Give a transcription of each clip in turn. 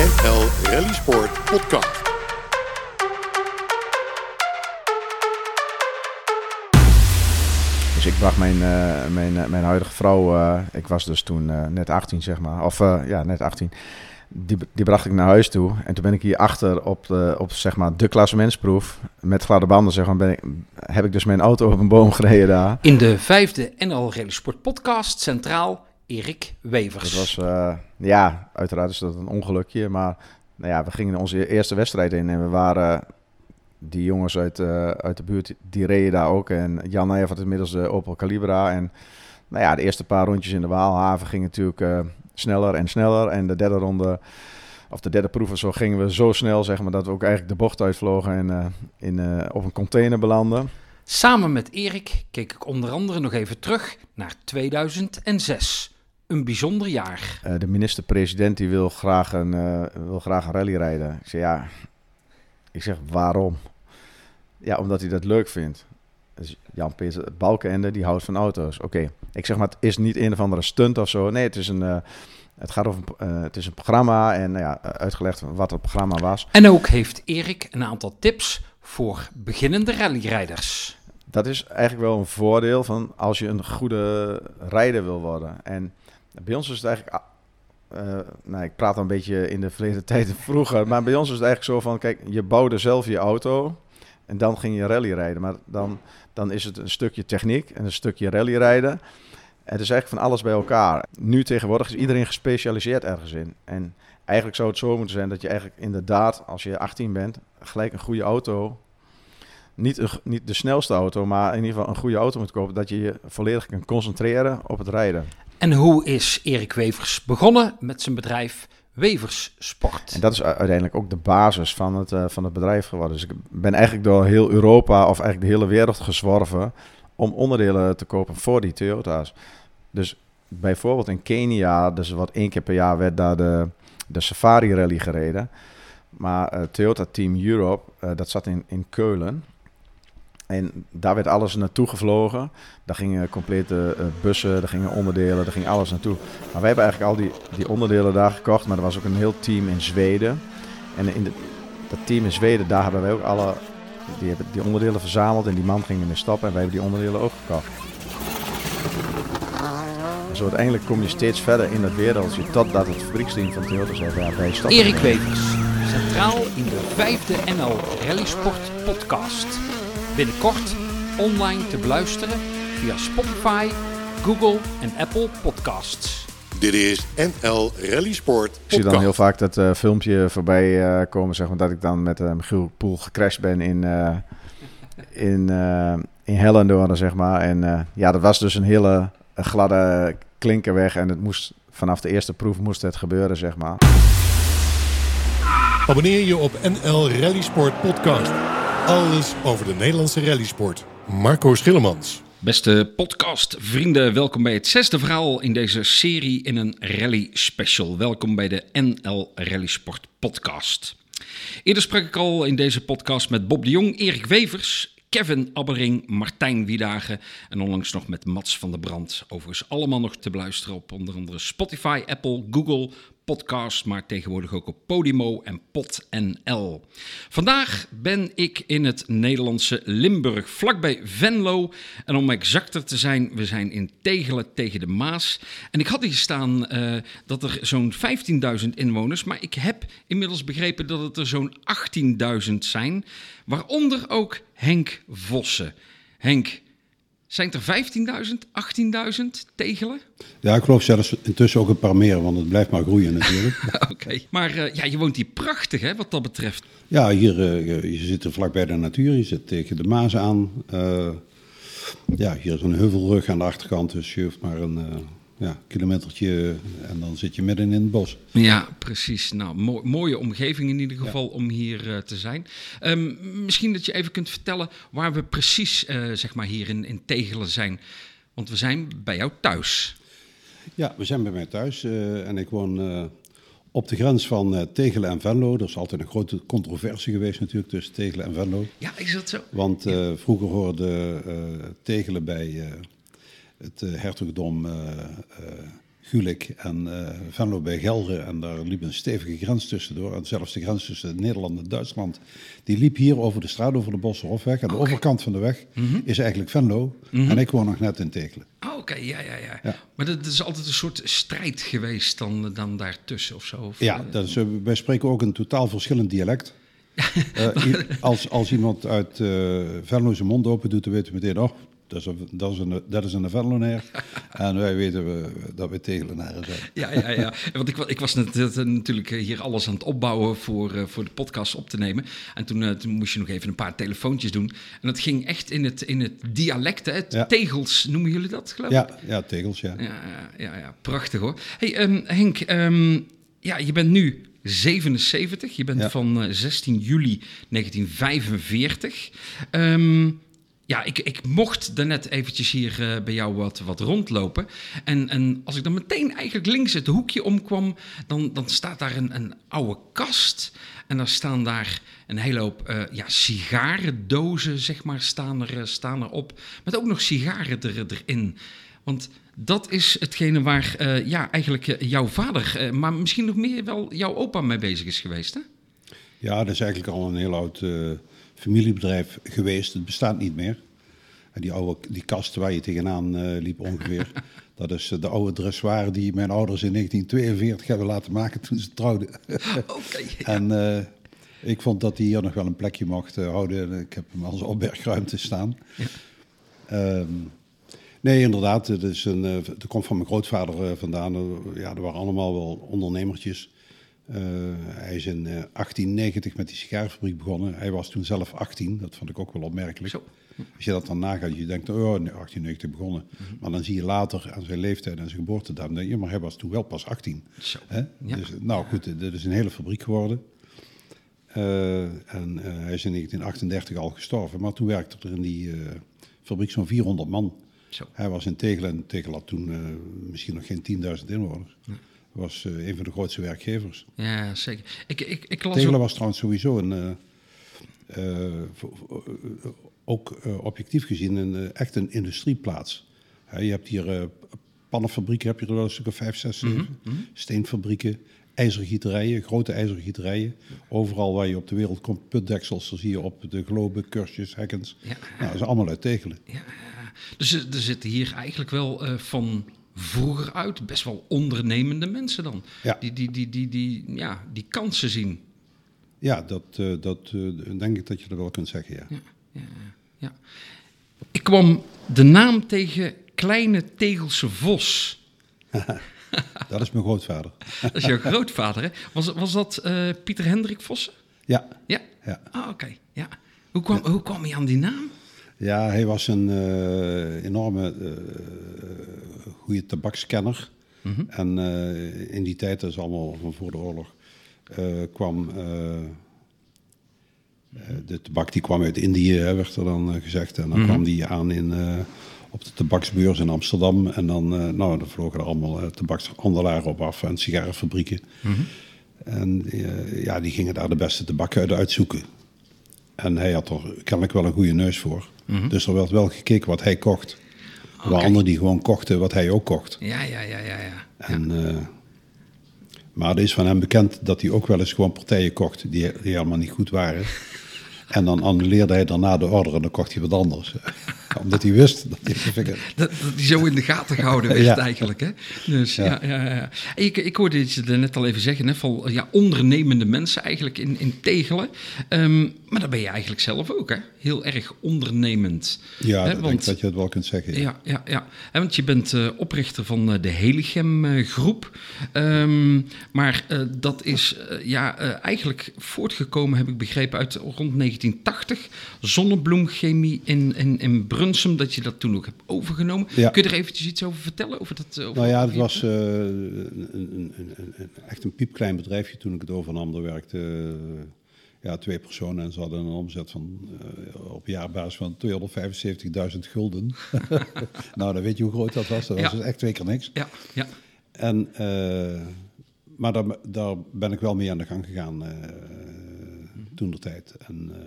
NL Rally Sport Podcast. Dus ik bracht mijn, eh, mijn, eh, mijn huidige vrouw, eh, ik was dus toen net 18 zeg maar, of eh, ja, net 18. Die, die bracht ik naar huis toe en toen ben ik hier achter op, de, op zeg maar de klassementsproef met gladde banden zeg maar, ben ik, heb ik dus mijn auto op een boom gereden daar. In de vijfde NL Rally Sport podcast centraal Erik Wevers. Dat was, eh, ja, uiteraard is dat een ongelukje, maar nou ja, we gingen onze eerste wedstrijd in en we waren, die jongens uit, eh, uit de buurt, die reden daar ook. En Jan Nijhoff had inmiddels de Opel Calibra en nou ja, de eerste paar rondjes in de Waalhaven gingen natuurlijk eh, sneller en sneller. En de derde ronde, of de derde proef of zo, gingen we zo snel, zeg maar, dat we ook eigenlijk de bocht uitvlogen en in, op een container belanden. Samen met Erik keek ik onder andere nog even terug naar 2006. Een bijzonder jaar. Eh, de minister-president die wil graag een, eh, wil graag een rally rijden. Ik zeg ja, ik zeg waarom? Ja, omdat hij dat leuk vindt. Dus Jan-Peter Balkenende, die houdt van auto's. Oké, ik zeg maar, het is niet een of andere stunt of zo. Nee, het is een, eh, het gaat over, het is een programma en nou ja, uitgelegd wat het programma was. En ook heeft Erik een aantal tips voor beginnende rallyrijders. Dat is eigenlijk wel een voordeel van als je een goede rijder wil worden. En bij ons is het eigenlijk. eh, nou, ik praat een beetje in de verleden tijd vroeger. Maar bij ons is het eigenlijk zo van: kijk, je bouwde zelf je auto. En dan ging je rally rijden. Maar dan, dan is het een stukje techniek en een stukje rally rijden. Het is eigenlijk van alles bij elkaar. Nu tegenwoordig is iedereen gespecialiseerd ergens in. En eigenlijk zou het zo moeten zijn dat je eigenlijk inderdaad, als je 18 bent, gelijk een goede auto niet, een, niet de snelste auto, maar in ieder geval een goede auto moet kopen. Dat je je volledig kan concentreren op het rijden. En hoe is Erik Wevers begonnen met zijn bedrijf Wevers Sport? En dat is uiteindelijk ook de basis van het, eh, van het bedrijf geworden. Dus ik ben eigenlijk door heel Europa of eigenlijk de hele wereld gezworven om onderdelen te kopen voor die Toyota's. Dus bijvoorbeeld in Kenia, dus wat één keer per jaar werd daar de, de Safari Rally gereden. Maar eh, Toyota Team Europe, eh, dat zat in, in Keulen. En daar werd alles naartoe gevlogen. Daar gingen complete eh, bussen, daar gingen onderdelen, daar ging alles naartoe. Maar wij hebben eigenlijk al die, die onderdelen daar gekocht. Maar er was ook een heel team in Zweden. En in de, dat team in Zweden, daar hebben wij ook alle die, hebben die onderdelen verzameld. En die man ging ermee stappen en wij hebben die onderdelen ook gekocht. En zo uiteindelijk kom je steeds verder in het wereldje. Totdat het fabrieksteam van Toyota zei, ja, wij stoppen. Erik. Wevers, centraal in de vijfde NL Rally Sport podcast. Binnenkort online te beluisteren via Spotify, Google en Apple Podcasts. Dit is NL Rally Sport Ik zie dan heel Podcast. vaak dat eh, filmpje voorbij eh, komen, zeg maar, dat ik dan met uh, Michiel Poel gecrashed ben in, eh in, eh in Hellendoorn, zeg maar. En eh, ja, dat was dus een hele gladde klinkerweg en het moest vanaf de eerste proef moest het gebeuren, zeg maar. Abonneer je op NL Rally Sport Podcast. Alles over de Nederlandse rallysport. Marco Schillemans. Beste podcast, vrienden, welkom bij het zesde verhaal in deze serie in een rally special. Welkom bij de NL Rally Sport podcast. Eerder sprak ik al in deze podcast met Bob de Jong, Erik Wevers, Kevin Abbering, Martijn Wiedagen en onlangs nog met Mats van der Brand. Overigens allemaal nog te beluisteren op onder andere Spotify, Apple, Google, podcast, maar tegenwoordig ook op Podimo en PodNL. Vandaag ben ik in het Nederlandse Limburg, vlakbij Venlo. En om exacter te zijn, we zijn in Tegelen tegen de Maas. En ik had hier staan eh, dat er zo'n 15.000 inwoners, maar ik heb inmiddels begrepen dat het er zo'n 18.000 zijn. Waaronder ook Henk Vossen. Henk, zijn er 15.000, 18.000 Tegelen? Ja, ik geloof zelfs intussen ook een paar meer, want het blijft maar groeien natuurlijk. Oké. Maar eh, ja, je woont hier prachtig, hè, wat dat betreft. ja, hier, eh, je, zit er vlak bij de natuur, je zit tegen de Maas aan. Eh, ja, hier is een heuvelrug aan de achterkant, dus je hoeft maar een ja, kilometertje en dan zit je midden in het bos. Ja, precies. Nou, mo- mooie omgeving in ieder geval om hier eh, te zijn. Ehm, misschien dat je even kunt vertellen waar we precies, eh, zeg maar, hier in, in Tegelen zijn. Want we zijn bij jou thuis. Ja, we zijn bij mij thuis eh, en ik woon eh, op de grens van eh, Tegelen en Venlo. Er is altijd een grote controversie geweest natuurlijk tussen Tegelen en Venlo. Ja, is dat zo? Want eh, vroeger hoorde eh, Tegelen bij eh, het eh, hertogdom eh, eh, Gulik en Venlo bij Gelre. En daar liep een stevige grens tussendoor. En zelfs de grens tussen Nederland en Duitsland. Die liep hier over de straat, over de Bossenhofweg. En de overkant van de weg is eigenlijk Venlo. En ik woon nog net in Tekelen. Oh, oké, ja, ja, ja, Ja. Maar dat is altijd een soort strijd geweest dan, dan daartussen of zo? Of, Ja, dat is, eh, wij spreken ook een totaal verschillend dialect. Als, als iemand uit Venlo zijn mond open doet, dan weten we meteen, oh, dat is een, dat is een, dat is een Venlonair. en wij weten we, dat we Tegelenaren zijn. Ja, ja, ja. Want ik, ik was net, net, natuurlijk eh, hier alles aan het opbouwen voor, eh, voor de podcast op te nemen. En toen, eh, toen moest je nog even een paar telefoontjes doen. En dat ging echt in het, in het dialect, hè? Het Ja. Tegels noemen jullie dat, geloof ik? Ja, ja, tegels, ja. Ja, ja, ja, ja, prachtig hoor. Hey, ehm, Henk, ehm, ja, je bent nu 77. Je bent Ja. van eh, 16 juli 1945. Ehm, ja, ik, ik mocht daarnet eventjes hier eh, bij jou wat, wat rondlopen. En, en als ik dan meteen eigenlijk links het hoekje omkwam, dan, dan staat daar een, een oude kast. En daar staan daar een hele hoop eh, ja, sigarendozen, zeg maar, staan, er, eh, staan erop. Met ook nog sigaren er, erin. Want dat is hetgene waar ja, eigenlijk jouw vader, maar misschien nog meer wel jouw opa mee bezig is geweest, hè? Ja, dat is eigenlijk al een heel oud familiebedrijf geweest. Het bestaat niet meer. En die oude die kast waar je tegenaan eh, liep ongeveer, dat is eh, de oude dressoir die mijn ouders in 1942 hebben laten maken toen ze trouwden. Oké. En eh, ik vond dat hij hier nog wel een plekje mocht houden. En Ik heb hem als opbergruimte staan. Ehm, nee, inderdaad. Het is een, dat komt van mijn grootvader vandaan. Ja, er waren allemaal wel ondernemertjes. Eh, hij is in eh, 1890 met die sigarenfabriek begonnen. Hij was toen zelf 18. Dat vond ik ook wel opmerkelijk. Zo. Als je dat dan nagaat, je denkt, oh, nee, 1890 begonnen. Maar dan zie je later aan zijn leeftijd en zijn geboortedatum, denk je, maar hij was toen wel pas 18. Zo. Hè? Ja. Dus, nou goed, dit is een hele fabriek geworden. Eh, en eh, hij is in 1938 al gestorven, maar toen werkte er in die eh, fabriek zo'n 400 man. Zo. Hij was in Tegelen, en Tegelen had toen eh, misschien nog geen 10.000 inwoners. Was eh, een van de grootste werkgevers. Ja, zeker. Ik, ik, ik las Tegelen was trouwens sowieso een, eh, eh, ook objectief gezien, een, echt een industrieplaats. Je hebt hier pannenfabrieken, heb je er wel een stuk of vijf, zes, zeven. Steenfabrieken, ijzergieterijen, grote ijzergieterijen. Overal waar je op de wereld komt, putdeksels, dan zie je op de globen, kursjes, hekkens. Ja. Nou, dat is allemaal uit Tegelen. Ja, dus er zitten hier eigenlijk wel van vroeger uit best wel ondernemende mensen dan. Ja. Die, die, die, die, die, ja, die kansen zien. Ja, dat, eh, dat eh, denk ik dat je dat wel kunt zeggen, ja. Ja, ja. Ik kwam de naam tegen Kleine Tegelse Vos. Dat is mijn grootvader. Dat is jouw grootvader, hè? Was, was dat eh, Pieter Hendrik Vossen? Ja, Ja. ja. Ah, oké. Ja. Hoe, kwam, hoe kwam hij aan die naam? Ja, hij was een eh, enorme eh goede tabakskenner. En eh, in die tijd, dat is allemaal van voor de oorlog, kwam de tabak die kwam uit Indië, hè, werd er dan gezegd. En dan kwam die aan in, op de tabaksbeurs in Amsterdam. En dan, nou, dan vlogen er allemaal tabakshandelaren op af en sigarenfabrieken. En eh, ja, die gingen daar de beste tabak uit uitzoeken. En hij had er kennelijk wel een goede neus voor. Dus er werd wel gekeken wat hij kocht. Er waren Oké. anderen die gewoon kochten wat hij ook kocht. Ja, ja, ja, ja, ja. En, eh, maar er is van hem bekend dat hij ook wel eens gewoon partijen kocht die, die helemaal niet goed waren. En dan annuleerde hij daarna de order en dan kocht hij wat anders. Omdat hij wist dat hij... Dat, die zo in de gaten gehouden werd Ja. eigenlijk. Hè? Dus, ja. Ja. Ja, ja, Ik, ik hoorde je er net al even zeggen, hè, van ja, ondernemende mensen eigenlijk in, in Tegelen. Ehm, maar dat ben je eigenlijk zelf ook, hè? Heel erg ondernemend. Ja, Hè, dat denk ik dat je het wel kunt zeggen. ja. Ja, ja, want je bent eh, oprichter van eh, de Heligem eh, groep. Ehm, maar dat is ja, eigenlijk voortgekomen, heb ik begrepen, uit rond 1980. Zonnebloemchemie in, in, in Brunsum, dat je dat toen ook hebt overgenomen. Ja. Kun je er eventjes iets over vertellen? Over dat, over Nou ja, het was eh, een, een, een, een- echt een piepklein bedrijfje toen ik het overnam. Er werkte eh, ja, twee personen en ze hadden een omzet van eh, op jaarbasis van 275.000 gulden. nou, dan weet je hoe groot dat was. Dat was dus echt twee keer niks. Ja, ja. En, eh, maar daar, daar ben ik wel mee aan de gang gegaan eh toen de tijd. En, eh,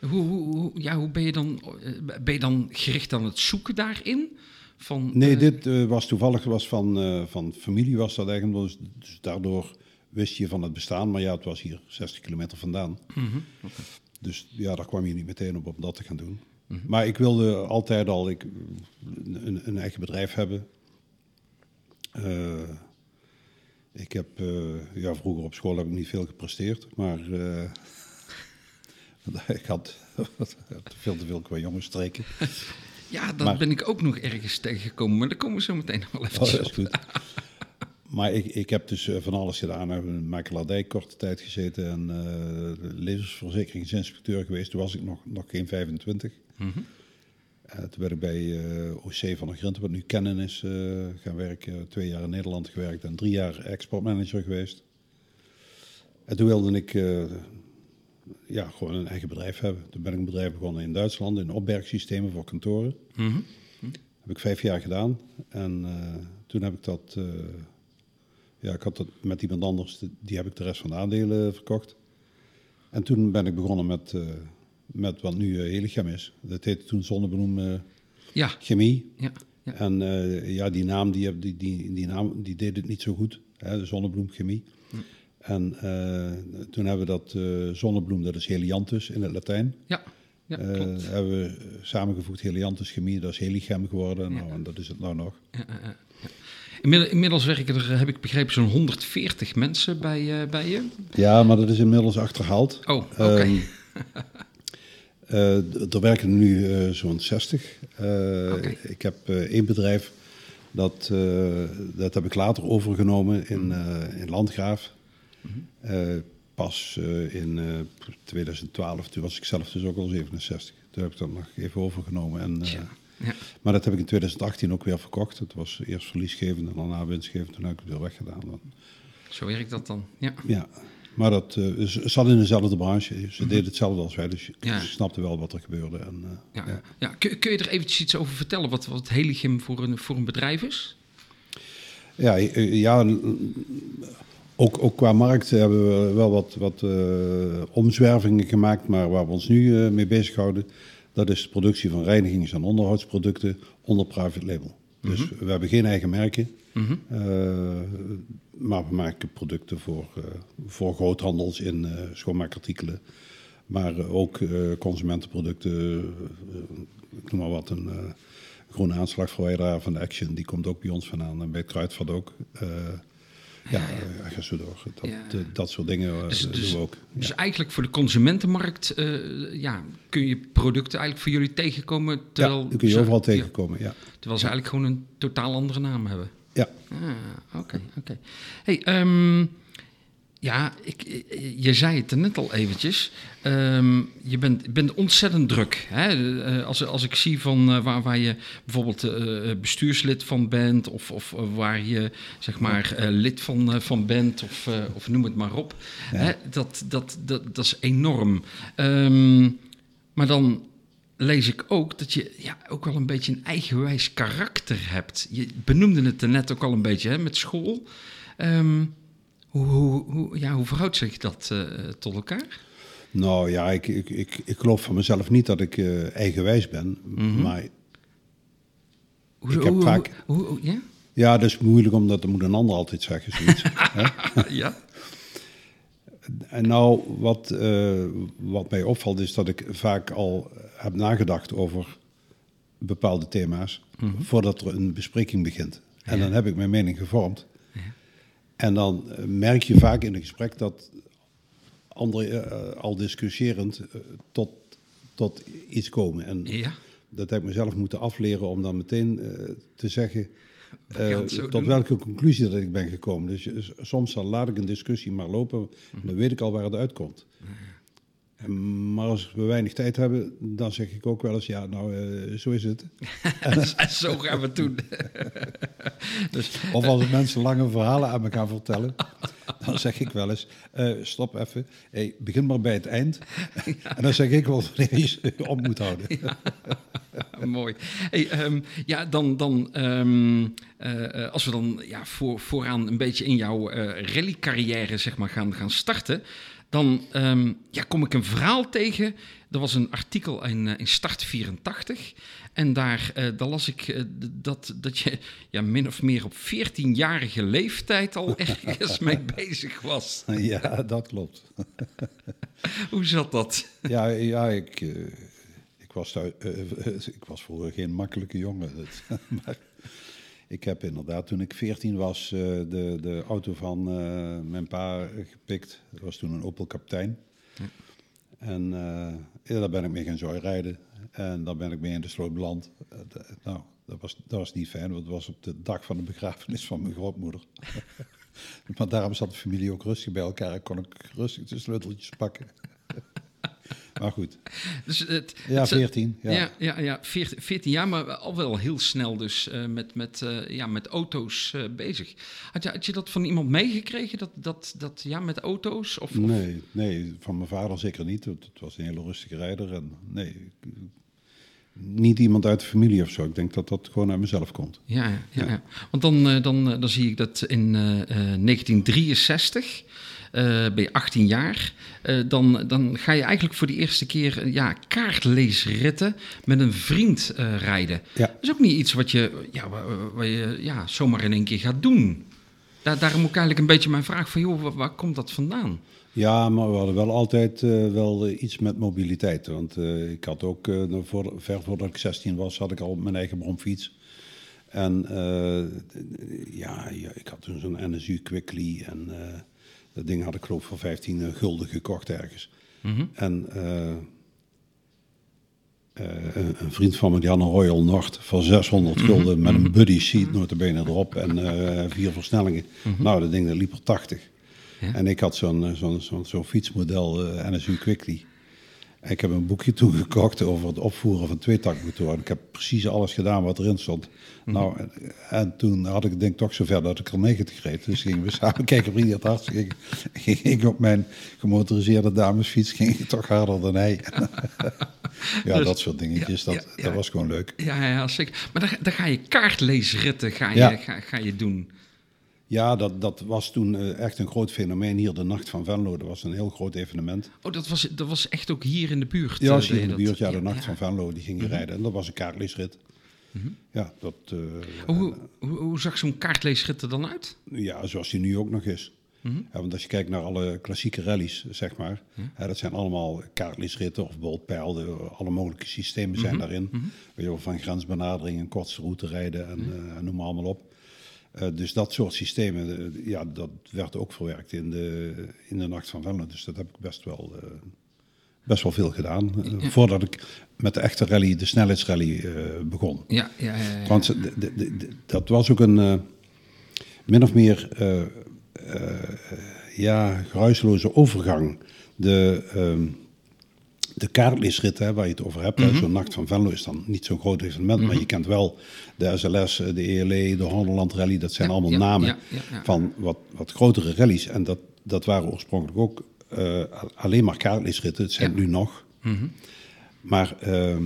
Hoe, hoe, ja, hoe ben je dan, eh, ben je dan gericht aan het zoeken daarin? Van, Nee, eh, dit eh, was toevallig was van, van familie was dat eigenlijk. Dus, dus daardoor wist je van het bestaan. Maar ja, het was hier 60 kilometer vandaan. mhm. Dus ja, daar kwam je niet meteen op om dat te gaan doen. Maar ik wilde altijd al ik, een, een eigen bedrijf hebben. Ik heb, ja, vroeger op school heb ik niet veel gepresteerd, maar ik had veel te veel qua jongens streken. Ja, dat Maar- ben ik ook nog ergens tegengekomen, maar daar komen we zo meteen nog wel even Oh, dat is goed. Maar ik, ik heb dus eh, van alles gedaan. Ik heb in makelaardij korte tijd gezeten en eh levensverzekeringsinspecteur geweest. Toen was ik nog, nog geen 25. Mhm. Eh, toen ben ik bij eh, OC van de Grinten, wat nu kennen is, gaan werken. Twee jaar in Nederland gewerkt en drie jaar exportmanager geweest. En toen wilde ik ja, gewoon een eigen bedrijf hebben. Toen ben ik een bedrijf begonnen in Duitsland, in opbergsystemen voor kantoren. Mhm. Heb ik vijf jaar gedaan. En eh, toen heb ik dat... eh, ja, ik had dat met iemand anders, die heb ik de rest van de aandelen verkocht. En toen ben ik begonnen met, eh, met wat nu Helichem is. Dat heette toen Zonnebloem Ja, Chemie. ja, ja. En ja, die naam, die, heb- die, die, die naam die deed het niet zo goed. Hè, de Zonnebloem Chemie. En eh, toen hebben we dat eh, Zonnebloem, dat is Helianthus in het Latijn. ja, ja Eh, klopt. hebben we samengevoegd Helianthus Chemie, dat is Helichem geworden. Nou, en dat is het nou nog. Inmiddels, inmiddels werken er, heb ik begrepen, zo'n 140 mensen bij, bij je. Ja, maar dat is inmiddels achterhaald. Oh, oké. Ehm, eh, er werken er nu zo'n 60. Eh, Oké. Ik heb één bedrijf, dat, dat heb ik later overgenomen in, eh, in Landgraaf. Eh, pas eh, in eh, 2012, toen was ik zelf dus ook al 67. Toen heb ik dat nog even overgenomen. En, eh, Tja, ja. Maar dat heb ik in 2018 ook weer verkocht. Het was eerst verliesgevend en daarna winstgevend. Toen heb ik het weer weggedaan. Dan. Zo werkt dat dan. Ja. Ja, maar dat eh, ze zat in dezelfde branche. Ze deden hetzelfde als wij, dus Ja. ze snapten wel wat er gebeurde. En, eh, Ja. ja. Ja. Kun, kun je er eventjes iets over vertellen wat, wat Heligim voor een, voor een bedrijf is? Ja, eh, ja ook, ook qua markt hebben we wel wat, wat eh, omzwervingen gemaakt, maar waar we ons nu eh, mee bezighouden, dat is de productie van reinigings- en onderhoudsproducten onder private label. Dus we hebben geen eigen merken, eh, maar we maken producten voor, voor groothandels in schoonmaakartikelen. Maar ook consumentenproducten, ik noem maar wat, een groene aanslagverwijderaar van de Action, die komt ook bij ons vandaan. En bij het Kruidvat ook. Eh, ja, eh, ga zo door. Dat, Ja. eh, dat soort dingen eh, Dus, doen dus, we ook. dus eigenlijk voor de consumentenmarkt eh, ja, kun je producten eigenlijk voor jullie tegenkomen. Terwijl, ja, die kun je ze- overal ja, tegenkomen, ja. terwijl ze eigenlijk gewoon een totaal andere naam hebben. Ja, Ah, oké, oké. Hey, ehm, ja, ik, eh, je zei het er net al eventjes. Ehm, je bent, bent ontzettend druk. Hè? Eh, Als, als ik zie van eh, waar, waar je bijvoorbeeld bestuurslid van bent... of, of waar je zeg maar lid van, van bent, of, of noem het maar op. Hè? Dat, dat, dat, dat is enorm. Ehm, maar dan lees ik ook dat je ja, ook wel een beetje een eigenwijs karakter hebt. Je benoemde het er net ook al een beetje hè, met school. Ehm, hoe, hoe, hoe, ja, hoe verhoudt zich dat eh, tot elkaar? nou ja, ik, ik, ik, ik geloof van mezelf niet dat ik eh, eigenwijs ben. Maar Hoe, Ik heb hoe- vaak- ja? ja, dat is moeilijk, omdat dat moet een ander altijd zeggen, zoiets. ja? En nou, wat, eh, wat mij opvalt is dat ik vaak al heb nagedacht over bepaalde thema's voordat er een bespreking begint. En Ja. dan heb ik mijn mening gevormd. En dan eh, merk je vaak in een gesprek dat anderen eh, al discussieerend eh, tot, tot iets komen. En Ja. dat heb ik mezelf moeten afleren om dan meteen eh, te zeggen eh, tot doen. welke conclusie dat ik ben gekomen. Dus soms dan laat ik een discussie maar lopen, Mhm. dan weet ik al waar het uitkomt. En- Maar als we weinig tijd hebben, dan zeg ik ook wel eens, ja, nou, eh, zo is het. En zo gaan we het doen. dus, Of als mensen lange verhalen aan me gaan vertellen, dan zeg ik wel eens, eh, stop even, hey, begin maar bij het eind. En dan zeg ik wel wanneer je op moet houden. Mooi. Hey, ehm, ja, dan, dan ehm, eh, eh, als we dan ja, voor, vooraan een beetje in jouw eh rallycarrière zeg maar, gaan, gaan starten. Dan ehm, ja, kom ik een verhaal tegen. Er was een artikel in, eh, in Start 84. En daar, eh, daar las ik eh, dat, dat je ja, min of meer op 14-jarige leeftijd al ergens mee bezig was. Ja, dat klopt. Hoe zat dat? Ja, ja ik, ik, was eh, ik was vroeger geen makkelijke jongen. Maar ik heb inderdaad, toen ik 14 was, eh, de, de auto van eh, mijn pa gepikt. Dat was toen een Opel Kaptein. En eh, ja, daar ben ik mee gaan joyrijden. En daar ben ik mee in de sloot beland. Nou, dat was, dat was niet fijn, want het was op de dag van de begrafenis van mijn grootmoeder. maar daarom zat de familie ook rustig bij elkaar en kon ik rustig de sleuteltjes pakken. maar goed, Dus het, ja, het- 14. Ja. Ja, ja, ja 14, 14 jaar, maar al wel heel snel dus eh, met, met, eh, ja, met auto's eh, bezig. Had je, had je dat van iemand meegekregen, dat, dat, dat ja, met auto's? Of, Nee, nee, van mijn vader zeker niet. Het was een hele rustige rijder. En nee, niet iemand uit de familie of zo. Ik denk dat dat gewoon uit mezelf komt. Ja, ja, ja, want dan, dan, dan zie ik dat in eh, eh, 1963, eh, ben je 18 jaar, eh, dan, dan ga je eigenlijk voor de eerste keer eh, ja, kaartleesritten met een vriend rijden. Ja. Dat is ook niet iets wat je, ja, waar, waar je ja, zomaar in één keer gaat doen. Daar, daarom ook eigenlijk een beetje mijn vraag van, joh, waar, waar komt dat vandaan? Ja, maar we hadden wel altijd wel iets met mobiliteit. Want ik had ook, nog voor, ver voordat ik 16 was, had ik al mijn eigen bromfiets. En ja, ja, ik had toen zo'n NSU Quickly. En dat ding had ik geloof voor 15 gulden gekocht ergens. En eh, eh, een, vriend van me, die had een Royal Nord van 600 gulden met een buddy seat notabene erop en eh, vier versnellingen. Nou, dat ding dat liep er 80. Ja. En ik had zo'n eh, zo'n zo'n zo'n fietsmodel eh, NSU Quickly. Ik heb een boekje toen gekocht over het opvoeren van tweetaktmotoren. Ik heb precies alles gedaan wat erin stond. Nou, en, en toen had ik het denk toch zover dat ik er 90 reed. Dus gingen we samen kijken wie het hardst ging. Ging ik op mijn gemotoriseerde damesfiets ging ik toch harder dan hij. ja, Dus- dat soort dingetjes. ja, Dat, ja. dat was gewoon leuk. Ja, ja zeker. Maar dan, dan ga je kaartleesritten ga je, Ja. ga, ga je doen. Ja, dat, dat was toen eh, echt een groot fenomeen hier. De Nacht van Venlo, dat was een heel groot evenement. Oh, dat was, dat was echt ook hier in de buurt? Ja, eh, was hier in de buurt, ja, de Nacht van Venlo, die ging je Mhm. rijden. En dat was een kaartleesrit. Ja, dat, eh, Hoe, hoe, hoe zag zo'n kaartleesrit er dan uit? ja, zoals die nu ook nog is. Mhm. Ja, want als je kijkt naar alle klassieke rallies, zeg maar, hè, dat zijn allemaal kaartleesritten of bijvoorbeeld pijl, de- alle mogelijke systemen Mhm. zijn daarin. Weet je wel, van grensbenadering en kortste route rijden en noem maar allemaal op. Eh, dus dat soort systemen, eh, ja, dat werd ook verwerkt in de, in de Nacht van Venlo. Dus dat heb ik best wel, eh, best wel veel gedaan. Voordat ik met de echte rally, de snelheidsrally, begon. Ja, ja, ja. de- de- dat was ook een min of meer ja, geruisloze overgang. De, ehm de kaartleesrit hè, waar je het over hebt, hè, zo'n Nacht van Venlo is dan niet zo'n groot evenement, maar je kent wel de SLS, de ELE, de Honderland Rally, dat zijn Ja, allemaal ja, namen ja, van wat, wat grotere rallies. En dat, dat waren oorspronkelijk ook eh, alleen maar kaartleesritten, het zijn. Mhm. nu nog. Maar ehm,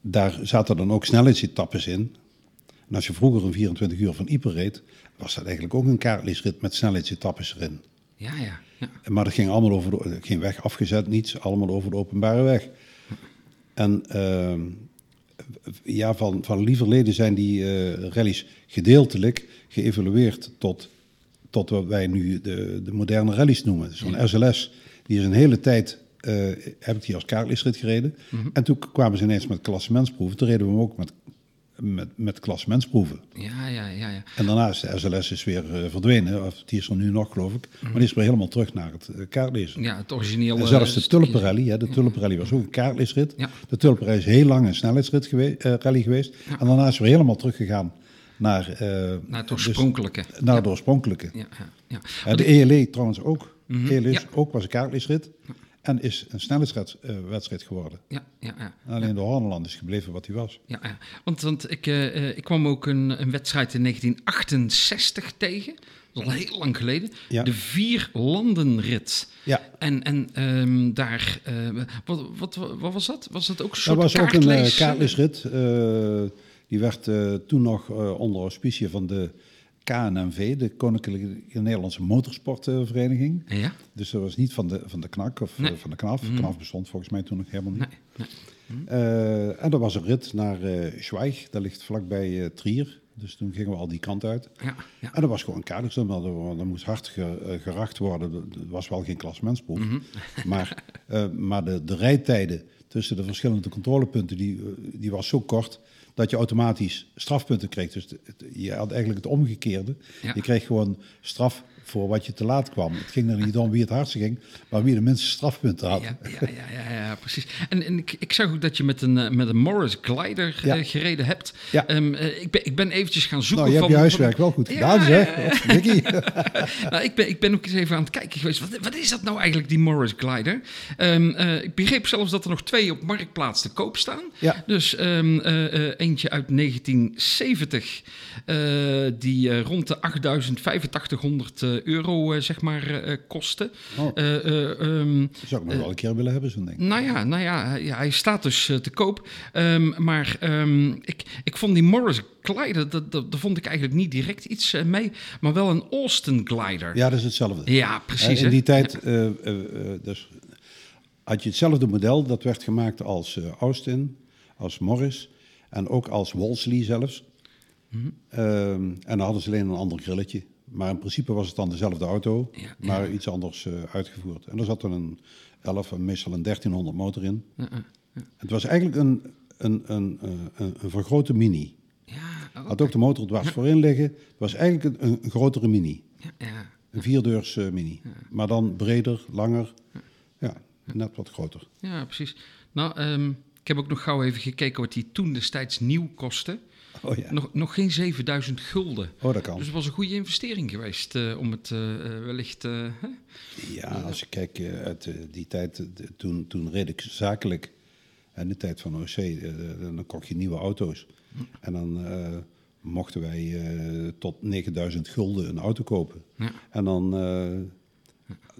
daar zaten dan ook snelheidsetappes in. En als je vroeger een 24 uur van Ieper reed, was dat eigenlijk ook een kaartleesrit met snelheidsetappes erin. ja, ja, ja. Maar dat ging allemaal over de, geen weg afgezet, niets, allemaal over de openbare weg. En ehm, ja, van, van lieverleden zijn die eh rallies gedeeltelijk geëvalueerd tot, tot wat wij nu de, de moderne rallies noemen. Zo'n SLS, die is een hele tijd, eh, heb ik die als kaartleesrit gereden. En toen kwamen ze ineens met klassementsproeven. Toen reden we hem ook met, met, met klassementsproeven. Ja, ja, ja, ja. En daarna is de SLS is weer eh, verdwenen, of die is er nu nog geloof ik. Maar die is weer helemaal terug naar het eh, kaartlezen. Ja, het originele... En zelfs de stukje. Tulpenrally, hè, de Tulpenrally was ook een kaartleesrit. Ja. De Tulpenrally is heel lang een snelheidsrit geweest, eh, rally geweest. En daarna is weer helemaal teruggegaan naar, eh, Naar het dus- oorspronkelijke. naar de oorspronkelijke. Ja, ja, de ELE trouwens ook. Mhm, ELE is ook was een kaartleesrit. En is een snelheidswedstrijd geworden. Ja, ja, ja. Alleen de Horneland is gebleven wat hij was. Ja, ja. Want, want ik, eh, eh, ik kwam ook een, een wedstrijd in 1968 tegen. Dat is al heel lang geleden. Ja. De vier landenrit. Ja. En, en ehm, daar, eh, wat, wat, wat, was dat? Was dat ook een Dat was ook een eh, kaartleesrit. eh, die werd eh, toen nog eh, onder auspicie van de KNMV, de Koninklijke Nederlandse Motorsportvereniging. Ja? Dus dat was niet van de, van de KNAK of Nee. eh, van de KNAF. Mhm. KNAF bestond volgens mij toen nog helemaal niet. Nee, nee. Eh, en er was een rit naar eh Schweig, dat ligt vlakbij Trier. Dus toen gingen we al die kant uit. Ja, ja. En dat was gewoon kadersom, want er, moest hard ge- geracht worden. Er was wel geen klassementsproef. Mhm. Maar, maar de, de rijtijden tussen de verschillende controlepunten, die, die was zo kort dat je automatisch strafpunten kreeg. Dus het- het- je had eigenlijk het omgekeerde. Ja. Je kreeg gewoon straf voor wat je te laat kwam. Het ging er niet om wie het hardste ging, maar wie de minste strafpunten had. Ja, ja, ja, ja, ja, precies. En, en ik, ik zag ook dat je met een, eh, met een Morris Glider eh, Ja. gereden hebt. Ja. Ehm, eh, ik, ben, ik ben eventjes gaan zoeken Nou, je hebt van... je huiswerk van- wel goed gedaan, zeg. Nou, ik, ben, ik ben ook eens even aan het kijken geweest. Wat, wat is dat nou eigenlijk, die Morris Glider? Ehm, eh, ik begreep zelfs dat er nog twee op Marktplaats te koop staan. Ja. Dus ehm, eh, eh, eentje uit 1970, eh, die rond de 8.085 eh, euro eh, zeg maar eh, kostte. Oh. Eh, eh, ehm, Zou ik nog wel een keer willen hebben, zo'n ding. nou ja, nou ja, hij- ja, hij staat dus eh, te koop. Ehm, maar ehm, ik, ik vond die Morris Glider, dat, dat, daar vond ik eigenlijk niet direct iets eh, mee. Maar wel een Austin Glider. Ja, dat is hetzelfde. Ja, precies. Eh, in hè? die tijd eh, eh, eh, dus had je hetzelfde model. Dat werd gemaakt als eh, Austin, als Morris en ook als Wolseley zelfs. Mhm. En dan hadden ze alleen een ander grilletje. Maar in principe was het dan dezelfde auto, Ja, ja. maar iets anders eh, uitgevoerd. En er zat dan een 11 en meestal een 1300 motor in. Ja, ja. Het was eigenlijk een, een, een, eh, een, een vergrote mini. Ja, oh, Had ook de motor dwars voorin liggen. Het was eigenlijk een, een grotere mini. Een vierdeurs eh, mini. Maar dan breder, langer. Ja, net wat groter. Ja, precies. Nou, ehm, ik heb ook nog gauw even gekeken wat die toen destijds nieuw kostte. Oh ja. Nog, nog geen 7000 gulden. Oh, dat kan. Dus het was een goede investering geweest eh, om het eh, eh, wellicht... hè? Ja, als je kijkt uit die tijd, toen, toen reed ik zakelijk. En de tijd van OC, dan kocht je nieuwe auto's. En dan mochten wij tot 9000 gulden een auto kopen. Ja. En dan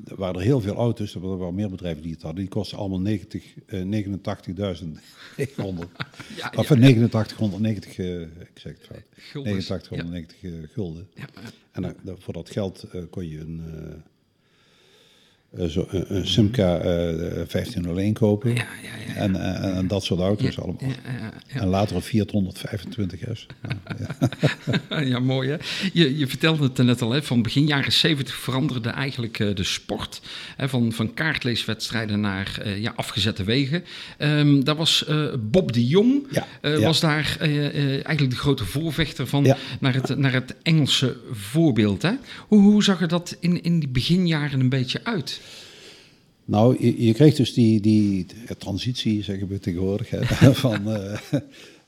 er waren er heel veel auto's, er waren meer bedrijven die het hadden. Die kosten allemaal 90, eh 89.900. Ja, of ja, eh, 8990, eh, ik zeg het fout. Guldens, 8990 eh, gulden. Ja, ja. En dan, voor dat geld eh, kon je een, zo, een, een Simca eh 1501 kopen. Ja, ja, ja. En, eh, en dat soort auto's allemaal. Ja, ja, ja. En later een Fiat 125S. Ja, ja, mooi hè. Je, je vertelde het net al, hè, van begin jaren 70 veranderde eigenlijk eh, de sport. Hè, van, van kaartleeswedstrijden naar eh, ja, afgezette wegen. Ehm, daar was eh, Bob de Jong, eh, was daar eh, eh, eigenlijk de grote voorvechter van naar, het, naar het Engelse voorbeeld. Hè? Hoe, hoe zag er dat in, in die beginjaren een beetje uit? Nou, je, je kreeg dus die, die transitie, zeggen we tegenwoordig, hè, van, eh,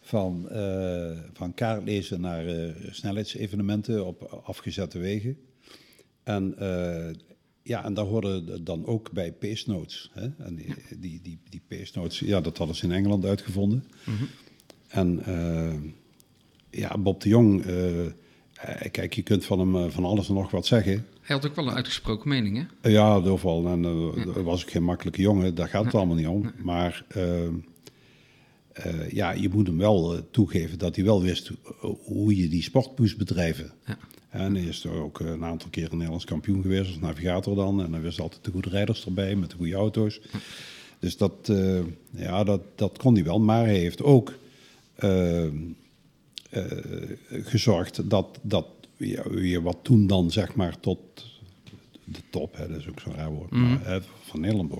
van, eh, van kaartlezen naar eh, snelheidsevenementen op afgezette wegen. En, ja, en daar hoorde dan ook bij pace notes. Hè? En die, die, die, die pace notes, ja, dat hadden ze in Engeland uitgevonden. En eh, ja, Bob de Jong, kijk, je kunt van hem van alles en nog wat zeggen. Hij had ook wel een uitgesproken mening, hè? Ja, overal. En uh, was ik geen makkelijke jongen, daar gaat het allemaal niet om. Maar uh, uh, ja, je moet hem wel uh, toegeven dat hij wel wist hoe je die sport moest bedrijven. Ja. En hij is er ook een aantal keer Nederlands kampioen geweest als navigator dan. En hij wist altijd de goede rijders erbij met de goede auto's. Dus dat, ja, dat, dat kon hij wel. Maar hij heeft ook uh, gezorgd dat, dat ja, je wat toen dan zeg maar tot de top, hè, dat is ook zo'n raar woord, mm. maar, hè, van Nederland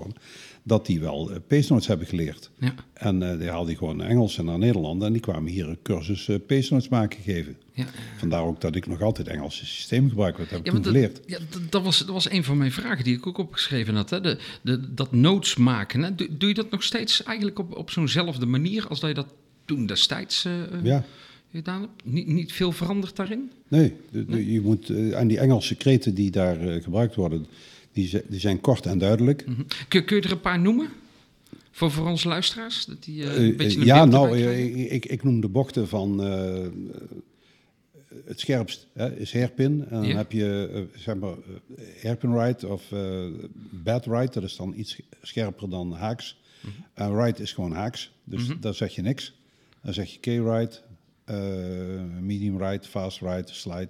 dat die wel uh, pace notes hebben geleerd. Ja. En uh, die haalden gewoon naar Engels en naar Nederland en die kwamen hier een cursus uh, maken geven. Ja. Vandaar ook dat ik nog altijd Engelse systeem gebruik, wat heb ik ja, toen dat, geleerd. Ja, dat, dat, was, dat was een van mijn vragen die ik ook opgeschreven had. Hè? De, de, dat notes maken, hè? Doe, doe je dat nog steeds eigenlijk op, op zo'nzelfde manier als dat je dat toen destijds uh, ja. Gedaan hebt? Niet, niet veel veranderd daarin? Nee, de, de, nee? je moet, uh, en die Engelse kreten die daar uh, gebruikt worden, die, die, zijn kort en duidelijk. Mm -hmm. kun, kun, je er een paar noemen? Voor, voor onze luisteraars? Dat die, uh, een beetje een ja, nou, ik, ik, noem de bochten van het scherpst hè, is hairpin. En dan heb je uh, zeg maar hairpin right of uh, bad right. Dat is dan iets scherper dan haaks. Mm -hmm. En right is gewoon haaks. Dus mm -hmm. daar zeg je niks. Dan zeg je K-right, medium right, fast right, slide.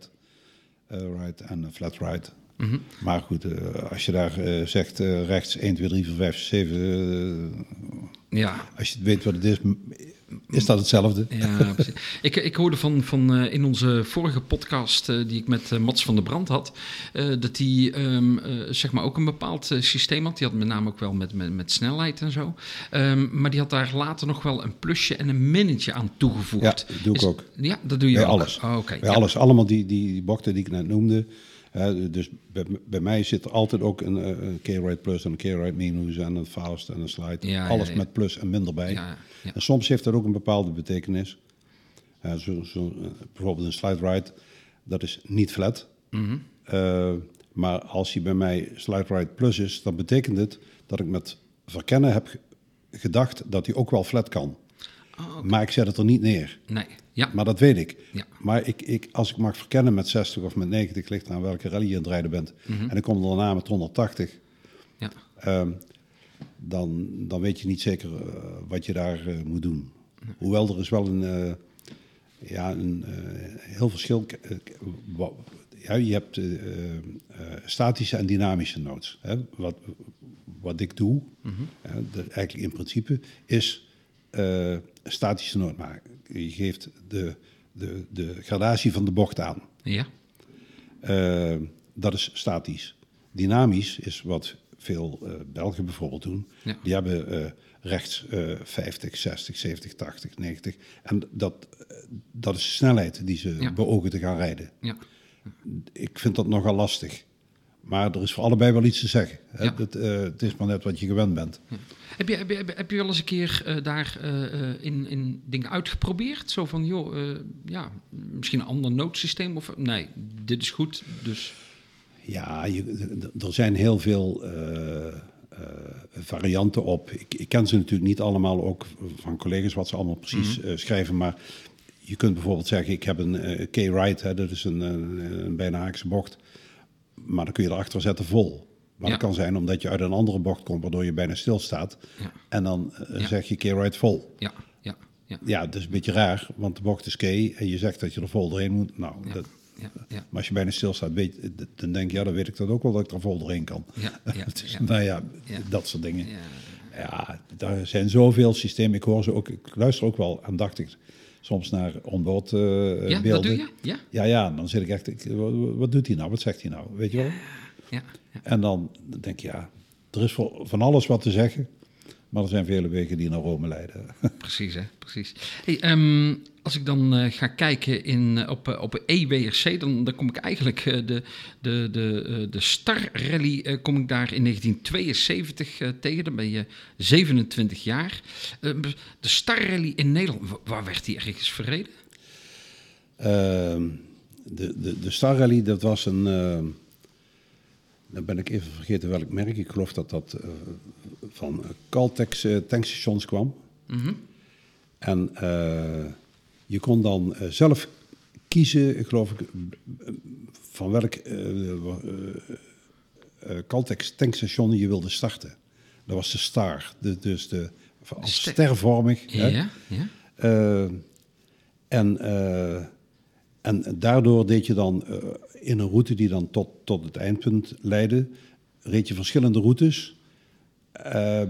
eh, ride en een flat ride. Mhm. Maar goed, eh, als je daar eh, zegt eh, rechts 1, 2, 3, 4, 5, 6, 7... eh, Ja, als je weet wat het is, is dat hetzelfde. Ja, precies. ik, ik hoorde van, van eh, in onze vorige podcast eh, die ik met eh, Mats van der Brand had, dat hij ehm, eh, zeg maar ook een bepaald systeem had. Die had met name ook wel met, met, met snelheid en zo. Ehm, maar die had daar later nog wel een plusje en een minnetje aan toegevoegd. Ja, dat doe ik Is- ook. Ja, dat doe je Bij ook. alles. Oh, Oké. Bij ja. alles, allemaal die, die, die bochten die ik net noemde. Dus bij, bij mij zit er altijd ook een, eh, een K-Ride Plus en een K-Ride Minus en een Fast en een Slide. Ja, alles ja, ja. met plus en minder bij. En soms heeft dat ook een bepaalde betekenis. Eh, zo, zo, eh, bijvoorbeeld een Slide Ride, dat is niet flat. Mhm. Maar als hij bij mij Slide Ride Plus is, dan betekent het dat ik met verkennen heb ge- gedacht dat hij ook wel flat kan. Oh, Maar ik zet het er niet neer. Nee, ja. Maar dat weet ik. Ja. Maar ik, ik, als ik mag verkennen met 60 of met 90, ligt aan welke rally je aan het rijden bent. Mhm. En ik kom daarna met 180, ja. ehm, dan, dan weet je niet zeker eh, wat je daar eh, moet doen. Hoewel er is wel een, eh, ja, een heel verschil. ja, je hebt statische en dynamische notes. Hè? Wat, wat ik doe, de- eigenlijk in principe, is statische noot maken. Je geeft de, de, de gradatie van de bocht aan. Ja. Eh, dat is statisch. Dynamisch is wat veel eh, Belgen bijvoorbeeld doen. Ja. Die hebben eh, rechts eh 50, 60, 70, 80, 90. En dat, dat is de snelheid die ze Ja. beogen te gaan rijden. ja. Ik vind dat nogal lastig. Maar er is voor allebei wel iets te zeggen. Hè? Ja. Het, eh, het is maar net wat je gewend bent. Heb je, heb, je, heb, je- heb je wel eens een keer eh, daar eh, in, in dingen uitgeprobeerd? Zo van, joh, ja, misschien een ander noodsysteem? Of nee, dit is goed, dus... Ja, je, er zijn heel veel varianten op. Ik, ik ken ze natuurlijk niet allemaal, ook van collega's, wat ze allemaal precies eh, schrijven. Maar je kunt bijvoorbeeld zeggen, ik heb een K-Ride, dat is een, een, een bijna haakse bocht. Maar dan kun je erachter zetten vol. Maar Ja. dat kan zijn omdat je uit een andere bocht komt, waardoor je bijna stilstaat. Ja. En dan eh, zeg je K-Ride vol. Ja, ja, ja. Ja, dat is een beetje raar, want de bocht is K en je zegt dat je er vol doorheen moet. Nou, dat, ja, ja. maar als je bijna stilstaat, weet, dan denk je, ja, dan weet ik dat ook wel dat ik er vol doorheen kan. Ja, ja. Nou ja, dat soort dingen. Ja. Ja, daar zijn zoveel systemen. Ik hoor ze ook, ik luister ook wel aandachtig soms naar onboard eh Ja, beelden. doe je? Ja, Ja, ja, dan zit ik echt, ik, wat, doet hij nou? Wat zegt hij nou? Weet je wel? ja, ja. En dan denk je, ja, er is van alles wat te zeggen. Maar er zijn vele wegen die naar Rome leiden. Precies, hè? Precies. Hey, ehm, als ik dan eh, ga kijken in, eh, op, eh, op EWRC, dan, dan kom ik eigenlijk de, de, de, de Star Rally kom ik daar in 1972 eh, tegen. Dan ben je 27 jaar. Eh, de Star Rally in Nederland, wa- waar werd die ergens verreden? Ehm, de, de, de Star Rally, dat was een. ehm, dan ben ik even vergeten welk merk. Ik geloof dat dat van eh, Caltex eh, tankstations kwam. Mhm. En eh, je kon dan zelf kiezen, ik geloof ik, van welk Caltex tankstation je wilde starten. Dat was de Star, de, dus de, als ster. stervormig. hè. Ja, ja. Eh, en, en daardoor deed je dan in een route die dan tot, tot het eindpunt leidde, reed je verschillende routes. Eh,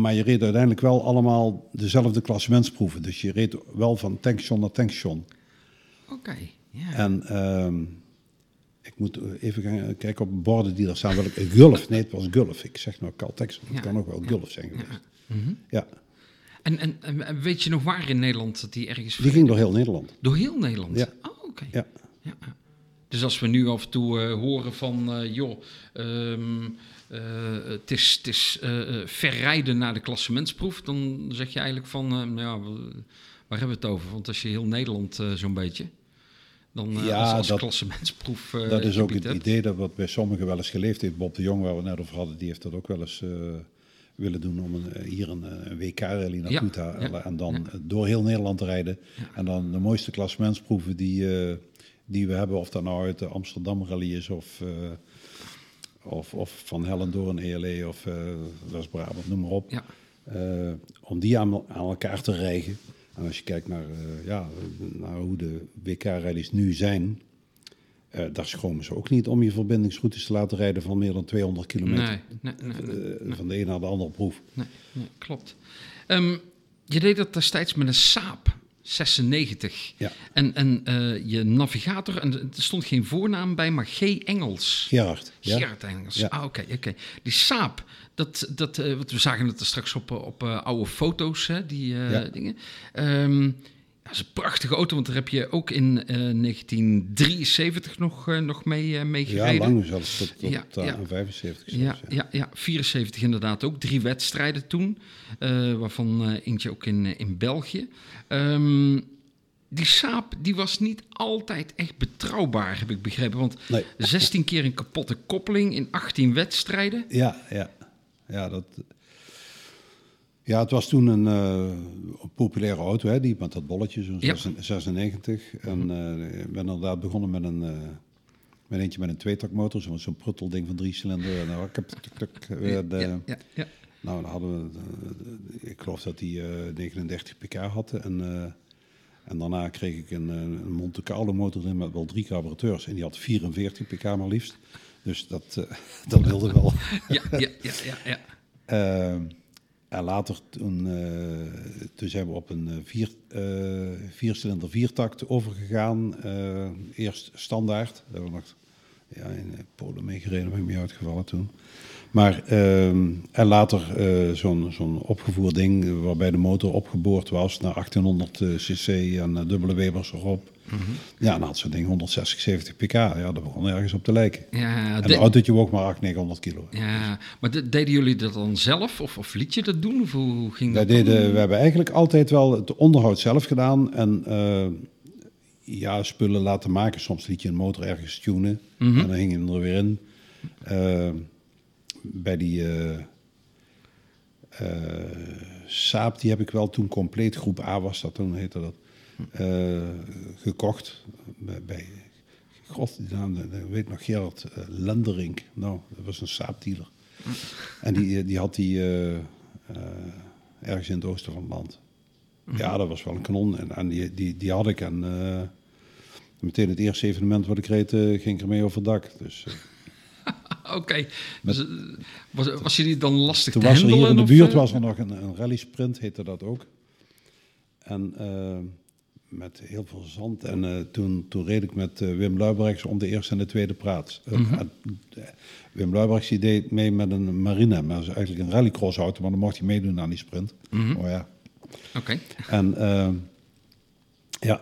maar je reed uiteindelijk wel allemaal dezelfde klassementsproeven. Dus je reed wel van tankstation naar tankstation. Oké. Ja. En ehm, ik moet even gaan kijken op borden die daar staan. Welk, Gulf, nee het was Gulf. Ik zeg nou Caltex, het Ja. kan ook wel Gulf zijn geweest. Mhm. Ja, En, en, en weet je nog waar in Nederland dat die ergens die ging door heel Nederland. Door heel Nederland? Ja. Oh, oké. Ja. Ja. ja. Dus als we nu af en toe eh, horen van, eh, joh, ehm, eh, het is, het is eh, eh, verrijden naar de klassementsproef, dan zeg je eigenlijk van, eh, nou ja, waar hebben we het over? Want als je heel Nederland eh, zo'n beetje, dan eh, Ja, als, als dat- klassementsproef eh, Dat is ook het hebt. idee dat wat bij sommigen wel eens geleefd heeft. Bob de Jong, waar we het net over hadden, die heeft dat ook wel eens eh, willen doen om een, eh, hier een, eh, een WK-rally naartoe Ja, te halen. ja, En dan ja. eh, door heel Nederland te rijden. En dan de mooiste klassementsproeven die, eh, die we hebben. Of dat nou uit de Amsterdam Rally is of, eh, of, of van Hellendoorn, ELE of eh West-Brabant, noem maar op. Ja. Eh, om die aan, aan elkaar te rijgen. En als je kijkt naar, eh, ja, naar hoe de WK-rallies nu zijn, Eh, daar schromen ze ook niet om je verbindingsroutes te laten rijden van meer dan 200 kilometer. Nee, nee, nee, nee, Eh, Van de een naar de andere proef. nee, nee, klopt. Ehm, je deed dat destijds met een Saab 96. Ja. En, en eh, je navigator, en er stond geen voornaam bij, maar G. Engels. Gerard. Ja? Gerard Engels. Ja. Ah, oké, oké. Die Saab, dat, dat, eh, want we zagen het er straks op, eh, op oude foto's, hè, die Ja. dingen. Ehm, dat is een prachtige auto, want daar heb je ook in eh, 1973 nog, eh, nog mee, eh, mee Ja, gereden. lang zelfs tot, tot Ja, eh, ja. aan 75 Ja, ja, ja, 74 inderdaad ook. Drie wedstrijden toen, eh, waarvan eh, eentje ook in, eh, in België. Ehm, die Saab die was niet altijd echt betrouwbaar, heb ik begrepen. Want Nee. 16 keer een kapotte koppeling in 18 wedstrijden. Ja, ja. Ja, dat... Ja, het was toen een, eh, een populaire auto, hè, die met dat bolletje, zo'n Ja. 96. En eh, ik ben inderdaad begonnen met een, eh, met eentje met een tweetakmotor, zo'n zo'n pruttelding van drie cilinder. Nou, ik heb tuk, tuk, eh, de- ja, ja, ja. Nou, dan hadden we, ik geloof dat die eh, 39 pk had. En, en daarna kreeg ik een, een Monte Carlo motor in met wel drie carburateurs. En die had 44 pk maar liefst. Dus dat, dat wilde wel. ja, ja, ja, ja, ja. Eh, en later, toen, eh, toen zijn we op een eh, vier, eh viercilinder viertakt overgegaan. Eerst standaard. Daar hebben we nog ja, in Polen meegereden, ben ik mee uitgevallen toen. Maar, en later zo'n zo'n opgevoerd ding waarbij de motor opgeboord was naar 1800 eh, cc en dubbele Webers erop. Ja, en dan had zo'n ding 160, 70 pk. Ja, dat begon ergens op te lijken. ja En de- de autootje woog maar 800, 900 kilo. ja. Maar de- deden jullie dat dan zelf? Of, of liet je dat doen? Of hoe ging dat deden, we hebben eigenlijk altijd wel het onderhoud zelf gedaan. En eh, ja, spullen laten maken. Soms liet je een motor ergens tunen. En dan hing je hem er weer in. Eh, bij die eh eh, Saab, die heb ik wel toen compleet. Groep A was dat toen, heette dat. Eh, gekocht. Bij, bij God, die naam, dat weet nog, Gerard eh, Lenderink. Nou, dat was een Saab dealer. En die, die had die eh, eh, ergens in het oosten van het land. Ja, dat was wel een kanon. En, en die, die, die had ik. En eh, meteen het eerste evenement wat ik reed, eh, ging ik ermee over het dak. Dus eh, Oké. Dus, eh, was, was je die dan lastig toen te was er hier in de buurt eh? was er nog een, een rally sprint, heette dat ook. En eh, met heel veel zand. En eh, toen, toen reed ik met eh, Wim Luibrechts om de eerste en de tweede plaats. Eh, Mhm. Wim Luibrechts die deed mee met een Marina. Maar dat is eigenlijk een rallycross auto, maar dan mocht hij meedoen aan die sprint. Mhm. Oh ja. Oké. En eh, ja.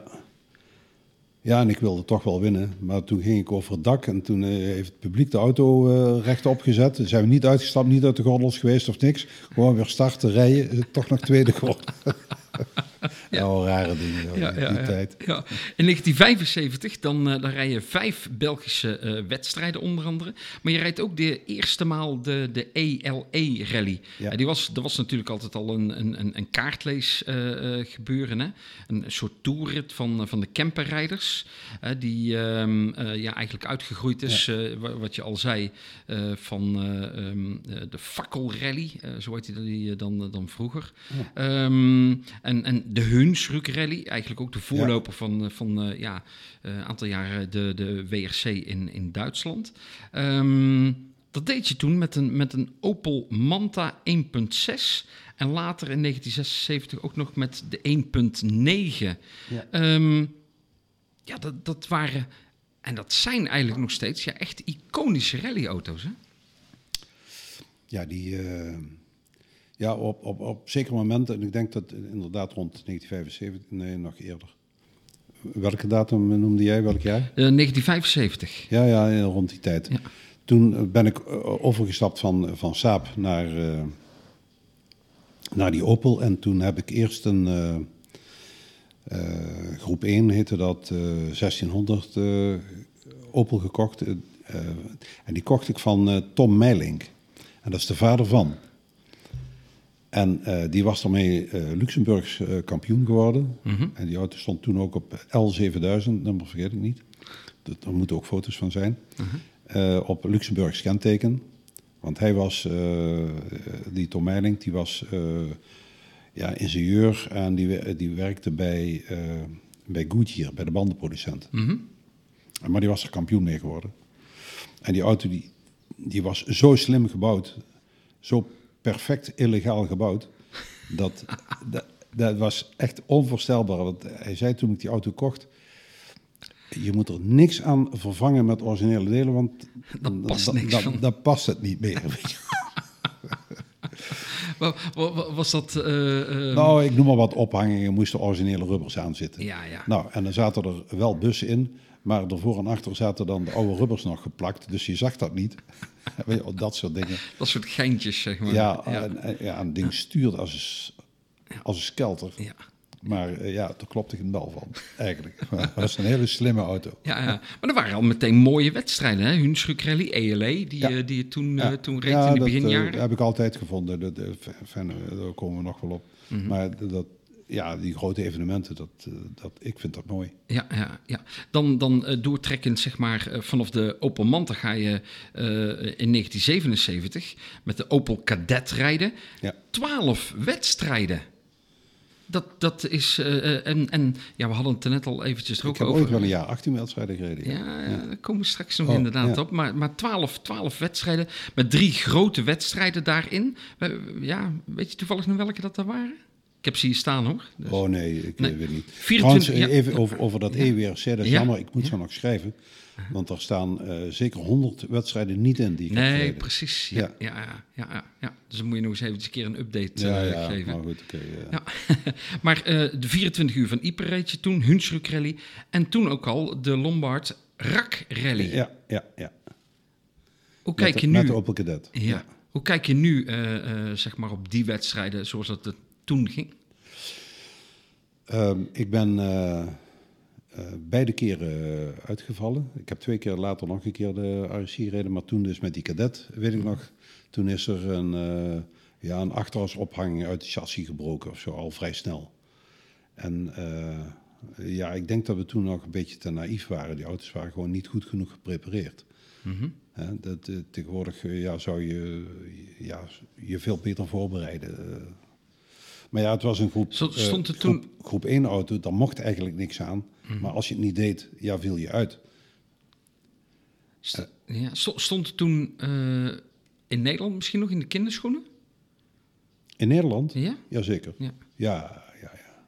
Ja, en ik wilde toch wel winnen. Maar toen ging ik over het dak en toen heeft het publiek de auto rechtop gezet. Zijn we niet uitgestapt, niet uit de gordels geweest of niks. Gewoon weer starten, rijden. Toch nog tweede geworden. ja, wel rare dingen in ja, die ja, tijd. ja. In 1975 dan, eh, dan rij je vijf Belgische eh, wedstrijden onder andere. Maar je rijdt ook de eerste maal de, de ELE-rally. Ja. die was, dat was natuurlijk altijd al een, een, een, kaartlees eh, gebeuren. Hè? Een soort toerrit van, van de camperrijders. die ehm, eh, ja, eigenlijk uitgegroeid is, wa- wat je al zei, van eh, de fakkelrally. zo heette die dan, dan vroeger. Ehm, en, en de Hunsrück Rally, eigenlijk ook de voorloper van, eh, van eh, ja, een aantal jaren de, de WRC in, in Duitsland. Ehm, dat deed je toen met een, met een Opel Manta 1.6 en later in 1976 ook nog met de 1.9. Ja. Ehm, ja, dat, dat waren, en dat zijn eigenlijk nog steeds, ja, echt iconische rallyauto's. Hè? Ja, die, eh, ja op, op, op zekere momenten, en ik denk dat inderdaad rond 1975, nee, nog eerder. Welke datum noemde jij, welk jaar? Eh, 1975. Ja, ja, eh, rond die tijd. Ja. Toen eh, ben ik eh, overgestapt van, van Saab naar, eh, naar die Opel. En toen heb ik eerst een eh, eh, groep 1, heette dat, eh 1600 eh, Opel gekocht. Eh, eh, en die kocht ik van eh, Tom Meilink. En dat is de vader van. En eh, die was daarmee eh Luxemburgs eh, kampioen geworden. En die auto stond toen ook op L7000, nummer vergeet ik niet. Dat, er moeten ook foto's van zijn. Eh, op Luxemburgs kenteken. Want hij was, die Tom Meilink, die was ja, ingenieur en die, die werkte bij, bij Goodyear, bij de bandenproducent. Mhm. Maar die was er kampioen mee geworden. En die auto die, die was zo slim gebouwd, zo perfect illegaal gebouwd, dat, dat, dat was echt onvoorstelbaar. Want hij zei toen ik die auto kocht, je moet er niks aan vervangen met originele delen, want Dat past dan- dan- dan past het niet meer. Was dat... eh, eh, Nou, ik noem maar wat ophangingen, moesten originele rubbers aan zitten. Ja, ja. Nou, en dan zaten er wel bussen in, maar ervoor en achter zaten dan de oude rubbers nog geplakt, dus je zag dat niet. Dat soort dingen. dat soort geintjes, zeg maar. Ja, ja. En, en- ja, een ding stuurde als een, als een skelter. Ja. Maar eh, ja, daar klopte geen bal van, eigenlijk. Dat was een hele slimme auto. Ja, ja, maar er waren al meteen mooie wedstrijden. hè? Hunsruk Rally, ELE, die, Ja. eh, die je toen, Ja. eh, toen reed Ja, in de dat, eh, beginjaren. heb ik altijd gevonden. Dat, daar komen we nog wel op. Mhm. Maar dat, ja, die grote evenementen, dat, eh, dat, ik vind dat mooi. Ja, ja, ja. Dan, dan eh, doortrekkend zeg maar eh, vanaf de Opel Manta ga je in 1977 met de Opel Kadett rijden. Ja. 12 wedstrijden. Dat, dat is, en, en ja, we hadden het er net al eventjes er Ik ook heb over. ooit wel een jaar 18 wedstrijden gereden. Ja, ja, daar komen we straks nog Oh, inderdaad ja. op. Maar, maar 12, 12 wedstrijden met drie grote wedstrijden daarin. Ja, weet je toevallig nog welke dat er waren? Ik heb ze hier staan hoor. Dus- Oh nee, ik Nee. eh, weet niet. 24 Trouwens, eh, ja. even over, over dat EWRC, dat is Ja. jammer. Ik moet zo nog schrijven. Want er staan eh, zeker 100 wedstrijden niet in die Nee, precies. Ja, Ja. ja. Ja, ja, ja, ja. Dus dan moet je nog eens even een keer een update Ja, ja, geven. maar goed, oké. Ja. maar de 24 uur van je toen, Hunsruk Rally. En toen ook al de Lombard Rak Rally. ja, ja, ja. Hoe kijk met, je nu? Met de Opel Kadett. ja. Hoe kijk je nu zeg maar op die wedstrijden zoals dat het toen ging? Ehm, ik ben eh, eh, beide keren eh, uitgevallen. Ik heb twee keer later nog een keer de RC gereden, maar toen dus met die kadet, weet ik nog. Toen is er een, eh ja, een achterhasophanging uit het chassis gebroken of zo, al vrij snel. En ja, ik denk dat we toen nog een beetje te naïef waren. Die auto's waren gewoon niet goed genoeg geprepareerd. Hè, dat, tegenwoordig ja, zou je ja, je veel beter voorbereiden. Eh. Maar ja, het was een groep, eh, stond er groep, toen- groep 1 auto, daar mocht eigenlijk niks aan. Maar als je het niet deed, ja, viel je uit. St- ja, sto- stond het toen eh, in Nederland misschien nog in de kinderschoenen? In Nederland? Ja? Jazeker. Ja. Ja, ja, ja.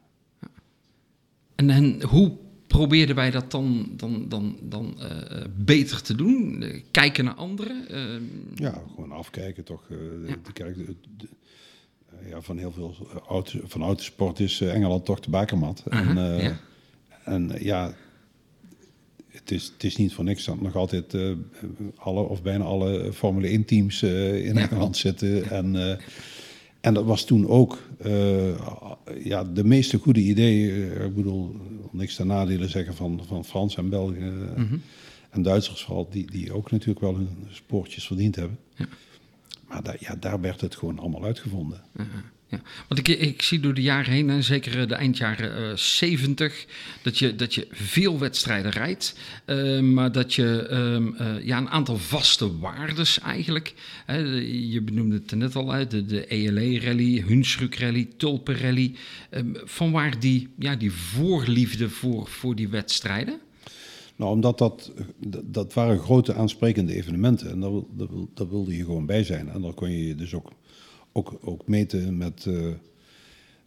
En, en hoe probeerden wij dat dan, dan, dan, dan eh, beter te doen? Eh, kijken naar anderen? Eh, Ja, gewoon afkijken toch. eh, Ja. de- de- de- eh, ja, van heel veel eh, auto, van autosport is eh, Engeland toch de bakermat. En, Aha, eh, ja. en ja, het is, het is niet voor niks dat nog altijd alle of bijna alle Formule 1 teams eh, in Ja. Engeland zitten. En, en dat was toen ook ja, de meeste goede ideeën. ik bedoel, niks ten nadele zeggen van, van Frans en Belgen. eh, Mhm. En Duitsers vooral, die, die ook natuurlijk wel hun spoortjes verdiend hebben. Ja. Maar ja, daar werd het gewoon allemaal uitgevonden. Ja, want ik, ik zie door de jaren heen, en zeker eh, de eindjaren eh 70, dat je, dat je veel wedstrijden rijdt, eh, maar dat je ehm, eh, ja, een aantal vaste waardes eigenlijk, hè, je benoemde het net al, hè, de, de ELE-rally, Hunsruk-rally, Tulpen-rally, eh, van waar die, ja, die voorliefde voor, voor die wedstrijden? Nou, omdat dat, dat, waren grote aansprekende evenementen. En daar, wil- daar, wil- daar wilde je gewoon bij zijn. En dan kon je je dus ook, ook, ook meten met, eh,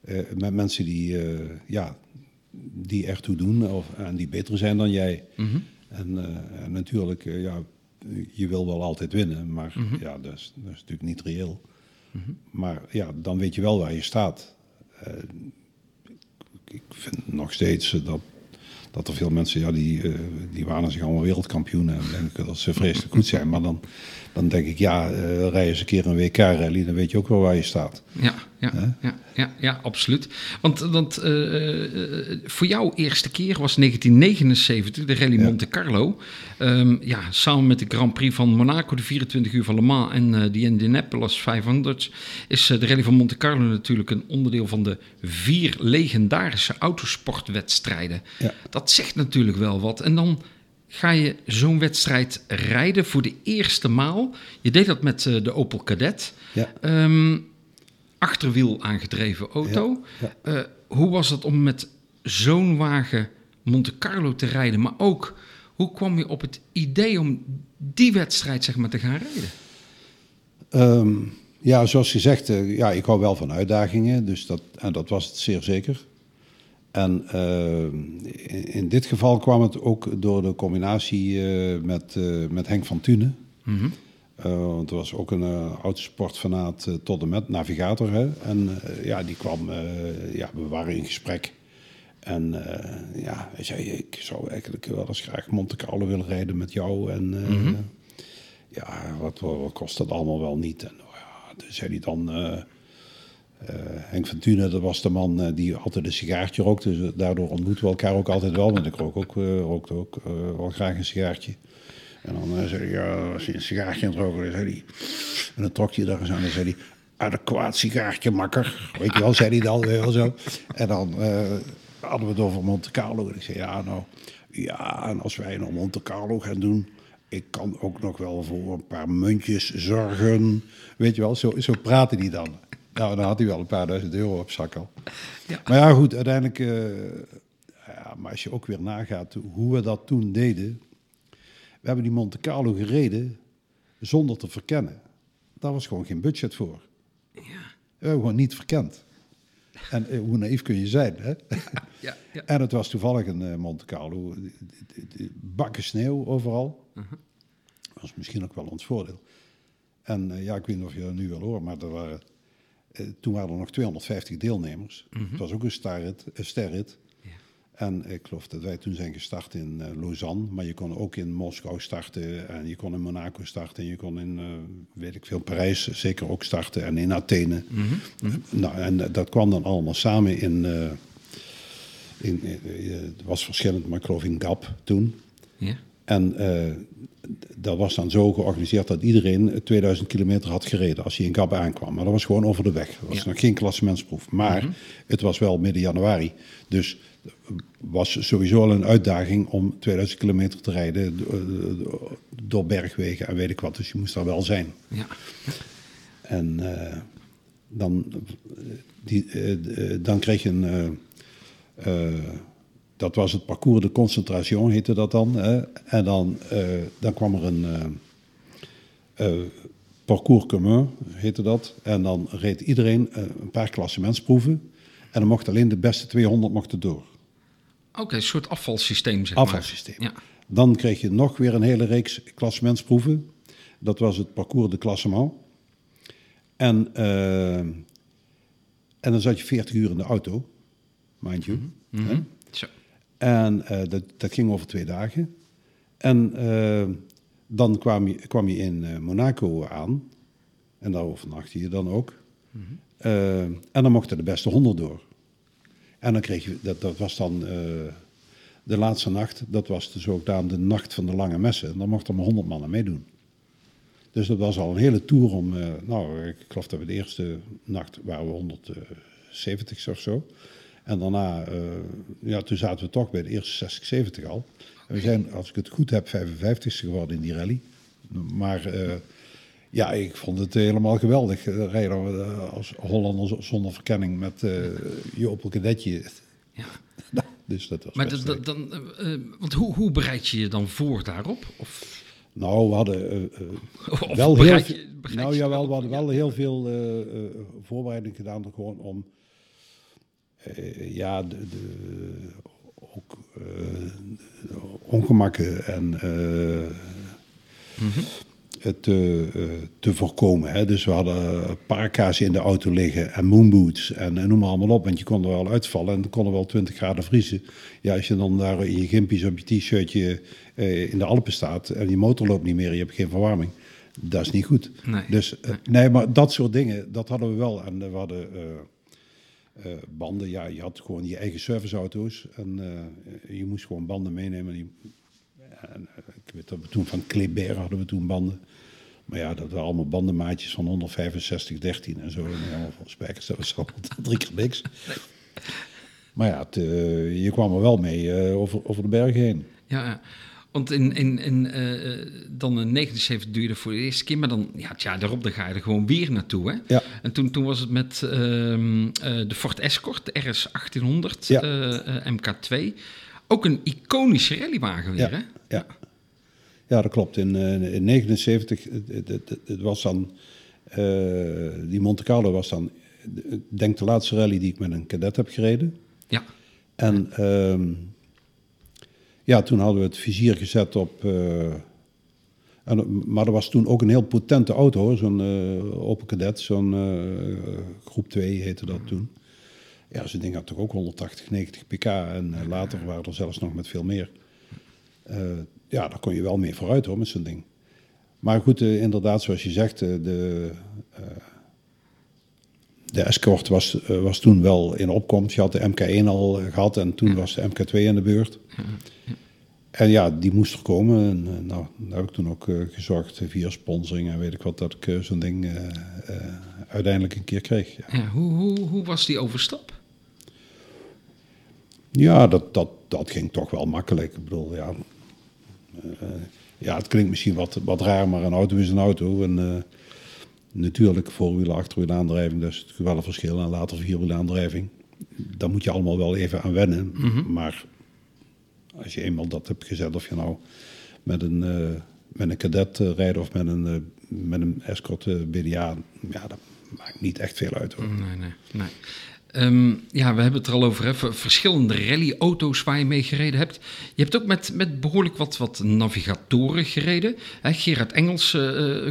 eh, met mensen die, eh, ja, die ertoe doen of, en die beter zijn dan jij. En, eh, en natuurlijk, ja, je wil wel altijd winnen, maar ja, dat is, dat is natuurlijk niet reëel. Maar ja, dan weet je wel waar je staat. Ik vind nog steeds dat, dat er veel mensen, ja, die, eh, die wanen zich allemaal wereldkampioenen en dat ze vreselijk goed zijn. Maar dan, dan denk ik, ja, eh rij eens een keer een WK-rally, dan weet je ook wel waar je staat. Ja, ja, ja, ja, ja, absoluut. Want, want eh, eh, voor jou eerste keer was 1979 de Rally Ja. Monte Carlo. Ehm, ja, samen met de Grand Prix van Monaco, de 24 uur van Le Mans en eh de Indianapolis 500 is de Rally van Monte Carlo natuurlijk een onderdeel van de vier legendarische autosportwedstrijden. Ja. Dat zegt natuurlijk wel wat. En dan ga je zo'n wedstrijd rijden voor de eerste maal. Je deed dat met eh, de Opel Kadett. Ja. Ehm, achterwiel aangedreven auto. Ja, Eh, hoe was het om met zo'n wagen Monte Carlo te rijden? Maar ook Hoe kwam je op het idee om die wedstrijd zeg maar, te gaan rijden? Ehm, ja, zoals je zegt, eh, ja, ik hou wel van uitdagingen. Dus dat, en dat was het zeer zeker. En uh, in, dit geval kwam het ook door de combinatie uh, met, uh, met Henk van Tunen. Mm -hmm. want er was ook een autosportfanaat tot en met navigator. Hè? En ja, die kwam, ja, we waren in gesprek. En ja, hij zei, ik zou eigenlijk wel eens graag Monte Carlo willen rijden met jou. En mm -hmm. ja, wat, wat, kost dat allemaal wel niet? En ja, toen zei hij dan... Uh, Henk van Thune, dat was de man uh, die altijd een sigaartje rookte. Dus daardoor ontmoeten we elkaar ook altijd wel. Want ik rook ook, uh, rookte ook wel graag een sigaartje. En dan zei hij, ja, als je een sigaartje aan het roken. En dan trok hij daar eens aan en zei hij... Adequaat sigaartje, makker. Weet je wel, zei hij dan wel zo. En dan hadden we het over Monte Carlo. En ik zei, ja, nou... Ja, en als wij naar Monte Carlo gaan doen... Ik kan ook nog wel voor een paar muntjes zorgen. Weet je wel, zo, zo praten die dan. Nou, dan had hij wel een paar duizend euro op zak al. Ja. Maar ja, goed, uiteindelijk... Uh, ja, maar als je ook weer nagaat hoe we dat toen deden... We hebben die Monte Carlo gereden zonder te verkennen. Daar was gewoon geen budget voor. Ja. We hebben gewoon niet verkend. En uh, hoe naïef kun je zijn, hè? Ja, ja, ja. En het was toevallig een uh, Monte Carlo. Bakken sneeuw overal. -huh. Dat was misschien ook wel ons voordeel. En ja, ik weet niet of je dat nu wel hoort, maar er waren... Uh, toen waren er nog 250 deelnemers. Mm -hmm. Het was ook een sterrit. Een. Ja. En ik geloof dat wij toen zijn gestart in uh, Lausanne. Maar je kon ook in Moskou starten. En je kon in Monaco starten. En je kon in, uh, weet ik veel, Parijs zeker ook starten. En in Athene. Mm -hmm. nou, en dat kwam dan allemaal samen in... in het was verschillend, maar ik geloof in Gap toen. Ja. En dat was dan zo georganiseerd dat iedereen 2000 kilometer had gereden als hij in Gap aankwam. Maar dat was gewoon over de weg. Dat was ja. nog geen klassementsproef. Maar mm-hmm. het was wel midden januari. Dus was sowieso al een uitdaging om 2000 kilometer te rijden door bergwegen en weet ik wat. Dus je moest daar wel zijn. Ja. En uh, dan, die, uh, dan kreeg je een... Uh, dat was het parcours de concentration, heette dat dan. Hè? En dan, uh, dan kwam er een uh, uh, parcours commun, heette dat. En dan reed iedereen een paar klassementsproeven. En dan mocht alleen de beste 200 mochten door. Oké, okay, een soort afvalsysteem, zeg afvalsysteem. maar. Ja. Dan kreeg je nog weer een hele reeks klassementsproeven. Dat was het parcours de klassement. En, en dan zat je 40 uur in de auto, mind you. Mm -hmm. En uh, dat, dat, ging over twee dagen. En uh, dan kwam je, kwam je in uh, Monaco aan. En daar overnachtte je dan ook. Mm -hmm. en dan mochten de beste honderd door. En dan kreeg je, dat, dat was dan de laatste nacht, dat was de zogenaamde nacht van de lange messen. En dan mochten er maar honderd mannen meedoen. Dus dat was al een hele tour om, nou, ik geloof dat we de eerste nacht waren we 170 of zo. En daarna, uh, ja, toen zaten we toch bij de eerste 60, 70 al. En we zijn, als ik het goed heb, 55 geworden in die rally. Maar uh, ja, ik vond het helemaal geweldig. Rijden als Hollander zonder verkenning met je Opel Kadetje. Ja. dus dat was maar dat, dan, want hoe, hoe bereid je je dan voor daarop? Of? Nou, we hadden wel heel veel. Nou we hadden wel heel veel voorbereiding gedaan gewoon om uh, ja, de, de, ook uh, ongemakken en mm-hmm. het te voorkomen. Hè. Dus we hadden parka's in de auto liggen en moonboots en, en noem maar allemaal op. Want je kon er wel uitvallen en het kon er wel 20 graden vriezen. Ja, als je dan daar in je gimpies op je t-shirtje in de Alpen staat en je motor loopt niet meer, je hebt geen verwarming. Dat is niet goed. Nee. Dus nee. nee. maar dat soort dingen, dat hadden we wel. En we hadden uh, banden, ja, je had gewoon je eigen serviceauto's en uh, je moest gewoon banden meenemen. Die, en, ik weet dat we toen van Kleber hadden we toen banden. Maar ja, dat waren allemaal bandenmaatjes van 165, 13 en zo. En helemaal van spijkers, dat was drie keer niks. Maar ja, het, je kwam er wel mee over, over de bergen heen. Ja, ja. Want in, in, in uh, dan in 79 duurde voor de eerste keer, maar dan, ja, tja, daarop dan ga je er gewoon weer naartoe. Hè? Ja. En toen, toen was het met uh, uh, de Ford Escort, de RS 1800 ja. MK2. Ook een iconische rallywagen weer, hè? Ja. ja, dat klopt. In 1979, het, het, was dan, die Monte Carlo was dan, ik denk de laatste rally die ik met een cadet heb gereden. Ja. En uh, ja, toen hadden we het vizier gezet op, uh, en, maar er was toen ook een heel potente auto, zo'n uh, Opel Cadet, zo'n groep 2 heette dat toen. Ja, zo'n ding had toch ook 180, 90 pk en later waren er zelfs nog met veel meer ja, daar kon je wel mee vooruit hoor, met zo'n ding. Maar goed, inderdaad, zoals je zegt, de, de Escort was, was toen wel in opkomst. Je had de MK1 al gehad en toen was de MK2 in de beurt. En ja, die moest er komen. En nou, daar heb ik toen ook gezorgd via sponsoring en weet ik wat, dat ik zo'n ding uiteindelijk een keer kreeg. Ja. ja hoe, hoe, hoe was die overstap? Ja, dat, dat, dat ging toch wel makkelijk. Ik bedoel, ja, uh, ja, het klinkt misschien wat, wat raar, maar een auto is een auto. En uh, natuurlijk voorwielen, achterwielaandrijving, dat is wel een verschil. En later vierwielaandrijving. Daar moet je allemaal wel even aan wennen. Mm -hmm. Maar als je eenmaal dat hebt gezet, of je nou met een, uh, met een cadet rijdt of met een, met een escort BDA, ja, dat maakt niet echt veel uit hoor. Nee, nee, nee. Um, ja, we hebben het er al over, hè, verschillende rallyauto's waar je mee gereden hebt. Je hebt ook met, met behoorlijk wat, wat navigatoren gereden. Hè, Gerard Engels uh,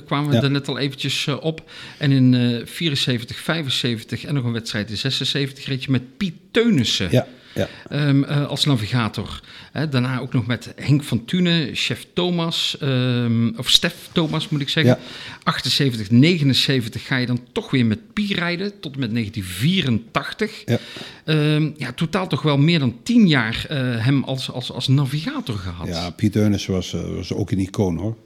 kwamen we ja. er net al eventjes uh, op. En in uh, 74, 75 en nog een wedstrijd in 76 reed je met Piet Teunissen. Ja. Ja. Um, uh, als navigator. Hè, daarna ook nog met Henk van Tunen, chef Thomas, um, of Stef Thomas moet ik zeggen. Ja. 78, 79 ga je dan toch weer met Pi rijden, tot en met 1984. Ja. Um, ja, totaal toch wel meer dan tien jaar uh, hem als, als, als navigator gehad. Ja, Piet Deunis was, uh, was ook een icoon hoor.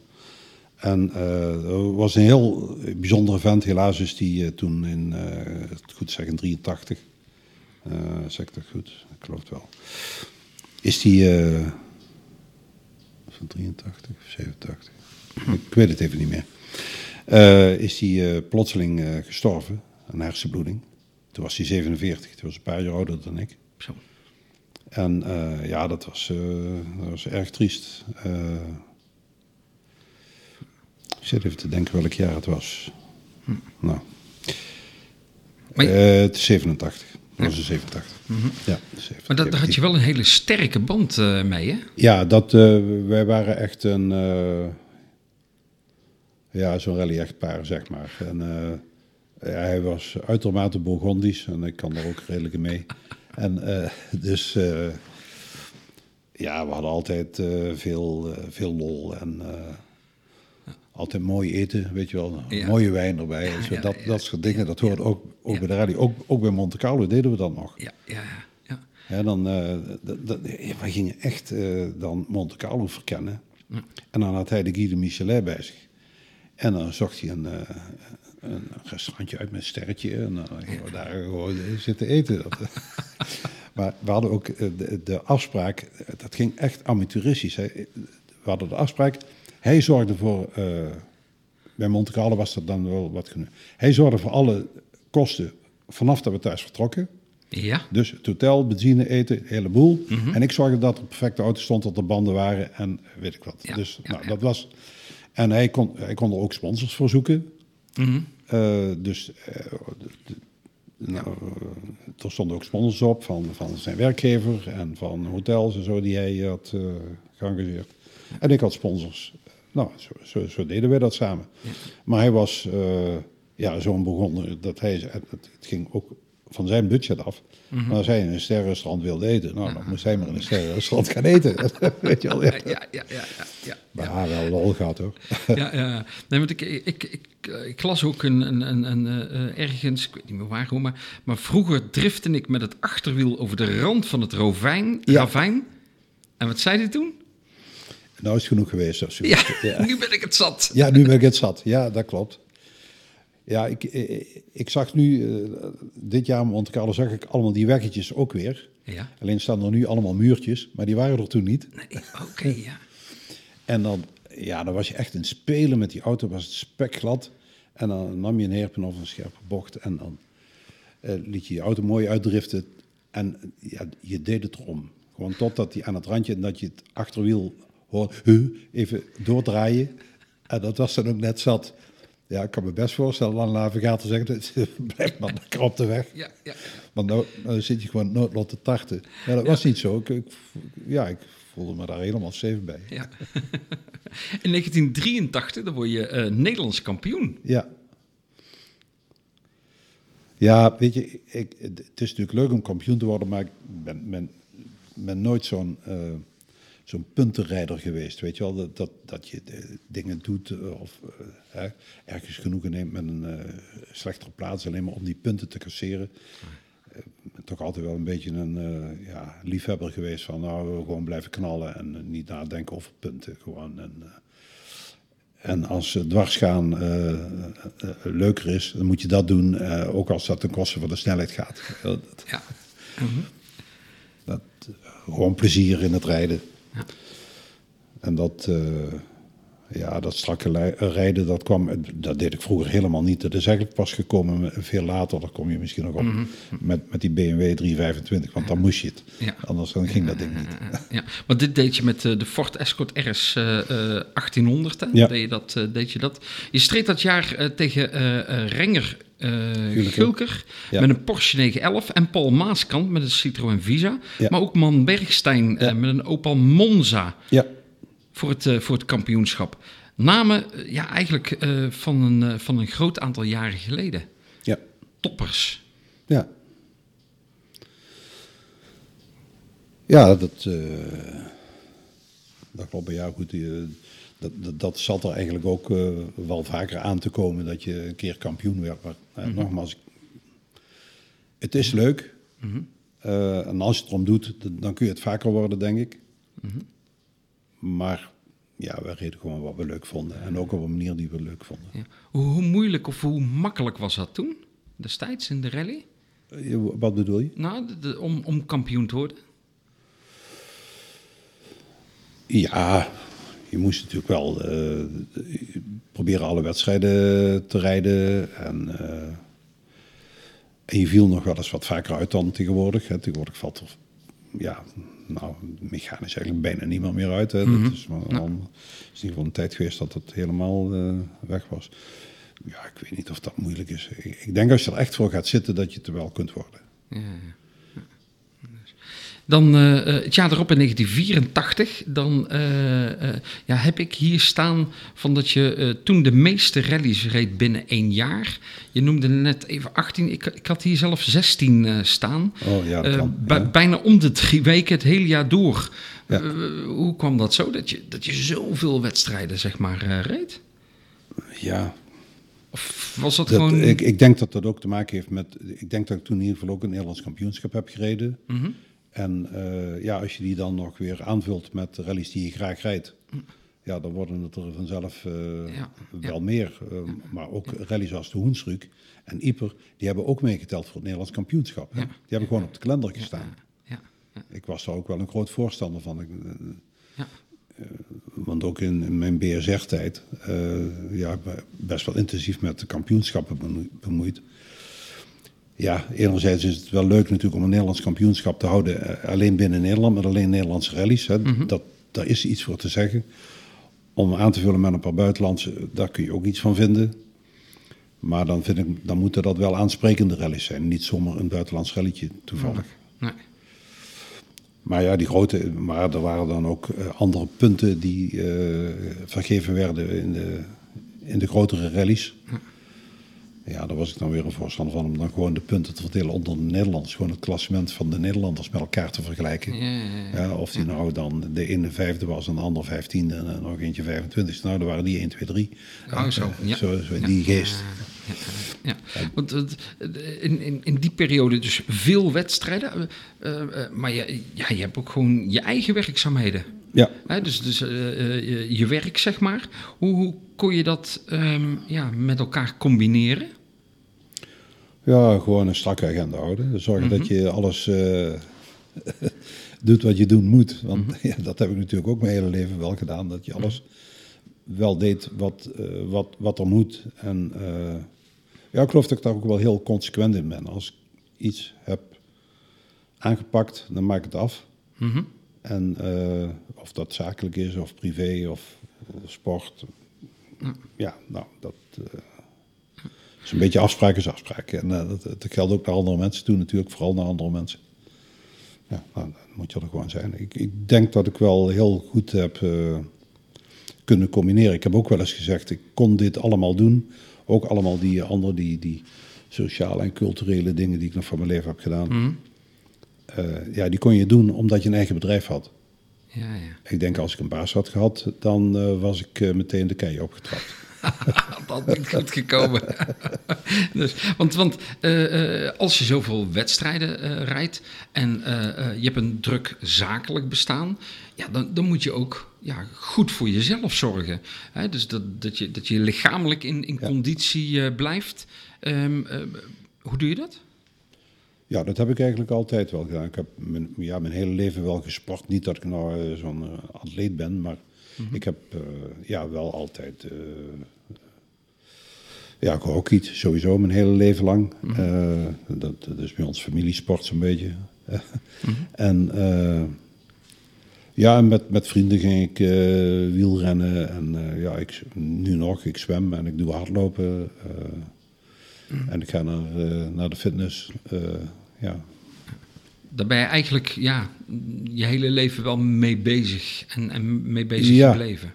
En uh, was een heel bijzondere vent. Helaas is die toen in, goed zeggen, 83 uh, zeg ik dat goed? Ik geloof het wel. Is die uh, van 83 of 87? Ik weet het even niet meer. Uh, is die plotseling gestorven, een hersenbloeding. Toen was hij 47, toen was een paar jaar ouder dan ik. Zo. En ja, dat was, dat was erg triest. ik zit even te denken welk jaar het was. Hm. Nou. Het is 87. Dat was een 87. Mm -hmm. Ja, 87. Maar dat, daar had je wel een hele sterke band uh, mee, hè? Ja, dat, uh, wij waren echt een... Uh, ja, zo'n rally-echtpaar, zeg maar. En ja, hij was uitermate Burgondisch en ik kan daar ook redelijk mee. en dus... ja, we hadden altijd veel, veel lol en altijd mooi eten, weet je wel. Ja. Mooie wijn erbij. Zo, dat, dat soort dingen, dat hoort ook, ook bij de rally. Ook, ook bij Monte Carlo deden we dat nog. Ja, ja, ja. ja. dan, uh, we gingen echt uh, dan Monte Carlo verkennen. En dan had hij de Guy de Michelin bij zich. En dan zocht hij een, uh, een restaurantje uit met een sterretje. En dan gingen we daar gewoon zitten eten. Dat, maar we hadden ook de, de, afspraak, dat ging echt amateuristisch. Hè. We hadden de afspraak hij zorgde voor, uh, bij Monte Carlo was dat dan wel wat genoeg. Hij zorgde voor alle kosten vanaf dat we thuis vertrokken. Ja. Dus het hotel, benzine, eten, een heleboel. Mm -hmm. En ik zorgde dat er perfecte auto stond, dat er banden waren en weet ik wat. Ja, dus ja, nou, ja. dat was... En hij kon, hij kon er ook sponsors voor zoeken. Mm -hmm. uh, dus uh, de, de, nou, er stonden ook sponsors op van, van zijn werkgever en van hotels en zo die hij had geëngageerd. En ik had sponsors. Nou, zo, zo, zo, deden wij dat samen. Ja. Maar hij was uh, ja, zo'n begonnen dat hij, het, ging ook van zijn budget af. Mm -hmm. Maar als hij in een sterrenrestaurant wilde eten, nou, dan moest hij maar in een sterrenrestaurant gaan eten. Weet je wel, ja. Ja, ja, ja. ja, ja. Maar ja, wel lol gehad hoor. ja, ja. Nee, want ik, ik, ik, ik las ook een, een, een, een uh, ergens, ik weet niet meer waar, hoe, maar, maar vroeger drifte ik met het achterwiel over de rand van het rovijn, Ja. ravijn. En wat zei hij toen? Nou is het genoeg geweest. Of Ja, ja, nu ben ik het zat. Ja, nu ben ik het zat. Ja, dat klopt. Ja, ik, ik, ik zag nu, uh, dit jaar in Monte Carlo zag ik allemaal die weggetjes ook weer. Ja. Alleen staan er nu allemaal muurtjes, maar die waren er toen niet. Nee, oké, okay, ja. En dan, ja, dan was je echt in spelen met die auto, was het spekglad. En dan nam je een herpen of een scherpe bocht en dan uh, liet je je auto mooi uitdriften. En ja, je deed het erom. Gewoon totdat hij aan het randje en dat je het achterwiel hoort, huh, even doordraaien. En dat was dan ook net zat. Ja, ik kan me best voorstellen dat een navigator zegt, blijf maar lekker op de weg. Ja, ja. Want nou, nou zit je gewoon noodlot te tarten. Ja, dat was niet zo. Ik, ik, ja, ik voelde me daar helemaal safe bij. ja. In 1983 dan word je eh, Nederlands kampioen. Ja. Ja, weet je, ik, het is natuurlijk leuk om kampioen te worden, maar ik ben, ben, ben nooit zo'n eh, zo'n puntenrijder geweest. Weet je wel, dat, dat, dat je de dingen doet eh, of eh, hè, ergens genoegen neemt met een eh, slechtere plaats alleen maar om die punten te casseren. Eh, toch altijd wel een beetje een eh, ja, liefhebber geweest van nou, gewoon blijven knallen en eh, niet nadenken over punten. Gewoon. En, eh, en als eh, dwarsgaan eh, eh, eh, leuker is, dan moet je dat doen, eh, ook als dat ten koste van de snelheid gaat. Eh, Ja. dat, eh, gewoon plezier in het rijden. En dat, eh, ja, dat strakke lei- rijden, dat kwam, dat deed ik vroeger helemaal niet. Dat is eigenlijk pas gekomen veel later, daar kom je misschien nog op, met, met die BMW 325, want dan moest je het. Ja. Anders dan ging dat ding niet. Eh, ja. Want dit deed je met eh, de Ford Escort RS eh, eh, 1800. Hè? Ja. Deed, je dat, eh, deed je dat? Je streed dat jaar eh, tegen eh, eh, Renger eh, Gulker Ja. met een Porsche 911 en Paul Maaskant met een Citroën Visa. Ja. Maar ook Man Bergstein eh, met een Opel Monza Ja, voor het, eh, voor het kampioenschap. Namen eh, ja, eigenlijk eh, van, een, van een groot aantal jaren geleden. ja, Toppers. ja. Ja, dat, eh, dat klopt. Ja, goed, die, eh, dat, dat, dat zat er eigenlijk ook wel vaker aan te komen dat je een keer kampioen werd. Maar eh, nogmaals, het is leuk. Eh, en als je het erom doet, dan kun je het vaker worden, denk ik. Maar ja, we reden gewoon wat we leuk vonden. En ook op een manier die we leuk vonden. Ja. Hoe, moeilijk of hoe makkelijk was dat toen? Destijds in de rally? Eh, Wat bedoel je? Nou, de- de- om, om kampioen te worden? Ja, je moest natuurlijk wel eh, proberen alle wedstrijden te rijden. En, eh, en je viel nog wel eens wat vaker uit dan tegenwoordig. Hè. Tegenwoordig valt er, ja, nou, mechanisch eigenlijk bijna niemand meer uit. Hè. Dat is, maar al, is in ieder geval een tijd geweest dat het helemaal eh, weg was. Ja, ik weet niet of dat moeilijk is. Ik, ik denk als je er echt voor gaat zitten, dat je het er wel kunt worden. Ja, ja. Dan eh, eh, het jaar erop in 1984, dan eh, eh, ja, heb ik hier staan van dat je eh, toen de meeste rallies reed binnen één jaar. Je noemde net even 18, ik, ik had hier zelf 16 eh, staan. Oh ja, Eh, kan. Bijna om de drie weken het hele jaar door. Ja. Eh, hoe kwam dat zo, dat je, dat je zoveel wedstrijden zeg maar eh, reed? Ja, Of was dat, Dat, gewoon... ik, ik denk dat dat ook te maken heeft met. Ik denk dat ik toen in ieder geval ook een Nederlands kampioenschap heb gereden. Mhm. En eh, ja, als je die dan nog weer aanvult met rallies die je graag rijdt. Ja, dan worden het er vanzelf eh, Ja, wel meer. Eh, Maar ook rallies als de Hoensruk en Ieper, die hebben ook meegeteld voor het Nederlands kampioenschap. Hè? Die hebben gewoon op de kalender gestaan. ja, ja, Ik was daar ook wel een groot voorstander van. Ik, want ook in, in mijn BSR-tijd, ja, best wel intensief met de kampioenschappen bemo- bemoeid. Ja, enerzijds is het wel leuk natuurlijk om een Nederlands kampioenschap te houden, eh, alleen binnen Nederland, met alleen Nederlandse rallies. Hè. dat, daar is iets voor te zeggen. Om aan te vullen met een paar buitenlandse, daar kun je ook iets van vinden. Maar dan, vind ik, dan moeten dat wel aansprekende rallies zijn, niet zomaar een buitenlands rallietje toevallig. Nee. Maar ja, die grote, maar er waren dan ook eh, andere punten die eh, vergeven werden in de, in de grotere rallies. Ja, daar was ik dan weer een voorstander van om dan gewoon de punten te verdelen onder de Nederlanders. Gewoon het klassement van de Nederlanders met elkaar te vergelijken. Ja, ja, ja. Ja, of die nou dan de ene vijfde was en de ander vijftiende en nog eentje 25. Nou, dan waren die 1, 2, 3. Oh, zo, ja. zo, zo in die geest. Ja, want in, in, in die periode dus veel wedstrijden. eh, eh, maar je, ja, je hebt ook gewoon je eigen werkzaamheden. Ja. Hè, dus dus eh, eh, je, je werk, zeg maar. Hoe, hoe kon je dat ehm, ja, met elkaar combineren? Ja, gewoon een strakke agenda houden. Zorgen dat je alles eh, doet wat je doen moet. Want ja, dat heb ik natuurlijk ook mijn hele leven wel gedaan. Dat je alles wel deed wat, eh, wat, wat er moet. En eh, ja, ik geloof dat ik daar ook wel heel consequent in ben. Als ik iets heb aangepakt, dan maak ik het af. Mhm. En eh, of dat zakelijk is of privé of eh, sport. Ja, nou, dat eh, is een beetje afspraak is afspraak. En dat, dat geldt ook naar andere mensen toe natuurlijk, vooral naar andere mensen. Ja, nou, dan moet je er gewoon zijn. Ik, ik denk dat ik wel heel goed heb kunnen combineren. Ik heb ook wel eens gezegd, ik kon dit allemaal doen. Ook allemaal die andere, die, die sociale en culturele dingen die ik nog van mijn leven heb gedaan. Mhm. Eh, ja, die kon je doen omdat je een eigen bedrijf had. Ja, ja. Ik denk als ik een baas had gehad, dan eh, was ik eh, meteen de kei opgetrapt. Dat niet goed gekomen. dus, want want als je zoveel wedstrijden rijdt en je hebt een druk zakelijk bestaan, ja, dan, dan moet je ook ja, goed voor jezelf zorgen. Hè? Dus dat, dat, je, dat je lichamelijk in, in Ja. conditie blijft. Ehm, eh, hoe doe je dat? Ja, dat heb ik eigenlijk altijd wel gedaan. Ik heb mijn, ja, mijn hele leven wel gesport. Niet dat ik nou eh, zo'n eh, atleet ben, maar ik heb eh, ja, wel altijd uh, ja, gehockeyd, sowieso mijn hele leven lang. Eh, dat, dat is bij ons familiesport zo'n beetje. En eh, ja, en met, met vrienden ging ik wielrennen en ja, ik, nu nog, ik zwem en ik doe hardlopen. Eh, En ik ga naar, eh, naar de fitness. eh, ja, Daar ben je eigenlijk ja, je hele leven wel mee bezig en, en mee bezig Ja. gebleven.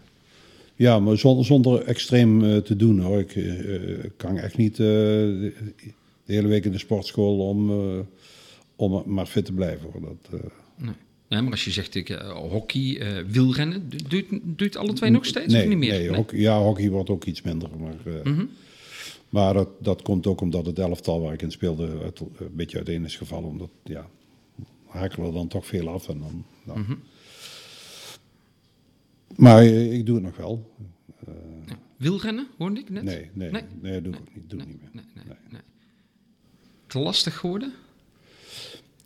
Ja, maar zonder, zonder extreem eh, te doen hoor. Ik kan echt niet de, hele week in de sportschool om, om maar fit te blijven. Hoor. Dat, Nee. Nee, maar als je zegt ik, hockey, eh, wielrennen, du- doe je het- doe je het alle twee nog steeds nee, of niet meer? Nee, hockey, ja, hockey wordt ook iets minder. Maar, Mhm. Maar dat, dat komt ook omdat het elftal waar ik in speelde uit, een beetje uiteen is gevallen. Omdat, ja, hakelen er dan toch veel af. En dan, nou. Mhm. Maar eh, ik doe het nog wel. Ja. Wielrennen, hoorde ik net? Nee, nee, Nee. doe ik ook niet. Doe Nee, niet meer. nee. Te lastig geworden?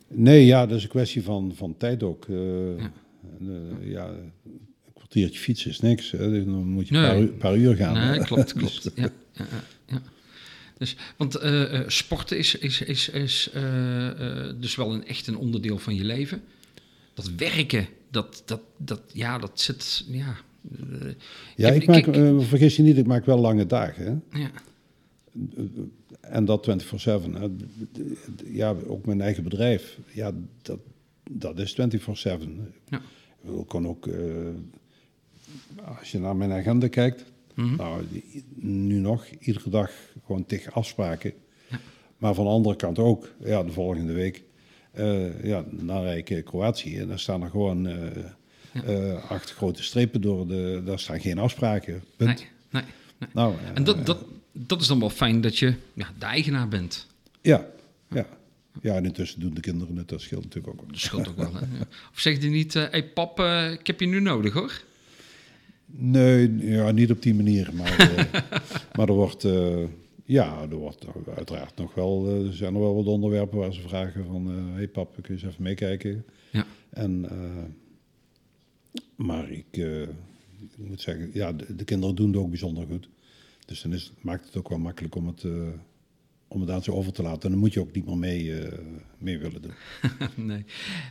Nee, ja, dat is een kwestie van, van tijd ook. Eh, Ja. eh, ja, een kwartiertje fietsen is niks. Hè. Dan moet je een paar, uur, paar uur gaan. nee, klopt, klopt. Ja, ja. Dus, want eh, eh, sporten is, is, is, is eh, dus wel een, echt een onderdeel van je leven. Dat werken, dat, dat, dat, ja, dat zit, ja... Ja, ik maak, eh, vergis je niet, ik maak wel lange dagen. Hè. ja. En dat 24-7. hè. Ja, ook mijn eigen bedrijf. Ja, dat, dat is 24-7. Ja. Ik kan ook, als je naar mijn agenda kijkt, Mhm. nou, nu nog, iedere dag gewoon tegen afspraken. Ja. Maar van de andere kant ook, ja, de volgende week, eh, ja, dan rijd ik Kroatië en dan staan er gewoon eh, eh, acht grote strepen door, de, daar staan geen afspraken. Punt. Nee, nee, nee. Nou, En dat, dat, dat is dan wel fijn dat je ja, de eigenaar bent. Ja, ja. Ja, en intussen doen de kinderen het, dat scheelt natuurlijk ook. wel. Dat scheelt ook wel. Hè? Ja. Of zeg je niet, hé hey, pap, eh, ik heb je nu nodig hoor. Nee, ja, niet op die manier. Maar, eh, maar er wordt, eh, ja, er wordt uiteraard nog wel, eh, er zijn er wel wat onderwerpen waar ze vragen van, hé hey pap, kun je eens even meekijken? Ja. En, eh, maar ik, eh, ik moet zeggen, ja, de, de kinderen doen het ook bijzonder goed. Dus dan is, maakt het ook wel makkelijk om het, eh, om het aan ze over te laten. En dan moet je ook niet meer mee, eh, willen doen. nee.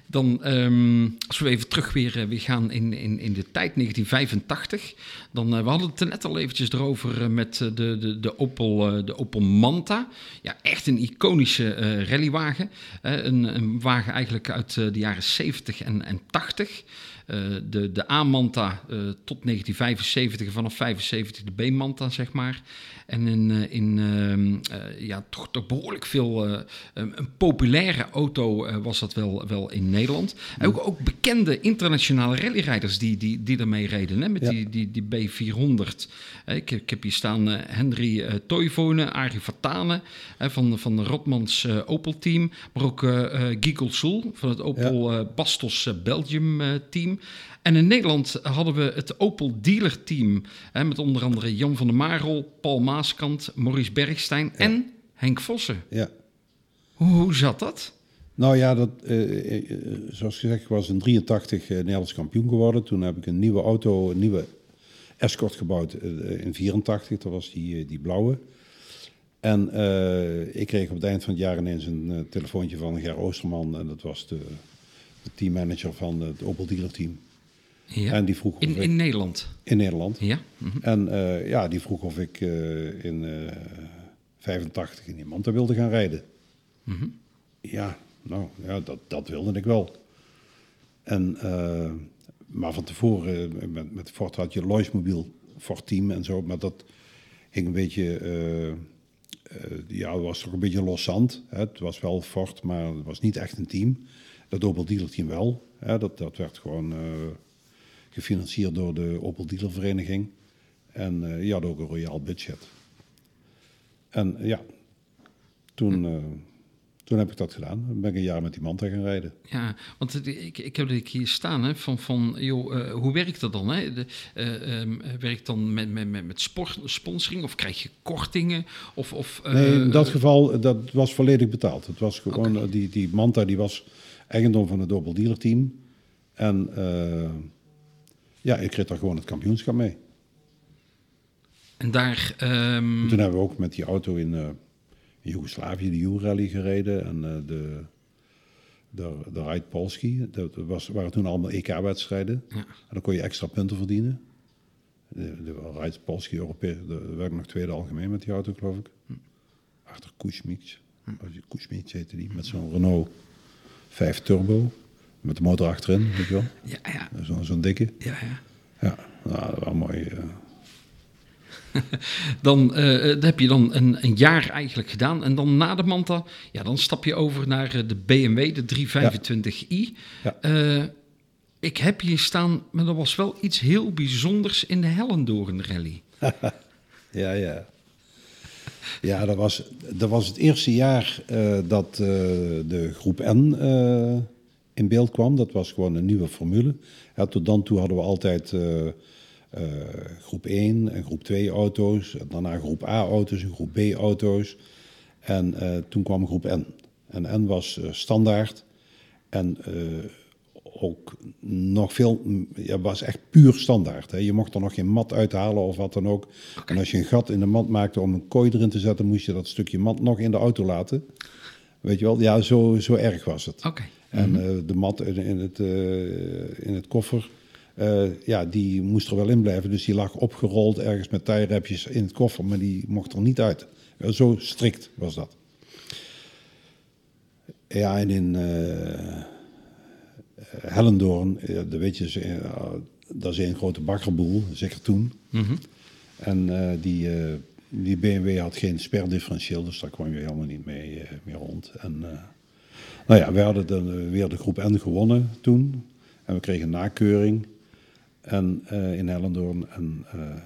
Dan, ehm, als we even terug weer, weer gaan in, in, in de tijd 1985. Dan, eh, we hadden het er net al eventjes erover met de, de, de, Opel, de Opel Manta. Ja, echt een iconische rallywagen. Een, een wagen eigenlijk uit de jaren 70 en, en 80. Eh, de, de A-Manta eh, tot 1975 en vanaf 75 de B-Manta, zeg maar. En in, eh, in ehm, eh, ja, toch, toch behoorlijk veel, een, populaire auto was dat wel, wel in Nederland. En ook, ook bekende internationale rallyrijders die, die, die ermee reden, hè, met Ja. die, die, die B400. Eh, ik, ik heb hier staan Henry Toivonen, Arie Vatane eh, van, van de Rotmans Opel-team. Maar ook Guy Colsoul van het Opel Bastos Belgium eh, team. En in Nederland hadden we het Opel Dealer Team. Hè, met onder andere Jan van der Marel, Paul Maaskant, Maurice Bergstein en Henk Vossen. Ja. Hoe, hoe zat dat? Nou ja, dat, eh, eh, zoals gezegd, ik was in 83 eh, Nederlands kampioen geworden. Toen heb ik een nieuwe auto, een nieuwe Escort gebouwd eh, in 84. Dat was die, eh, die blauwe. En eh, ik kreeg op het eind van het jaar ineens een eh, telefoontje van Ger Oosterman. En dat was de teammanager van het Opel Dealer Team. Ja. En die vroeg in, ik- in Nederland. in Nederland. Ja. mhm. En eh, ja, die vroeg of ik eh, in eh 85 in die Manta wilde gaan rijden. Mhm. Ja, nou, ja, dat, dat wilde ik wel. En, maar van tevoren, met, met Ford had je Loismobiel, Ford Team en zo, maar dat hing een beetje, ja, het was toch een beetje loszand. Hè? Het was wel Ford, maar het was niet echt een team. Dat Opel Dealer Team wel. Hè? Dat, dat werd gewoon eh, gefinancierd door de Opel Dealer Vereniging. En eh, die hadden ook een royaal budget. En eh, ja, toen, toen heb ik dat gedaan. Dan ben ik een jaar met die Manta gaan rijden. Ja, want ik, ik heb het hier staan, hè, van, van joh, hoe werkt dat dan? Hè? De, eh, ehm, werkt dan met, met, met, met sport, sponsoring of krijg je kortingen? Of, of, Nee, in dat geval, dat was volledig betaald. Het was gewoon, die, die Manta die was eigendom van het Opel Dealer Team. En eh, ja, ik reed daar gewoon het kampioenschap mee. En daar, ehm, En toen hebben we ook met die auto in, in Joegoslavië de U-rally gereden. En eh, de, de, de Ride Polski, dat was, waren toen allemaal EK-wedstrijden. Ja. En dan kon je extra punten verdienen. De, de Ride Polski Europees, daar werd ik nog tweede algemeen met die auto, geloof ik. Achter Kusmic. Kusmic heette die, met zo'n Renault 5 Turbo. Met de motor achterin, weet je wel. ja, ja, Zo'n dikke. ja, ja. Ja, nou, dat was mooi. eh. Dan eh, dat heb je dan een, een jaar eigenlijk gedaan. En dan na de Manta, ja, dan stap je over naar eh, de BMW, de 325i. Ja. Eh, ik heb hier staan, maar er was wel iets heel bijzonders in de Hellendoorn Rally. Ja, ja. Ja, dat was, dat was het eerste jaar eh, dat eh, de groep N eh, in beeld kwam. Dat was gewoon een nieuwe formule. Tot dan toe hadden we altijd groep 1 en groep 2 auto's. Daarna groep A auto's en groep B auto's. En toen kwam groep N. En N was standaard. En ook nog veel, ja, was echt puur standaard. Hè. Je mocht er nog geen mat uithalen of wat dan ook. En als je een gat in de mat maakte om een kooi erin te zetten, moest je dat stukje mat nog in de auto laten. Weet je wel? Ja, zo, zo erg was het. Oké. En eh, de mat in, in het, eh, in het koffer, eh, ja, die moest er wel in blijven. Dus die lag opgerold ergens met tijrepjes in het koffer, maar die mocht er niet uit. Zo strikt was dat. Ja, en in Hellendoorn, ja, dat weet je, eh, dat is een grote bakkerboel, zeker toen. Mhm. En eh, die, eh, die BMW had geen sperdifferentieel, dus daar kwam je helemaal niet mee, eh, mee rond. En, eh, nou ja, we hadden dan eh, weer de groep N gewonnen toen. En we kregen een nakeuring en, eh, in Hellendoorn. En eh,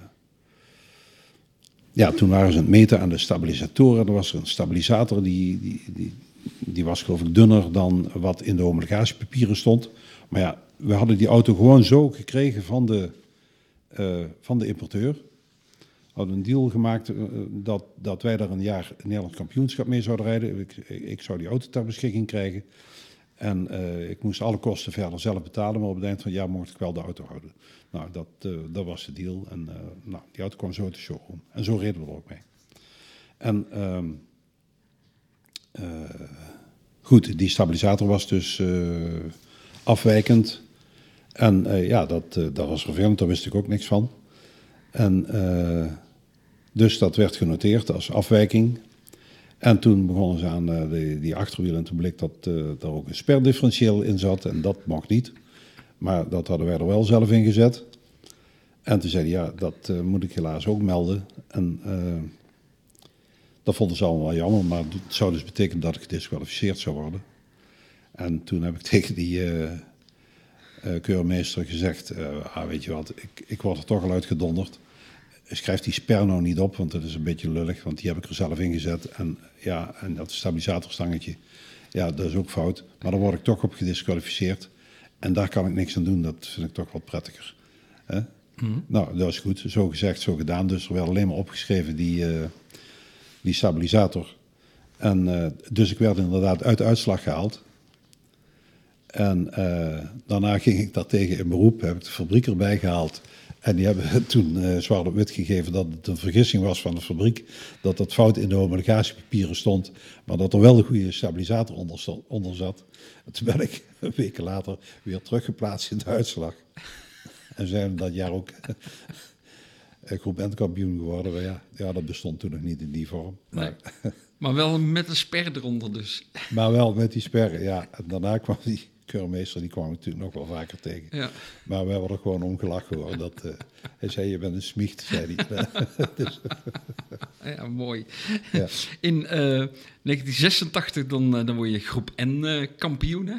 ja, toen waren ze aan het meten aan de stabilisatoren. Er was er een stabilisator die, die, die, die was geloof ik dunner dan wat in de homologatiepapieren stond. Maar ja, we hadden die auto gewoon zo gekregen van de, eh, van de importeur. We hadden een deal gemaakt eh, dat, dat wij daar een jaar Nederlands kampioenschap mee zouden rijden. Ik, ik zou die auto ter beschikking krijgen. En eh, ik moest alle kosten verder zelf betalen, maar op het eind van het jaar mocht ik wel de auto houden. Nou, dat, dat was de deal. En nou, die auto kwam zo de showroom. En zo reden we er ook mee. En ehm, eh, goed, die stabilisator was dus eh, afwijkend. En eh, ja, dat, eh, dat was vervelend, daar wist ik ook niks van. En eh, dus dat werd genoteerd als afwijking. En toen begonnen ze aan eh, die, die achterwiel en toen bleek dat eh er ook een sperdifferentieel in zat en dat mocht niet. Maar dat hadden wij er wel zelf in gezet. En toen zei hij, ja, dat eh, moet ik helaas ook melden. En eh, dat vonden ze allemaal wel jammer, maar het zou dus betekenen dat ik gedisqualificeerd zou worden. En toen heb ik tegen die eh, eh, keurmeester gezegd, eh, ah, weet je wat, ik, ik word er toch al uitgedonderd. Schrijf die sper nou niet op, want dat is een beetje lullig, want die heb ik er zelf in gezet. En ja, en dat stabilisatorstangetje, ja, dat is ook fout. Maar daar word ik toch op gedisqualificeerd. En daar kan ik niks aan doen, dat vind ik toch wat prettiger. Hè? Nou, dat is goed. Zo gezegd, zo gedaan. Dus er werd alleen maar opgeschreven die, die stabilisator. En eh, dus ik werd inderdaad uit de uitslag gehaald. En eh, daarna ging ik daar tegen in beroep, heb ik de fabriek erbij gehaald. En die hebben toen uh, zwart op wit gegeven dat het een vergissing was van de fabriek. Dat dat fout in de homologatiepapieren stond. Maar dat er wel een goede stabilisator onder, onder zat. En toen ben ik een weken later weer teruggeplaatst in de uitslag. En zijn dat jaar ook groep N-kampioen geworden. Maar ja, ja, dat bestond toen nog niet in die vorm. Nee. Maar wel met een sper eronder dus. Maar wel met die sperren, ja. En daarna kwam die keurmeester, die kwam natuurlijk nog wel vaker tegen. Ja. Maar wij worden gewoon omgelachen hoor. Dat, uh, hij zei, je bent een smiecht, zei hij. dus, ja, mooi. Ja. In uh, 1986 dan, uh, dan word je groep N kampioen, hè?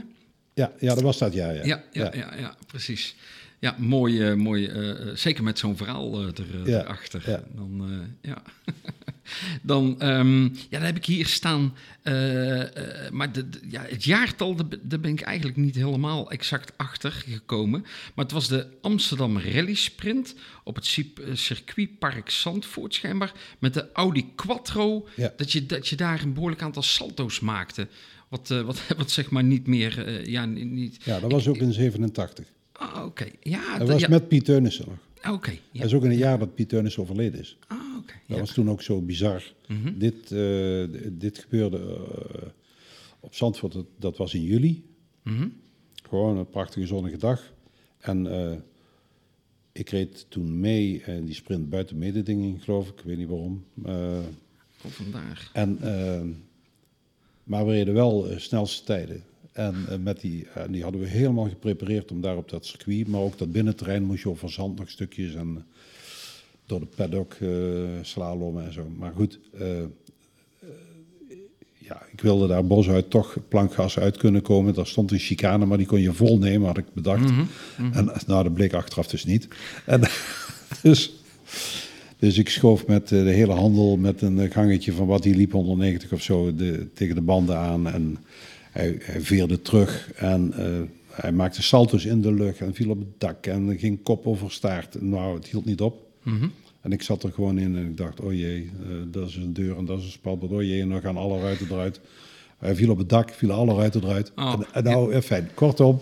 Ja, ja, dat was dat jaar, ja. Ja, ja, ja. ja, precies. Ja, mooi, mooi zeker met zo'n verhaal er, Ja, erachter. ja. Dan, ja. dan, ehm, ja, dan heb ik hier staan, eh, eh, maar de, de- ja, het jaartal, daar ben- ik eigenlijk niet helemaal exact achter gekomen. Maar het was de Amsterdam Rally Sprint op het cir- eh, circuitpark Zandvoort schijnbaar. Met de Audi Quattro, Ja. dat, je, dat je daar een behoorlijk aantal salto's maakte. Wat, eh, wat, wat zeg maar niet meer, eh, ja, ni- niet... Ja, dat was ook in 87. Ah, oké. Ja, Dat was ja. met Piet Teunissen nog. Oké, ja. Dat is ook in het jaar dat Piet Teunissen overleden is. Ah, oké. Dat was toen ook zo bizar. Mhm. dit, eh, dit gebeurde eh, op Zandvoort, dat, dat was in juli. Mhm. Gewoon een prachtige zonnige dag. En eh, ik reed toen mee in die sprint buiten mededinging, geloof ik. Ik weet niet waarom. Oh, vandaar. en, maar we reden wel snelste tijden. En eh, met die, en die hadden we helemaal geprepareerd om daar op dat circuit. Maar ook dat binnenterrein moest je over zand nog stukjes. En eh, door de paddock eh slalommen en zo. Maar goed, eh, eh, ja, ik wilde daar bosuit toch plankgas uit kunnen komen. Daar stond een chicane, maar die kon je vol nemen, had ik bedacht. En nou, dat bleek achteraf dus niet. En, dus, dus ik schoof met eh, de hele handel met een eh, gangetje van wat die liep 190 of zo de, tegen de banden aan. En hij, hij veerde terug en eh, hij maakte salto's in de lucht en viel op het dak en ging kop over staart. Nou, het hield niet op. Mhm. En ik zat er gewoon in en ik dacht, oh jee, eh, dat is een deur en dat is een spatbord. Oh jee, en dan gaan alle ruiten eruit. Hij viel op het dak, vielen alle ruiten eruit. Oh, en, en nou, eh, fijn. Kortom,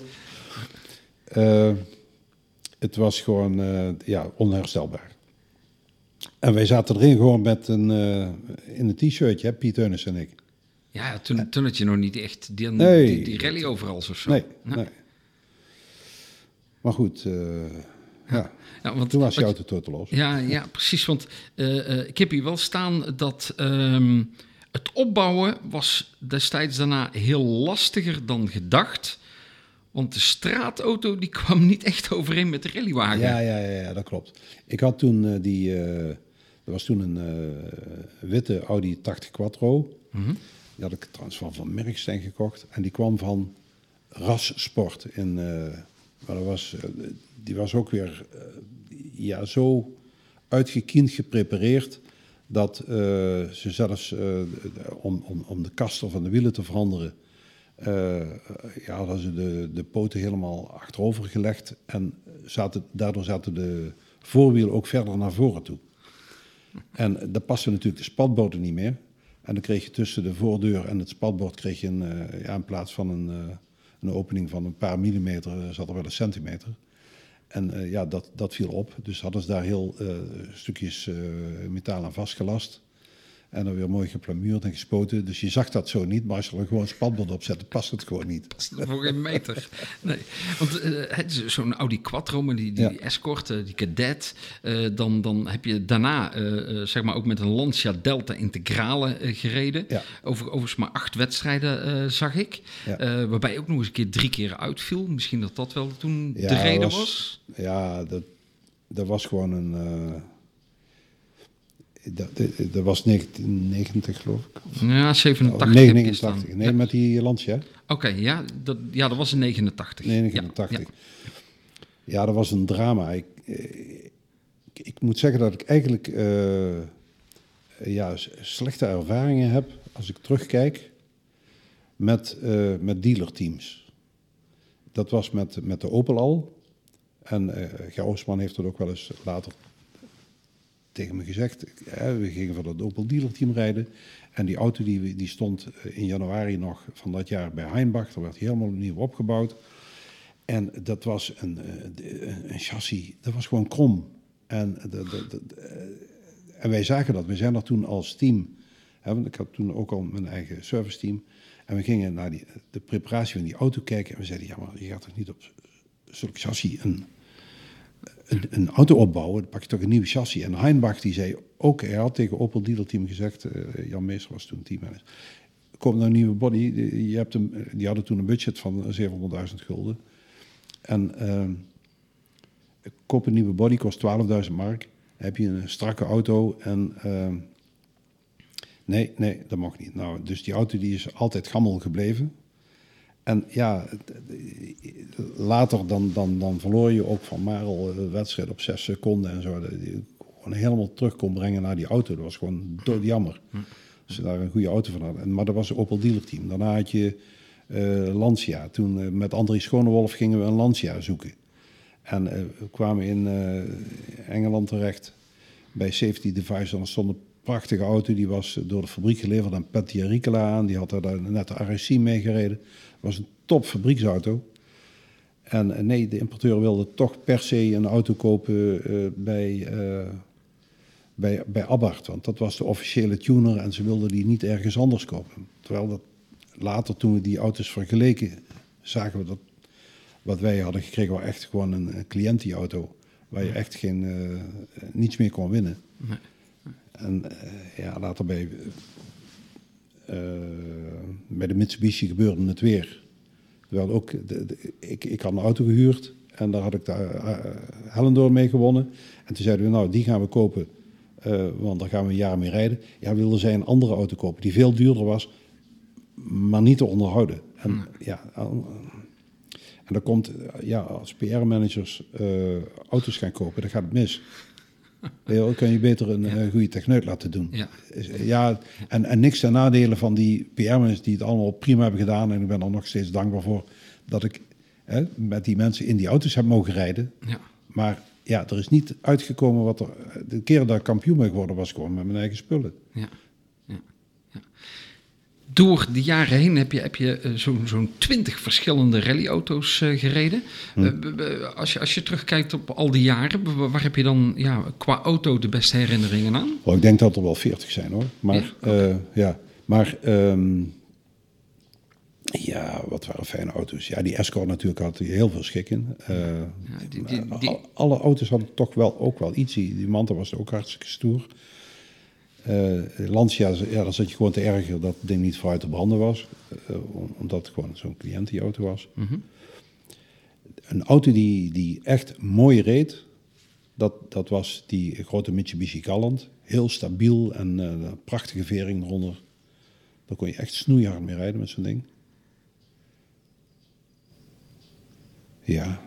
het was gewoon ja, onherstelbaar. En wij zaten erin gewoon met een, in een t-shirtje, Piet Teunis en ik. Ja, toen, toen had je nog niet echt die, Nee. die, die rally overal of zo. Nee, nee. Maar goed, eh, ja. Ja, want, toen was je auto totaal los. Ja, ja, precies. Want eh, ik heb hier wel staan dat ehm, het opbouwen was destijds daarna heel lastiger dan gedacht. Want de straatauto die kwam niet echt overeen met de rallywagen. Ja, ja, ja, ja, dat klopt. Ik had toen die, er was toen een witte Audi 80 Quattro. Mhm. Die had ik trouwens van Van Merkstein gekocht. En die kwam van Ras Sport. In, eh, maar dat was, eh, die was ook weer eh, ja, zo uitgekiend geprepareerd... dat eh, ze zelfs, eh, om, om, de kasten van de wielen te veranderen... eh, ja, hadden ze de, de poten helemaal achterover gelegd. En daardoor zaten de voorwielen ook verder naar voren toe. En dat paste natuurlijk de spatboten niet meer. En dan kreeg je tussen de voordeur en het spatbord kreeg je een, eh, ja, in plaats van een, eh, een opening van een paar millimeter, eh, zat er wel een centimeter. En ja, dat, dat viel op. Dus hadden ze daar heel stukjes metaal aan vastgelast. En dan weer mooi geplamuurd en gespoten. Dus je zag dat zo niet. Maar als je er gewoon spatbord op zette, past het gewoon niet. Voor geen meter. Nee. Want eh, zo'n Audi Quattro, maar die, die Ja. Escort, eh, die Cadet. eh, dan, dan heb je daarna zeg maar ook met een Lancia Delta Integrale gereden. Ja. Over, overigens maar acht wedstrijden zag ik. Ja. Waarbij ook nog eens een keer drie keer uitviel. Misschien dat dat wel toen de reden was- was. Ja, dat, dat was gewoon een. Eh, dat, dat- dat was 1990, geloof ik. Of Ja, 87 Oh, heb ik hier 89. staan. Nee, Ja. met die Lancia. Oké, ja, dat, ja, dat was in 89. 89. Ja, Ja, ja. dat was een drama. Ik, eh, ik, ik moet zeggen dat ik eigenlijk eh, ja, slechte ervaringen heb als ik terugkijk met, eh met dealerteams. Dat was met, met de Opel al. En eh Oosman heeft het ook wel eens later tegen me gezegd. We gingen van het Opel dealerteam rijden. En die auto die, die stond eh, in januari nog van dat jaar bij Heimbach. Daar werd helemaal opnieuw opgebouwd. En dat was een, eh, een chassis, dat was gewoon krom. En, de, de, eh, en wij zagen dat. We zijn er toen als team, hè, want ik had toen ook al mijn eigen service team. En we gingen naar die, de preparatie van die auto kijken. En we zeiden, ja, maar je gaat toch niet op zulk chassis een, een, een, auto opbouwen? Dan pak je toch een nieuw chassis. En Heinbach die zei ook, hij had tegen Opel Dealer Team gezegd, uh, Jan Meester was toen teammanager. Komt nou een nieuwe body, je hebt hem, die hadden toen een budget van 700.000 gulden. En uh, koop een nieuwe body, kost 12.000 mark. heb je een strakke auto en... Uh, nee, nee, dat mag niet. Nou, dus die auto die is altijd gammel gebleven. En ja, later dan, dan, dan verloor je ook van Marel de wedstrijd op zes seconden en zo. Die gewoon helemaal terug kon brengen naar die auto. Dat was gewoon doodjammer. Hm. Als ze daar een goede auto van hadden. Maar dat was een Opel dealer team. Daarna had je uh, Lancia. Toen uh, met André Schonewolf gingen we een Lancia zoeken. En uh, we kwamen in Engeland terecht bij Safety Device. En er stond een prachtige auto. Die was door de fabriek geleverd aan Patty Ricola aan. Die had daar net de RSC meegereden. Het was een top fabrieksauto. En nee, de importeur wilde toch per se een auto kopen bij, bij, bij Abarth. Want dat was de officiële tuner en ze wilden die niet ergens anders kopen. Terwijl dat later, toen we die auto's vergeleken, zagen we dat wat wij hadden gekregen was echt gewoon een, een cliëntieauto. Waar je echt geen, uh, niets meer kon winnen. Nee. En uh, ja, later bij, bij de Mitsubishi gebeurde het weer. Terwijl ook, de, de, ik, ik had een auto gehuurd en daar had ik de Hellendoor mee gewonnen. En toen zeiden we, nou, die gaan we kopen, want daar gaan we een jaar mee rijden. Ja, wilden zij een andere auto kopen die veel duurder was, maar niet te onderhouden. En, ja, en dan komt, ja, als PR-managers uh, auto's gaan kopen, dan gaat het mis. Dan kan je beter een ja. goede techneut laten doen. Ja, ja en, en niks ten nadele van die PR-managers die het allemaal prima hebben gedaan. En ik ben er nog steeds dankbaar voor dat ik hè, met die mensen in die auto's heb mogen rijden. Ja. Maar ja, er is niet uitgekomen wat er... De keer dat ik kampioen ben geworden was gewoon met mijn eigen spullen. Ja door de jaren heen heb je, heb je uh, zo'n zo'n twintig verschillende rallyauto's uh, gereden. Hm. Uh, als, je, als je terugkijkt op al die jaren, waar heb je dan ja, qua auto de beste herinneringen aan? Oh, ik denk dat er wel veertig zijn hoor. Maar ja, okay. ja. maar um, ja, wat waren fijne auto's. Ja, die Escort natuurlijk had heel veel schik in. Ja, die, die, die... Alle auto's hadden toch wel ook wel iets. Die Manta was ook hartstikke stoer. Uh, Lancia, ja, dan zat je gewoon te erger dat het ding niet vooruit te branden was. Uh, omdat het gewoon zo'n cliëntieauto was. Mm -hmm. Een auto die, die echt mooi reed, dat, dat was die grote Mitsubishi Galant. Heel stabiel en uh, prachtige vering eronder. Daar kon je echt snoeihard mee rijden met zo'n ding. Ja.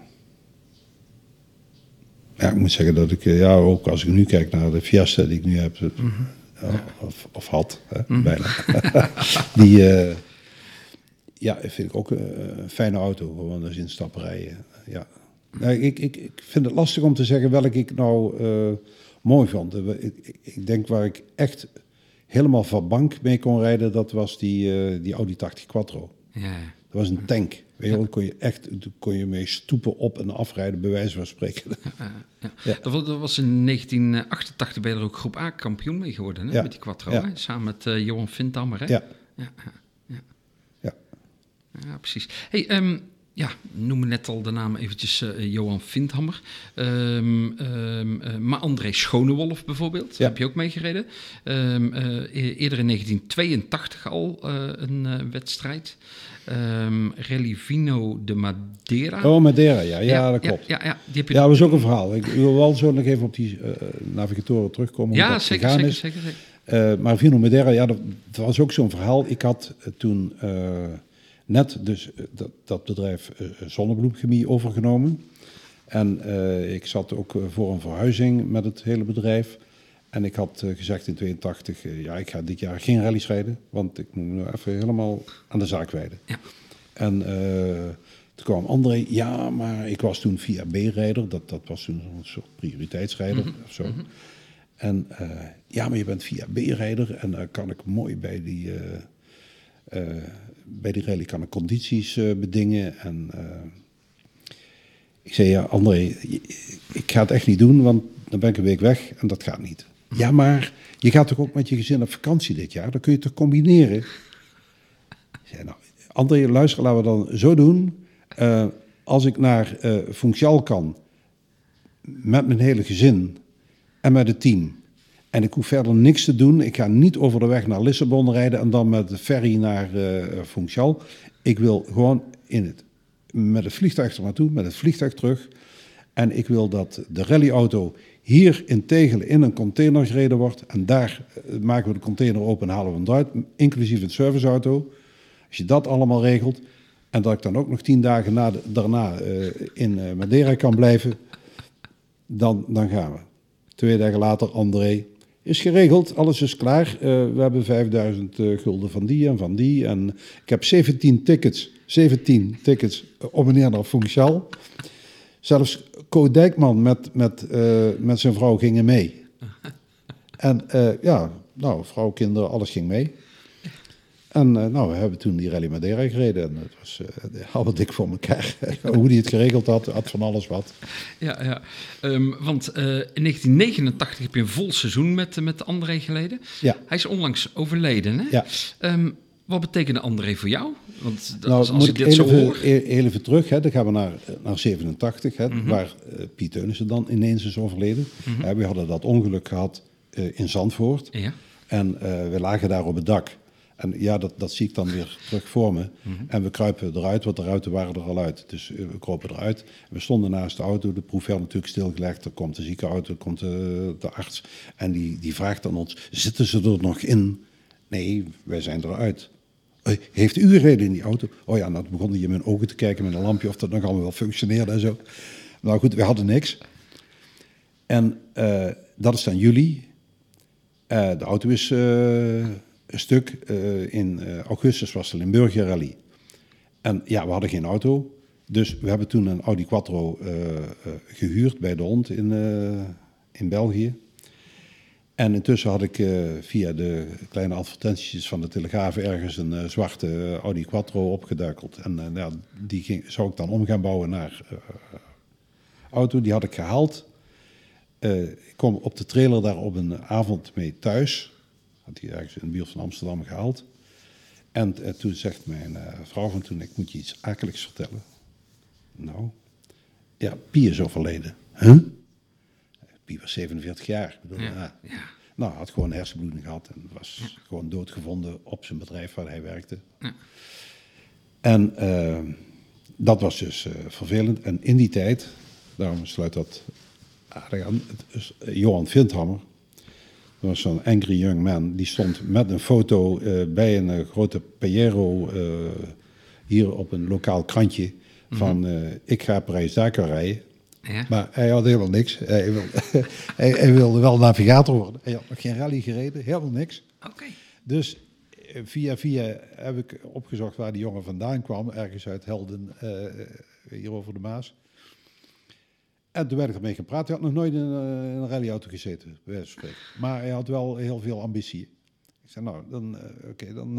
Ja, ik moet zeggen dat ik, ja, ook als ik nu kijk naar de Fiesta die ik nu heb, mm -hmm of, of had, hè, mm. bijna. die, uh, ja, vind ik ook een fijne auto, gewoon als instappen rijden. Ja. Nou, ik, ik, ik vind het lastig om te zeggen welk ik nou uh, mooi vond. Ik, ik, denk waar ik echt helemaal van bank mee kon rijden, dat was die, uh, die Audi 80 Quattro. Ja. Dat was een tank. Kon je echt kon je mee stoepen op en afrijden, bij wijze van spreken. Ja, ja. Dat, was in 1988 ben je er ook groep A kampioen mee geworden, hè? met die Quattro, hè? samen met uh, Johan Vindammer. Hè? Ja. Ja, ja. ja. ja. precies. Hey, um, ja, noem net al de naam eventjes uh, Johan Vindhammer. Um, um, uh, maar André Schonewolf bijvoorbeeld, ja. heb je ook meegereden. Um, uh, eerder in 1982 al een wedstrijd. Um, Rally Vino de Madeira. Oh, Madeira, ja, ja, ja dat klopt. Ja, ja, die heb je ja, dat was ook een verhaal. Ik wil wel zo nog even op die navigatoren terugkomen. Ja, zeker, zeker, zeker, zeker. maar Vino Madeira, ja, dat, dat was ook zo'n verhaal. Ik had toen net dus dat, dat bedrijf Zonnebloemchemie overgenomen. En ik zat ook voor een verhuizing met het hele bedrijf. En ik had uh, gezegd in 82, ja, ik ga dit jaar geen rallies rijden, want ik moet me nu even helemaal aan de zaak wijden. Ja. En toen kwam André, ja, maar ik was toen via B-rijder, dat, dat was toen een soort prioriteitsrijder mm -hmm. of zo. Mm -hmm. En ja, maar je bent via B-rijder en dan kan ik mooi bij die bij die rally kan ik condities bedingen. En, Ik zei, ja, André, ik ga het echt niet doen, want dan ben ik een week weg en dat gaat niet. Ja, maar je gaat toch ook met je gezin op vakantie dit jaar? Dan kun je het toch combineren? Ik nou, André, luister, laten we dan zo doen. Eh, als ik naar eh Funchal kan, met mijn hele gezin en met het team... En ik hoef verder niks te doen. Ik ga niet over de weg naar Lissabon rijden en dan met de ferry naar eh Funchal. Ik wil gewoon in het, met het vliegtuig er naartoe, met het vliegtuig terug. En ik wil dat de rallyauto hier in Tegelen in een container gereden wordt. En daar eh, maken we de container open en halen we hem eruit, inclusief het serviceauto. Als je dat allemaal regelt en dat ik dan ook nog tien dagen na daarna eh, in eh, Madeira kan blijven, dan, dan gaan we. Twee dagen later, André, is geregeld, alles is klaar. We hebben 5000 eh, gulden van die en van die. En ik heb 17 tickets, 17 tickets op en neer naar Funchal. Zelfs Co Dijkman met, met, eh, met zijn vrouw gingen mee. En eh, ja, nou, vrouw, kinderen, alles ging mee. En eh, nou, we hebben toen die Rally Madeira gereden. En het was uh, dik voor elkaar. Hoe die het geregeld had, had van alles wat. Ja, ja. Ehm, want in 1989 heb je een vol seizoen met, met André geleden. Ja. Hij is onlangs overleden, hè? Ja. Ehm, wat betekende André voor jou? Want dat, Nou, als moet ik dit zo even, hoor... e- heel even terug. Hè. Dan gaan we naar, naar 87, hè, Mhm. waar eh, Piet Teunissen dan ineens is overleden. Hè, we hadden dat ongeluk gehad eh, in Zandvoort. Ja. En eh, we lagen daar op het dak. En ja, dat, dat zie ik dan weer terug voor me. En we kruipen eruit, want de ruiten waren er al uit. Dus we kropen eruit. We stonden naast de auto, de proef werd natuurlijk stilgelegd. Er komt de ziekenauto, er komt de, de arts. En die, die vraagt aan ons, zitten ze er nog in? Nee, wij zijn eruit. "Eh, Heeft u gereden in die auto? Oh ja, nou toen begon hij in mijn ogen te kijken met een lampje of dat nog allemaal wel functioneerde en zo. Nou goed, we hadden niks. En eh, dat is dan juli. Eh, de auto is een stuk. eh, in eh, augustus was de Limburger Rally. En ja, we hadden geen auto. Dus we hebben toen een Audi Quattro eh, eh, gehuurd bij de hond in, in België. En intussen had ik eh, via de kleine advertenties van de Telegraaf ergens een eh, zwarte eh, Audi Quattro opgeduikeld. En ja, die ging, zou ik dan om gaan bouwen naar auto. Die had ik gehaald. Eh, ik kwam op de trailer daar op een avond mee thuis. Had hij ergens in de buurt van Amsterdam gehaald. En toen zegt mijn vrouw van toen, ik moet je iets akeligs vertellen. Nou, ja, Pie is overleden. Huh? Pie was 47 jaar. Ik bedoel, Ja, ja. Nou, had gewoon hersenbloeding gehad en was gewoon doodgevonden op zijn bedrijf waar hij werkte. Ja. En eh, dat was dus eh, vervelend. En in die tijd, daarom sluit dat aardig aan, is, eh, Johan Vindhammer, dat was zo'n angry young man, die stond met een foto bij een grote Pajero eh, hier op een lokaal krantje van eh, ik ga Parijs-Dakar rijden. Ja. Maar hij had helemaal niks. Hij wilde, hij, hij wilde wel navigator worden. Hij had nog geen rally gereden, helemaal niks. Oké. Dus eh, via via heb ik opgezocht waar die jongen vandaan kwam. Ergens uit Helden, eh, hier over de Maas. En toen werd ik ermee gepraat. Hij had nog nooit in, eh, een rallyauto gezeten, bij wijze van spreken. Maar hij had wel heel veel ambitie. Ik zei, nou, dan, oké, dan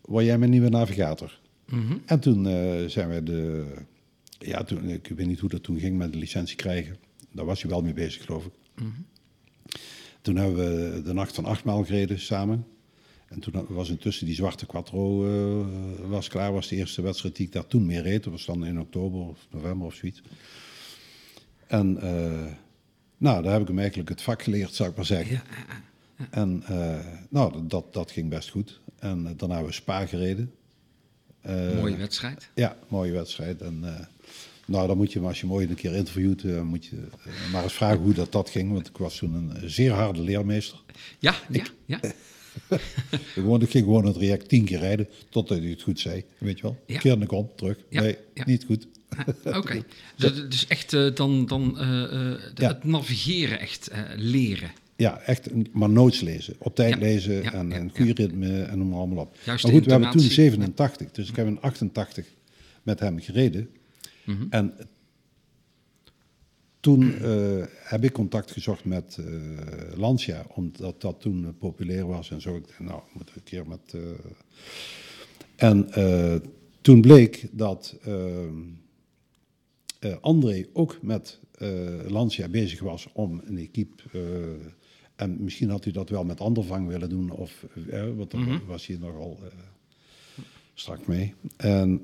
word jij mijn nieuwe navigator. Mhm. En toen zijn we de... Ja, toen, ik weet niet hoe dat toen ging met de licentie krijgen. Daar was hij wel mee bezig, geloof ik. Toen hebben we de nacht van achtmaal gereden samen. En toen was intussen die zwarte Quattro eh, was klaar. was de eerste wedstrijd die ik daar toen mee reed. Dat was dan in oktober of november of zoiets. En eh, nou, daar heb ik hem eigenlijk het vak geleerd, zou ik maar zeggen. En eh, nou, dat, dat ging best goed. En daarna hebben we Spa gereden. Mooie wedstrijd. ja, mooie wedstrijd. En nou, dan moet je, maar als je mooi een keer interviewt, eh, moet je eh, maar eens vragen hoe dat, dat ging. Want ik was toen een zeer harde leermeester. Ja, ja, ja. Ik, gewoon, ik ging gewoon het traject tien keer rijden, totdat hij het goed zei. Weet je wel? Ja. Keer de kont, terug. Ja, Nee, ja. niet goed. Oké. Dus echt eh, dan, dan eh, eh, het navigeren echt eh, leren. Ja, echt, maar nooit lezen. Op tijd Ja, lezen ja, en ja, een ja. goede ritme en noem maar allemaal op. Juist maar goed, we hebben toen intonatie. 87, dus ik heb in 88 met hem gereden. Mhm. En toen eh, heb ik contact gezocht met eh, Lancia, omdat dat toen eh, populair was en zo. Ik dacht, nou, moeten we een keer met... En toen bleek dat... André ook met Lancia bezig was om een equipe... en misschien had hij dat wel met Andervang willen doen, of, want daar was hij nogal strak mee. En,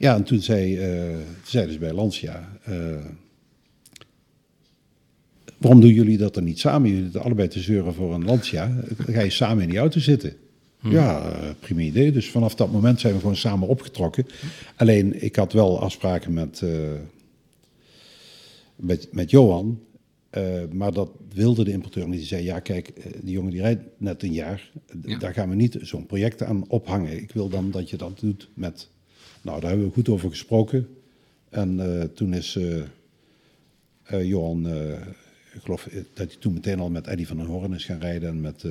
ja, en toen zei, zeiden ze bij Lancia... eh, Waarom doen jullie dat dan niet samen? Jullie zitten allebei te zeuren voor een Lancia. Dan ga je samen in die auto zitten. Ja, eh, prima idee. Dus vanaf dat moment zijn we gewoon samen opgetrokken. Alleen, ik had wel afspraken met, met, met Johan. maar dat wilde de importeur niet. Die zei, ja kijk, die jongen die rijdt net een jaar. Ja. Daar gaan we niet zo'n project aan ophangen. Ik wil dan dat je dat doet met... Nou, daar hebben we goed over gesproken. En eh, toen is eh, Johan, ik geloof dat hij toen meteen al met Eddy van den Hoorn is gaan rijden. En met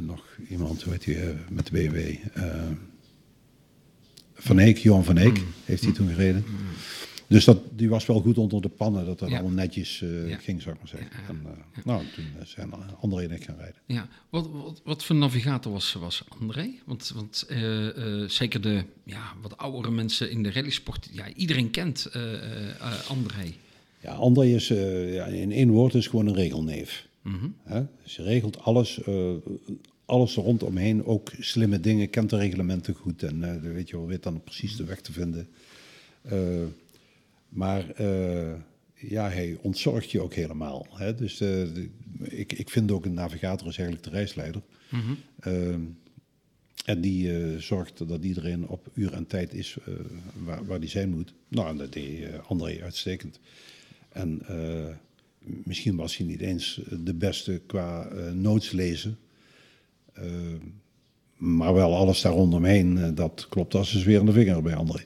nog iemand, hoe heet hij, eh, met de BMW. van Eek, Johan van Eek, heeft hij toen gereden. Dus dat, die was wel goed onder de pannen, dat dat Ja. allemaal netjes eh, Ja. ging, zou ik maar zeggen. En, eh, Nou, toen eh, zijn André en ik gaan rijden. Ja, wat, wat, wat voor navigator was, was André? Want, want zeker de ja, wat oudere mensen in de rallysport, ja, iedereen kent André. Ja, André is ja, in één woord is gewoon een regelneef. Mhm. Hè? Dus je regelt alles, alles er rondomheen, ook slimme dingen, kent de reglementen goed en weet je wel, weet dan precies de weg te vinden. Maar eh, ja, hij ontzorgt je ook helemaal. Hè? Dus eh, de- ik, ik vind ook een navigator is eigenlijk de reisleider. Mhm. Eh, en die eh, zorgt dat iedereen op uur en tijd is waar, waar die zijn moet. Nou, en dat deed André uitstekend. En misschien was hij niet eens de beste qua eh notes lezen. Eh, maar wel alles daar rondomheen, eh, dat klopt als een zweerende vinger bij André.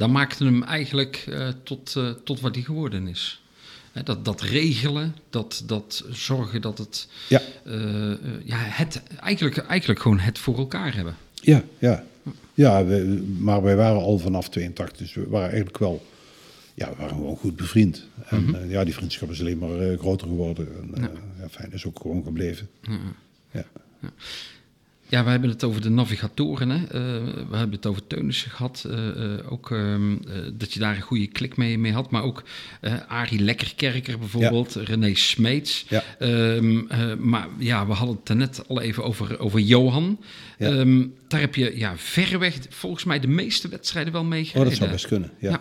Dat maakte hem eigenlijk eh, tot, eh, tot wat hij geworden is. Hè, dat, dat regelen, dat, dat zorgen dat het, Ja, eh, ja, het eigenlijk, eigenlijk gewoon het voor elkaar hebben. ja, ja. ja we- maar wij waren al vanaf 82, dus we waren eigenlijk wel... Ja, we waren gewoon goed bevriend. En eh, ja, die vriendschap is alleen maar groter geworden. En, ja. fijn, is ook gewoon gebleven. Ja. Ja, we hebben het over de navigatoren. Hè? Eh, we hebben het over Teunissen gehad. eh, eh, ook ehm, eh, dat je daar een goede klik mee, mee had. Maar ook Arie Lekkerkerker bijvoorbeeld. René Smeets. Ja. Ehm, eh, maar ja, we hadden het net al even over, over Johan. Ja. Ehm, daar heb je ja, verreweg volgens mij de meeste wedstrijden wel mee Oh, gereden. dat zou best kunnen. Ja.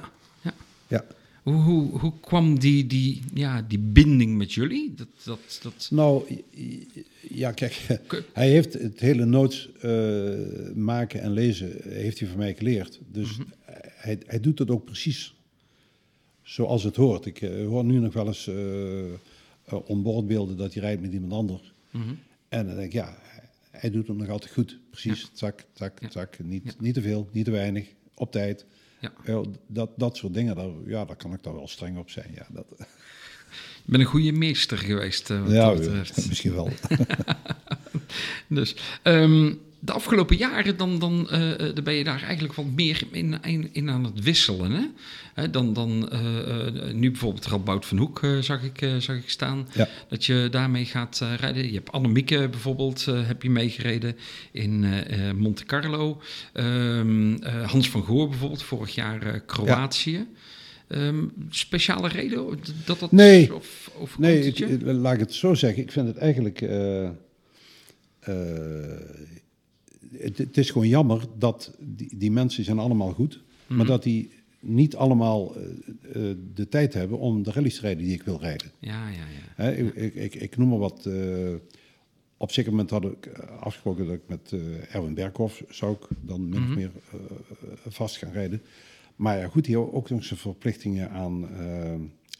Ja. Hoe, hoe, hoe kwam die, die, ja, die binding met jullie? Dat, dat, dat... Nou, ja, kijk, hij heeft het hele notes eh, maken en lezen heeft hij van mij geleerd. Dus hij, hij doet het ook precies zoals het hoort. Ik eh, hoor nu nog wel eens eh eh, onboardbeelden dat hij rijdt met iemand anders. En dan denk ik, ja, hij doet het nog altijd goed. Precies, zak, zak, Ja. zak. Niet, Ja. niet te veel, niet te weinig, op tijd. Ja. Dat, dat soort dingen, daar, ja, daar kan ik dan wel streng op zijn. Ja, dat, Ik ben een goede meester geweest, eh, wat ja dat betreft. misschien wel. Dus ehm, de afgelopen jaren dan, dan, eh, dan ben je daar eigenlijk wat meer in, in, in aan het wisselen. Hè? Hè, dan, dan, eh, nu bijvoorbeeld Radboud van Hoek zag, ik, zag ik staan. Ja. Dat je daarmee gaat rijden. Je hebt Annemieke bijvoorbeeld heb je meegereden in Monte Carlo. Ehm, eh, Hans van Goor bijvoorbeeld, vorig jaar Kroatië. Ehm, speciale reden dat dat Nee. Of, of Nee, laat ik het zo zeggen. Ik vind het eigenlijk. Het, het is gewoon jammer dat die, die mensen zijn allemaal goed, maar dat die niet allemaal eh, eh, de tijd hebben om de rallies te rijden die ik wil rijden. Ja, ja, ja. Hè, ik, ik, ik, ik noem maar wat. eh, op een zeker moment had ik afgesproken dat ik met Erwin Berghoff zou ik dan min of meer eh, vast gaan rijden. Maar ja, goed, heeft ook nog zijn verplichtingen aan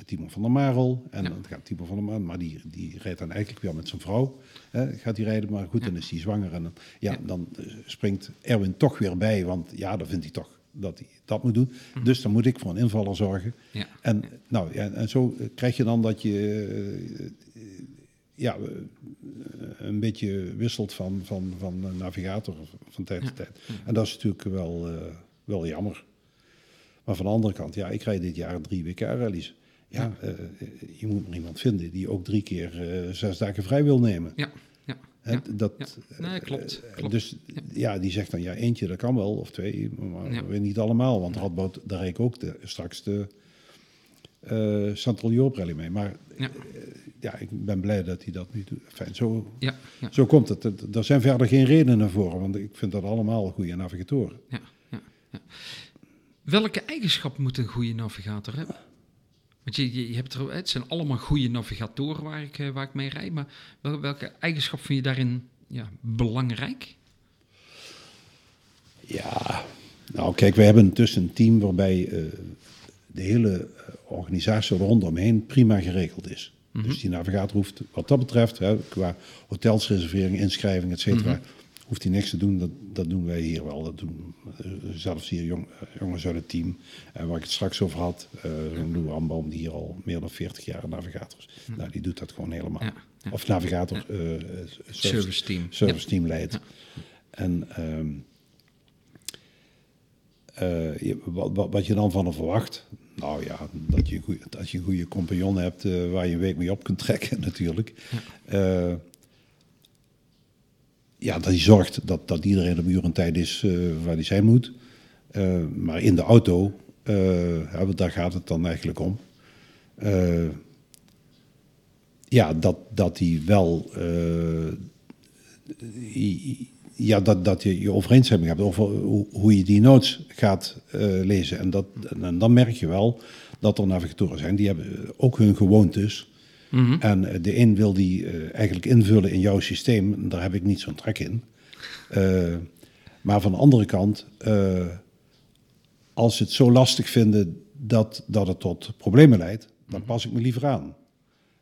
Timo van der Marel. En Ja. dan gaat Timo van der Marel, maar die, die rijdt dan eigenlijk weer met zijn vrouw. Hè, gaat hij rijden, maar goed, dan is hij zwanger. En dan, ja, Ja. dan eh, springt Erwin toch weer bij, want ja, dan vindt hij toch dat hij dat moet doen. Mhm. Dus dan moet ik voor een invaller zorgen. Ja. En, nou, ja, en zo eh, krijg je dan dat je eh, ja, een beetje wisselt van, van, van navigator van tijd tot tijd. En dat is natuurlijk wel, wel jammer. Maar van de andere kant, ja, ik rijd dit jaar drie WK-rallies. Ja, eh, je moet maar iemand vinden die ook drie keer eh, zes dagen vrij wil nemen. Ja, ja. Dat, ja. Nee, klopt, eh, klopt. Dus ja, die zegt dan ja, eentje dat kan wel, of twee, maar weer niet allemaal. Want Radboud, daar reed ik ook de, straks de eh Central Rally mee. Maar Ja. eh, ik ben blij dat hij dat nu doet. Fijn, zo, Ja, ja, zo komt het. Er zijn verder geen redenen voor, want ik vind dat allemaal goede navigatoren. ja. Welke eigenschappen moet een goede navigator hebben? Want je, je, hebt er, het zijn allemaal goede navigatoren waar ik, eh, waar ik mee rijd, maar wel- welke eigenschap vind je daarin ja, belangrijk? Ja, nou kijk, we hebben tussen een team waarbij eh, de hele eh, organisatie rondomheen prima geregeld is. Dus die navigator hoeft wat dat betreft, hè, qua hotelsreservering, inschrijving, et cetera, hoeft hij niks te doen. Dat, dat doen wij hier wel. Dat doen eh, zelfs hier jong, eh, jongens uit het team. En waar ik het straks over had, eh zo'n Lou Ambaum, die hier al meer dan 40 jaar navigator is. Nou, die doet dat gewoon helemaal. Ja, ja. Of navigator, eh, service, Service team. service team leidt. En ehm, eh, je- wat, wat, wat je dan van hem verwacht, nou ja, dat je, een goeie- dat je een goede compagnon hebt eh, waar je een week mee op kunt trekken natuurlijk. Eh, ja, dat hij zorgt dat, dat iedereen op uur en tijd is eh, waar hij zijn moet. Eh, maar in de auto, eh, ja, daar gaat het dan eigenlijk om. Ja, dat, dat hij wel ja, dat, dat je je overeenstemming hebt over hoe, hoe je die notes gaat lezen. En, dat, en dan merk je wel dat er navigatoren zijn die hebben ook hun gewoontes. En eh, de een wil die eh, eigenlijk invullen in jouw systeem. Daar heb ik niet zo'n trek in. Eh, maar van de andere kant, als ze het zo lastig vinden dat, dat het tot problemen leidt, dan pas ik me liever aan.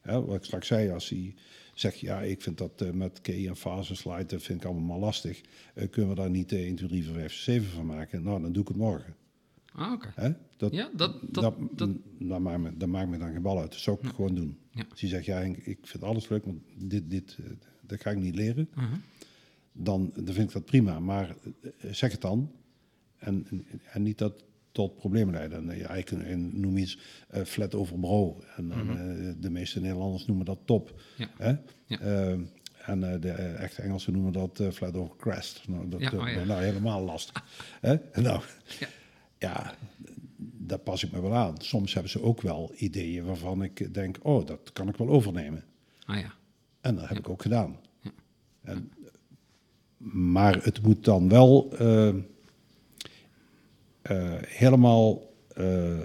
Ja, wat ik straks zei, als hij zegt, ja, ik vind dat met key en fase slide, dat vind ik allemaal lastig. Kunnen we daar niet eh, 1, 2, 3, 4, 5, 7 van maken? Nou, dan doe ik het morgen. Ah, oké. Hè? Dat, Ja, dat- dat- dat, dat- dat maakt me, dat maakt me dan geen bal uit. Dat zou ik gewoon doen. Ja. Als hij zegt, ja, Henk, ik vind alles leuk, maar dit, dit, eh, dat ga ik niet leren. Uh-huh. Dan, dan vind ik dat prima. Maar eh, zeg het dan. En, en, en niet dat tot problemen leiden. En, eh, ja, ik noem iets eh, flat over bro. En, eh, de meeste Nederlanders noemen dat top. Mhm. Ja. Hè? Ja. Eh, en eh, de eh, echte Engelsen noemen dat eh, flat over crest. Nou, dat Ja, eh, oh ja. nou helemaal lastig. Hè? Nou, Ja. Ja, daar pas ik me wel aan. Soms hebben ze ook wel ideeën waarvan ik denk, oh, dat kan ik wel overnemen. Ah ja. En dat heb ik ook gedaan. En, maar het moet dan wel eh, eh, helemaal eh,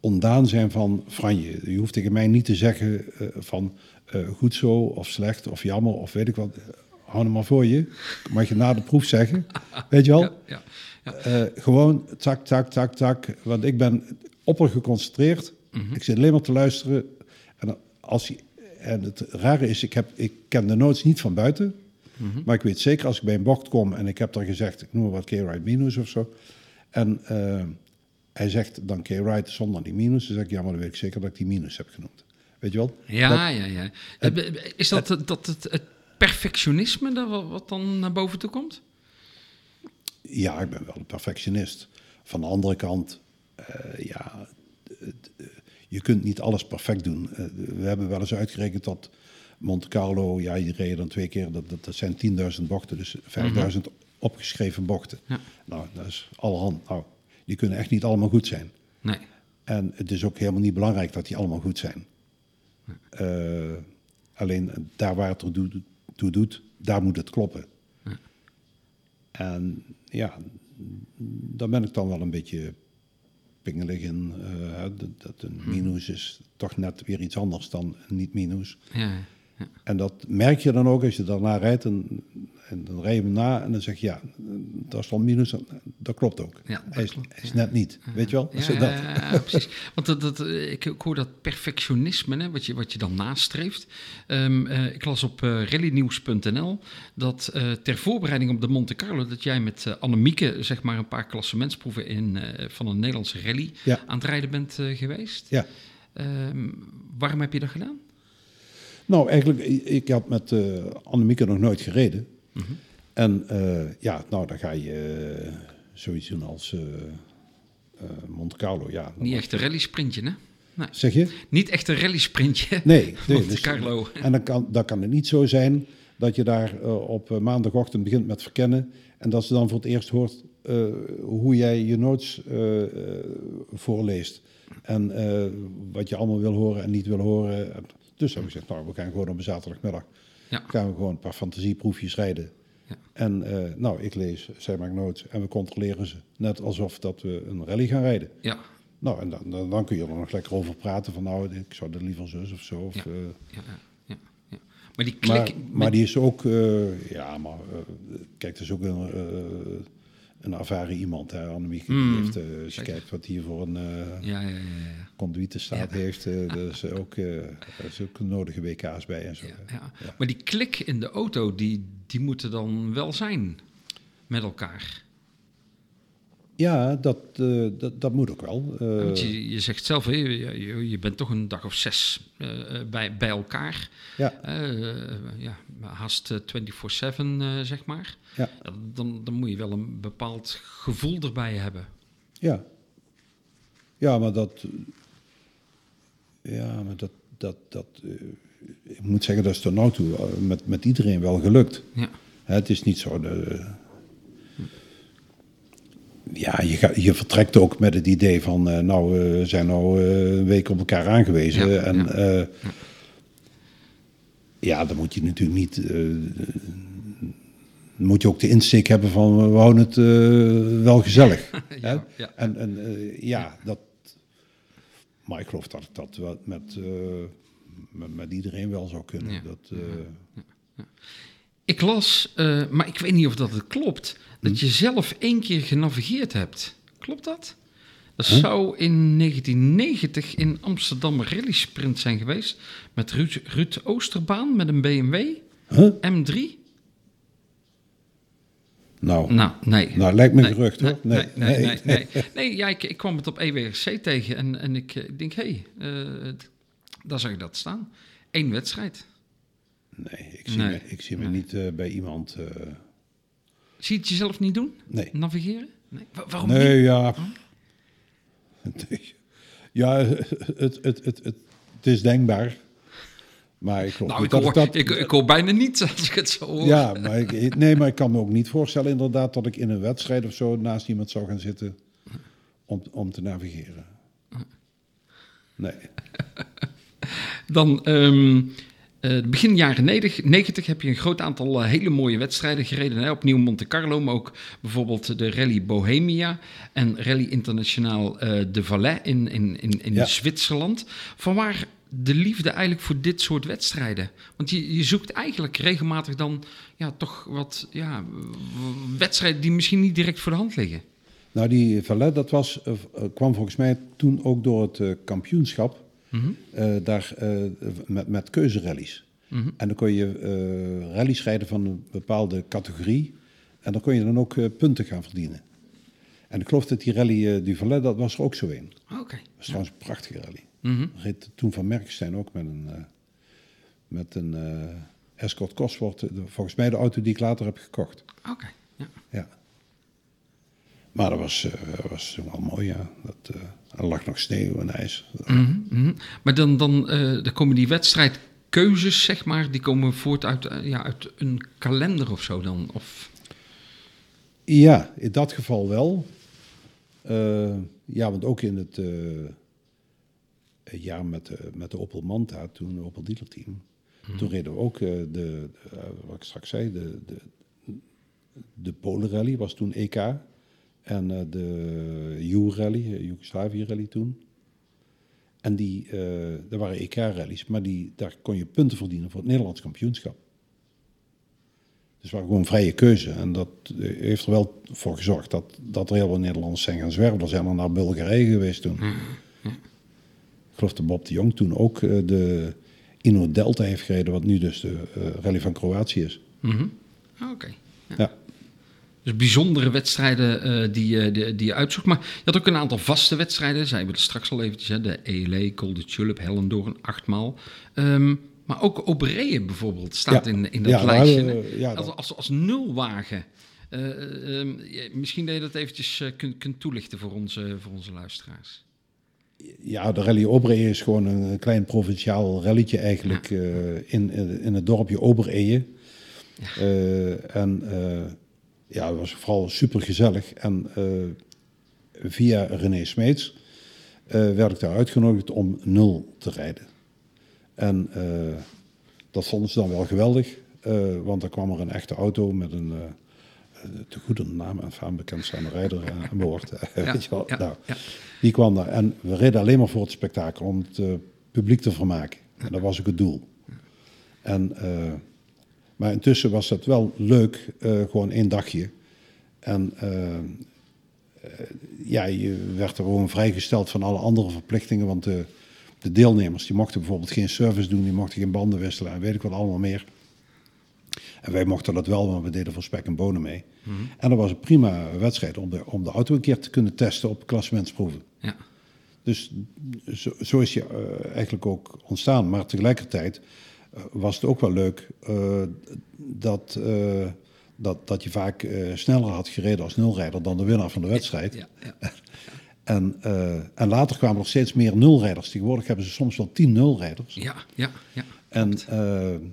ontdaan zijn van Franje. Je hoeft tegen mij niet te zeggen van goed zo of slecht of jammer of weet ik wat. Hou hem maar voor je. Mag je na de proef zeggen. Weet je wel? Ja, ja, Eh, gewoon tak, tak, tak, tak. Want ik ben opper geconcentreerd. Ik zit alleen maar te luisteren. En, als je, en het rare is, ik, heb, ik ken de notes niet van buiten. Maar ik weet zeker als ik bij een bocht kom en ik heb dan gezegd, ik noem maar wat K-Ride minus of zo. En eh, hij zegt dan K-Ride zonder die minus. Dan zeg ik, ja, maar dan weet ik zeker dat ik die minus heb genoemd. Weet je wel? Ja, ja, ja. Eh, Is dat, het, dat het, het perfectionisme dat wat dan naar boven toe komt? Ja, ik ben wel een perfectionist. Van de andere kant, eh, ja, eh, je kunt niet alles perfect doen. Eh, we hebben wel eens uitgerekend dat Monte Carlo, ja, je reed dan twee keer, dat, dat, dat zijn 10.000 bochten, dus 5.000 opgeschreven bochten. Ja. Nou, dat is allerhand. Nou, die kunnen echt niet allemaal goed zijn. Nee. En het is ook helemaal niet belangrijk dat die allemaal goed zijn. Alleen daar waar het er toe doet, daar moet het kloppen. En ja, daar ben ik dan wel een beetje pingelig in. eh, dat, dat een minus is toch net weer iets anders dan een niet-minus. Ja, ja. En dat merk je dan ook als je daarna rijdt. En, en dan rij je hem na en dan zeg je, ja, dat is dan minus. Dat klopt ook. Ja, dat hij is, hij is net niet. Weet je wel? Ja, dat. ja, precies. Want dat, dat, ik, hoor dat perfectionisme, hè, wat, je, wat je dan nastreeft. Ehm, eh, ik las op eh rallynieuws.nl dat eh, ter voorbereiding op de Monte Carlo... dat jij met Annemieke zeg maar, een paar klassementsproeven in, van een Nederlandse rally aan het rijden bent geweest. Ja. Ehm, waarom heb je dat gedaan? Nou, eigenlijk, ik had met eh Annemieke nog nooit gereden. Mhm. En eh, ja, nou, dan ga je eh, zoiets doen als Monte Carlo. Ja, Niet echt een rally-sprintje, hè? Nee. Zeg je? Niet echt een rally-sprintje. Nee. nee Monte dus- Carlo. En dan kan, dan kan het niet zo zijn dat je daar op maandagochtend begint met verkennen. En dat ze dan voor het eerst hoort hoe jij je notes voorleest. En wat je allemaal wil horen en niet wil horen. Dus heb ik gezegd, nou, we gaan gewoon op een zaterdagmiddag. Ja. Gaan we gewoon een paar fantasieproefjes rijden. Ja. En eh, nou, ik lees, zij maakt notes en we controleren ze. Net alsof dat we een rally gaan rijden. Ja, Nou, en dan, dan, dan kun je er nog lekker over praten van nou, ik zou er liever zus of zo. Of, Ja. eh, ja, ja. Maar die klik... maar, maar die is ook, eh, ja, maar kijk, het is ook een, een ervaren iemand. Hè? Annemieke, Mm, die heeft, eh, als je kijkt wat hier voor een eh Ja, ja, ja, Ja. heeft, daar is ook, is ook nodige WK's bij en zo. Maar die klik in de auto, die, die moeten dan wel zijn met elkaar. Ja, dat, eh, dat, dat moet ook wel. Eh, je, je zegt zelf, hè, je, je- bent toch een dag of zes eh, bij, bij elkaar. ja, ja, haast eh, 24-7, eh, zeg maar. ja, Dan, dan moet je wel een bepaald gevoel erbij hebben. ja. Ja, maar dat... Ja, maar dat... dat, dat ik moet zeggen, dat is tot nu toe met, met iedereen wel gelukt. Ja, Hè, het is niet zo. De, ja, je, gaat, je vertrekt ook met het idee van, eh, nou, eh, we zijn nou een week op elkaar aangewezen. Ja, en ja. ja. ja, dan moet je natuurlijk niet. moet je ook de insteek hebben van, we houden het wel gezellig. hè? ja, ja. En, en ja, dat. Maar ik geloof dat ik dat wel met, met, met iedereen wel zou kunnen. Dat, Ik las, maar ik weet niet of dat het klopt, dat je zelf één keer genavigeerd hebt. Klopt dat? Dat zou in 1990 in Amsterdam Rally Sprint zijn geweest met Ruud, Ruud Oosterbaan met een BMW huh? M3. Nou, Nou, nee. nou, lijkt me Nee, gerucht hoor. Nee, nee, nee. nee, nee. Nee, ja, ik, ik kwam het op EWRC tegen en, en ik, eh, ik denk, hé, hey, eh, daar zag ik dat staan. Eén wedstrijd. Nee, ik zie me, ik zie me niet eh, bij iemand. Zie je het jezelf niet doen? nee. Navigeren? Nee. Wa- waarom niet? Nee, ja. Nee. Ja, het, het, het, het, het is denkbaar. Maar ik geloof Nou, niet ik dat hoor, dat... ik, ik hoor bijna niet als ik het zo hoor. Ja, maar ik, nee, maar ik kan me ook niet voorstellen inderdaad dat ik in een wedstrijd of zo naast iemand zou gaan zitten om, om te navigeren. Nee. Dan ehm, eh, begin jaren 90, 90 heb je een groot aantal eh, hele mooie wedstrijden gereden. Hè? Opnieuw Monte Carlo, maar ook bijvoorbeeld de Rally Bohemia en Rally Internationaal eh, de Valais in, in, in, in Ja. Zwitserland. Vanwaar de liefde eigenlijk voor dit soort wedstrijden? Want je, je zoekt eigenlijk regelmatig dan ja, toch wat ja, wedstrijden die misschien niet direct voor de hand liggen. Nou, die Valet, dat was, kwam volgens mij toen ook door het eh, kampioenschap. eh, daar eh, met, met keuzerallies. En dan kon je eh rallies rijden van een bepaalde categorie. En dan kon je dan ook punten gaan verdienen. En ik geloof dat die rally eh du Valet, dat was er ook zo een. Dat Oké. was trouwens een prachtige rally. Mhm. Reed toen van Merkstein ook met een, eh, met een Escort Cosworth. Volgens mij de auto die ik later heb gekocht. Oké. Ja. Ja. Maar dat was, was wel mooi, ja. Dat, er lag nog sneeuw en ijs. Mhm, mhm. Maar dan, dan, eh, dan komen die wedstrijdkeuzes, zeg maar, die komen voort uit, eh, ja, uit een kalender of zo dan? Of, Ja, in dat geval wel. Eh, ja, want ook in het jaar met, de met de Opel Manta, toen de Opel dealerteam, toen reden we ook de, de, wat ik straks zei, de, de, de Polen Rally was toen EK. En eh, de U-rally, uh, Joegoslavië rally toen. En die, eh dat waren EK-rallies, maar die, daar kon je punten verdienen voor het Nederlands kampioenschap. Dus het waren gewoon vrije keuze. En dat eh, heeft er wel voor gezorgd dat, dat er heel veel Nederlanders zijn gaan zwerven. Er zijn er naar Bulgarije geweest toen. Ik geloof dat Bob de Jong toen ook eh, de Inno Delta heeft gereden, wat nu dus de eh, rally van Kroatië is. Ah, Oké. Ja. Dus bijzondere wedstrijden eh, die, je- die, die je uitzoekt. Maar je had ook een aantal vaste wedstrijden. Zeiden we het straks al eventjes. Hè? De ELA, Col de Tulip, Hellendoorn, achtmaal. Ehm, maar ook Obereye bijvoorbeeld staat Ja. in, in dat Ja, lijstje. nou, ja, als, als, als nulwagen. Eh, ehm, misschien dat je dat eventjes kunt, kunt toelichten voor onze, voor onze luisteraars. Ja, de Rally Obereye is gewoon een klein provinciaal rallytje eigenlijk in, in, in het dorpje Obereye. Eh, en ja, het was vooral super gezellig. En eh, via René Smeets eh, werd ik daar uitgenodigd om nul te rijden. En eh, dat vonden ze dan wel geweldig, want dan kwam er een echte auto met een te goede naam en faam bekendstaande rijder eh, aan boord. Ja, ja, Nou, ja. Die kwam daar en we reden alleen maar voor het spektakel om het publiek te vermaken. En dat was ook het doel. En, maar intussen was dat wel leuk, eh, gewoon één dagje. En eh, ja, je werd er gewoon vrijgesteld van alle andere verplichtingen. Want de, de deelnemers die mochten bijvoorbeeld geen service doen, die mochten geen banden wisselen en weet ik wat allemaal meer. En wij mochten dat wel, want we deden voor spek en bonen mee. En dat was een prima wedstrijd om de, om de auto een keer te kunnen testen op klassementsproeven. Ja. Dus zo, zo is je eh, eigenlijk ook ontstaan. Maar tegelijkertijd was het ook wel leuk eh, dat, eh, dat, dat je vaak eh, sneller had gereden als nulrijder dan de winnaar van de wedstrijd. Ja, ja. En, eh, en later kwamen er steeds meer nulrijders. Tegenwoordig hebben ze soms wel tien nulrijders. ja, ja, ja. En eh,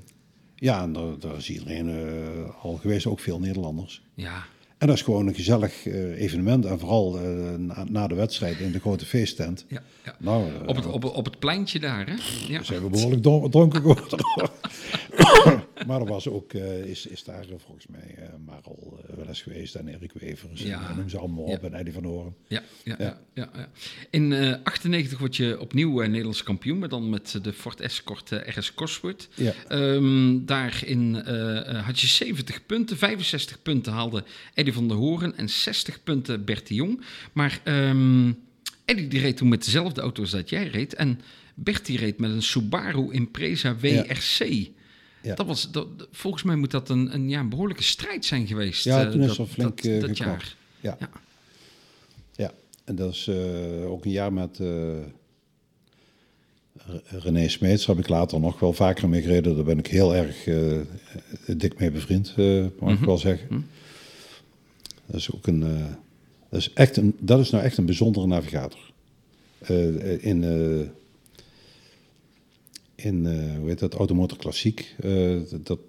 ja, en daar, daar is iedereen eh, al geweest, ook veel Nederlanders. ja. En dat is gewoon een gezellig eh, evenement. En vooral eh, na, na de wedstrijd in de grote feesttent. ja, ja. Nou, eh, Op, het, op, op het pleintje daar, hè? Ja. zijn we behoorlijk don- dronken geworden. maar er was ook, is, is daar volgens mij Marel wel eens geweest en Erik Wevers. Ja. En noem ze allemaal op en Eddie van Horen. Ja, ja, ja. Ja. In eh 98 word je opnieuw eh, Nederlands kampioen, maar dan met de Ford Escort eh, RS Cosworth. Ja. Ehm, daarin had je 70 punten, 65 punten haalde Eddie van der Hoorn en 60 punten Bertie Jong. Maar ehm Eddie die reed toen met dezelfde auto's dat jij reed en Bertie reed met een Subaru Impreza WRC. Ja. Dat was, dat, volgens mij moet dat een, een, ja, een behoorlijke strijd zijn geweest. Ja, eh, toen is dat, flink dat, eh, dat jaar. Ja. Ja. ja. en dat is eh, ook een jaar met Re- René Smeets. Daar heb ik later nog wel vaker mee gereden. Daar ben ik heel erg dik mee bevriend, mag ik wel zeggen. Dat is ook een, eh, dat is echt een, dat is nou echt een bijzondere navigator. Eh, in, eh, in hoe heet dat, Automotor Klassiek, dat-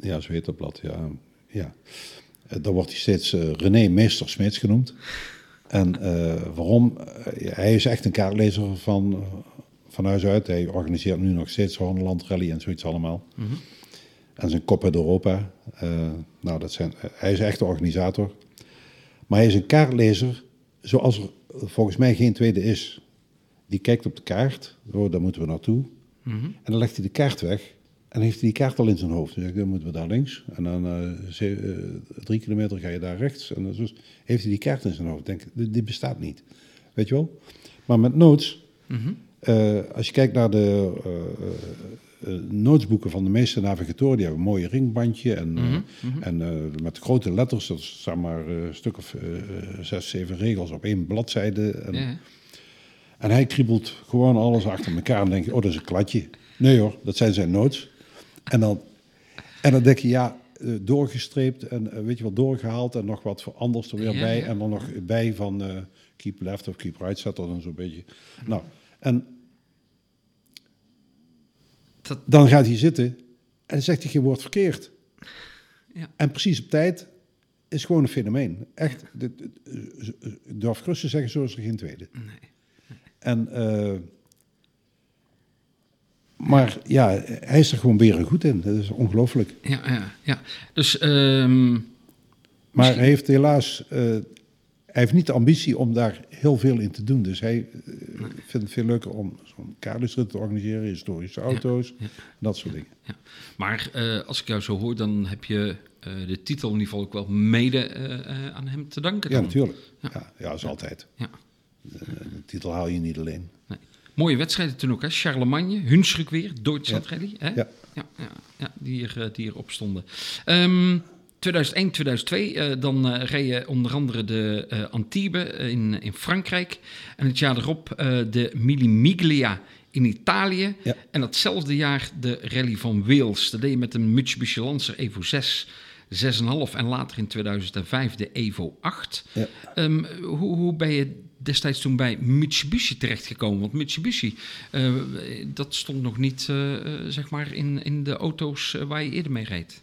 ja, zo heet dat blad, ja. ja. Daar wordt hij steeds René Meester Smeets genoemd. En waarom? Hij is echt een kaartlezer van, van huis uit. Hij organiseert nu nog steeds Horneland Rally en zoiets allemaal. En zijn kop uit Europa. Nou, dat zijn, hij is echt de organisator. Maar hij is een kaartlezer zoals er volgens mij geen tweede is. Die kijkt op de kaart, oh, daar moeten we naartoe. En dan legt hij de kaart weg. En heeft hij die kaart al in zijn hoofd. Dan moeten we daar links. En dan eh, eh, drie kilometer ga je daar rechts. En dan zo heeft hij die kaart in zijn hoofd. Denk, dit, dit bestaat niet. Weet je wel? Maar met notes, eh, als je kijkt naar de notesboeken van de meeste navigatoren, die hebben een mooie ringbandje. En, eh, en eh, met grote letters, dat staan maar eh, een stuk of eh, eh, zes, zeven regels op één bladzijde. En, en hij kriebelt gewoon alles achter elkaar en denk je, oh, dat is een kladje. Nee hoor, dat zijn zijn notes. En dan, en dan denk je, ja, eh, doorgestreept en eh, weet je wel, doorgehaald en nog wat anders er weer Ja, bij. ja. En dan nog bij van eh, keep left of keep right, zet er dan zo'n beetje. Nou, en Dat- dan gaat hij zitten en dan zegt hij geen woord verkeerd. Ja. En precies op tijd is gewoon een fenomeen. Echt, dit- durf gerust te zeggen, zo is er geen tweede. En, eh, maar ja, hij is er gewoon weer goed in. Dat is ongelooflijk. Ja, ja, ja. Dus ehm, Maar hij heeft helaas, eh, hij heeft niet de ambitie om daar heel veel in te doen. Dus hij eh, vindt het veel leuker om zo'n kaartjesrit te organiseren, historische auto's, dat soort dingen. ja. Maar eh, als ik jou zo hoor, dan heb je eh, de titel in ieder geval ook wel mede aan hem te danken. Ja, natuurlijk. Ja. Ja, is altijd. Ja. De, de titel haal je niet alleen. Nee. Mooie wedstrijden toen ook, hè? Charlemagne, Hunsrück weer, Ja. Rally. Hè? Ja. Ja, ja, ja, die, hier, die erop stonden. Ehm 2001, 2002, eh, dan eh reed je onder andere de eh Antibes in, in Frankrijk. En het jaar erop de Mille Miglia in Italië. Ja. En datzelfde jaar de Rally van Wales. Dat deed je met een Mitsubishi Lancer Evo 6, 6,5 en later in 2005 de Evo 8. Ja. Ehm, hoe, hoe ben je destijds toen bij Mitsubishi terechtgekomen? Want Mitsubishi, dat stond nog niet zeg maar in, in de auto's waar je eerder mee reed.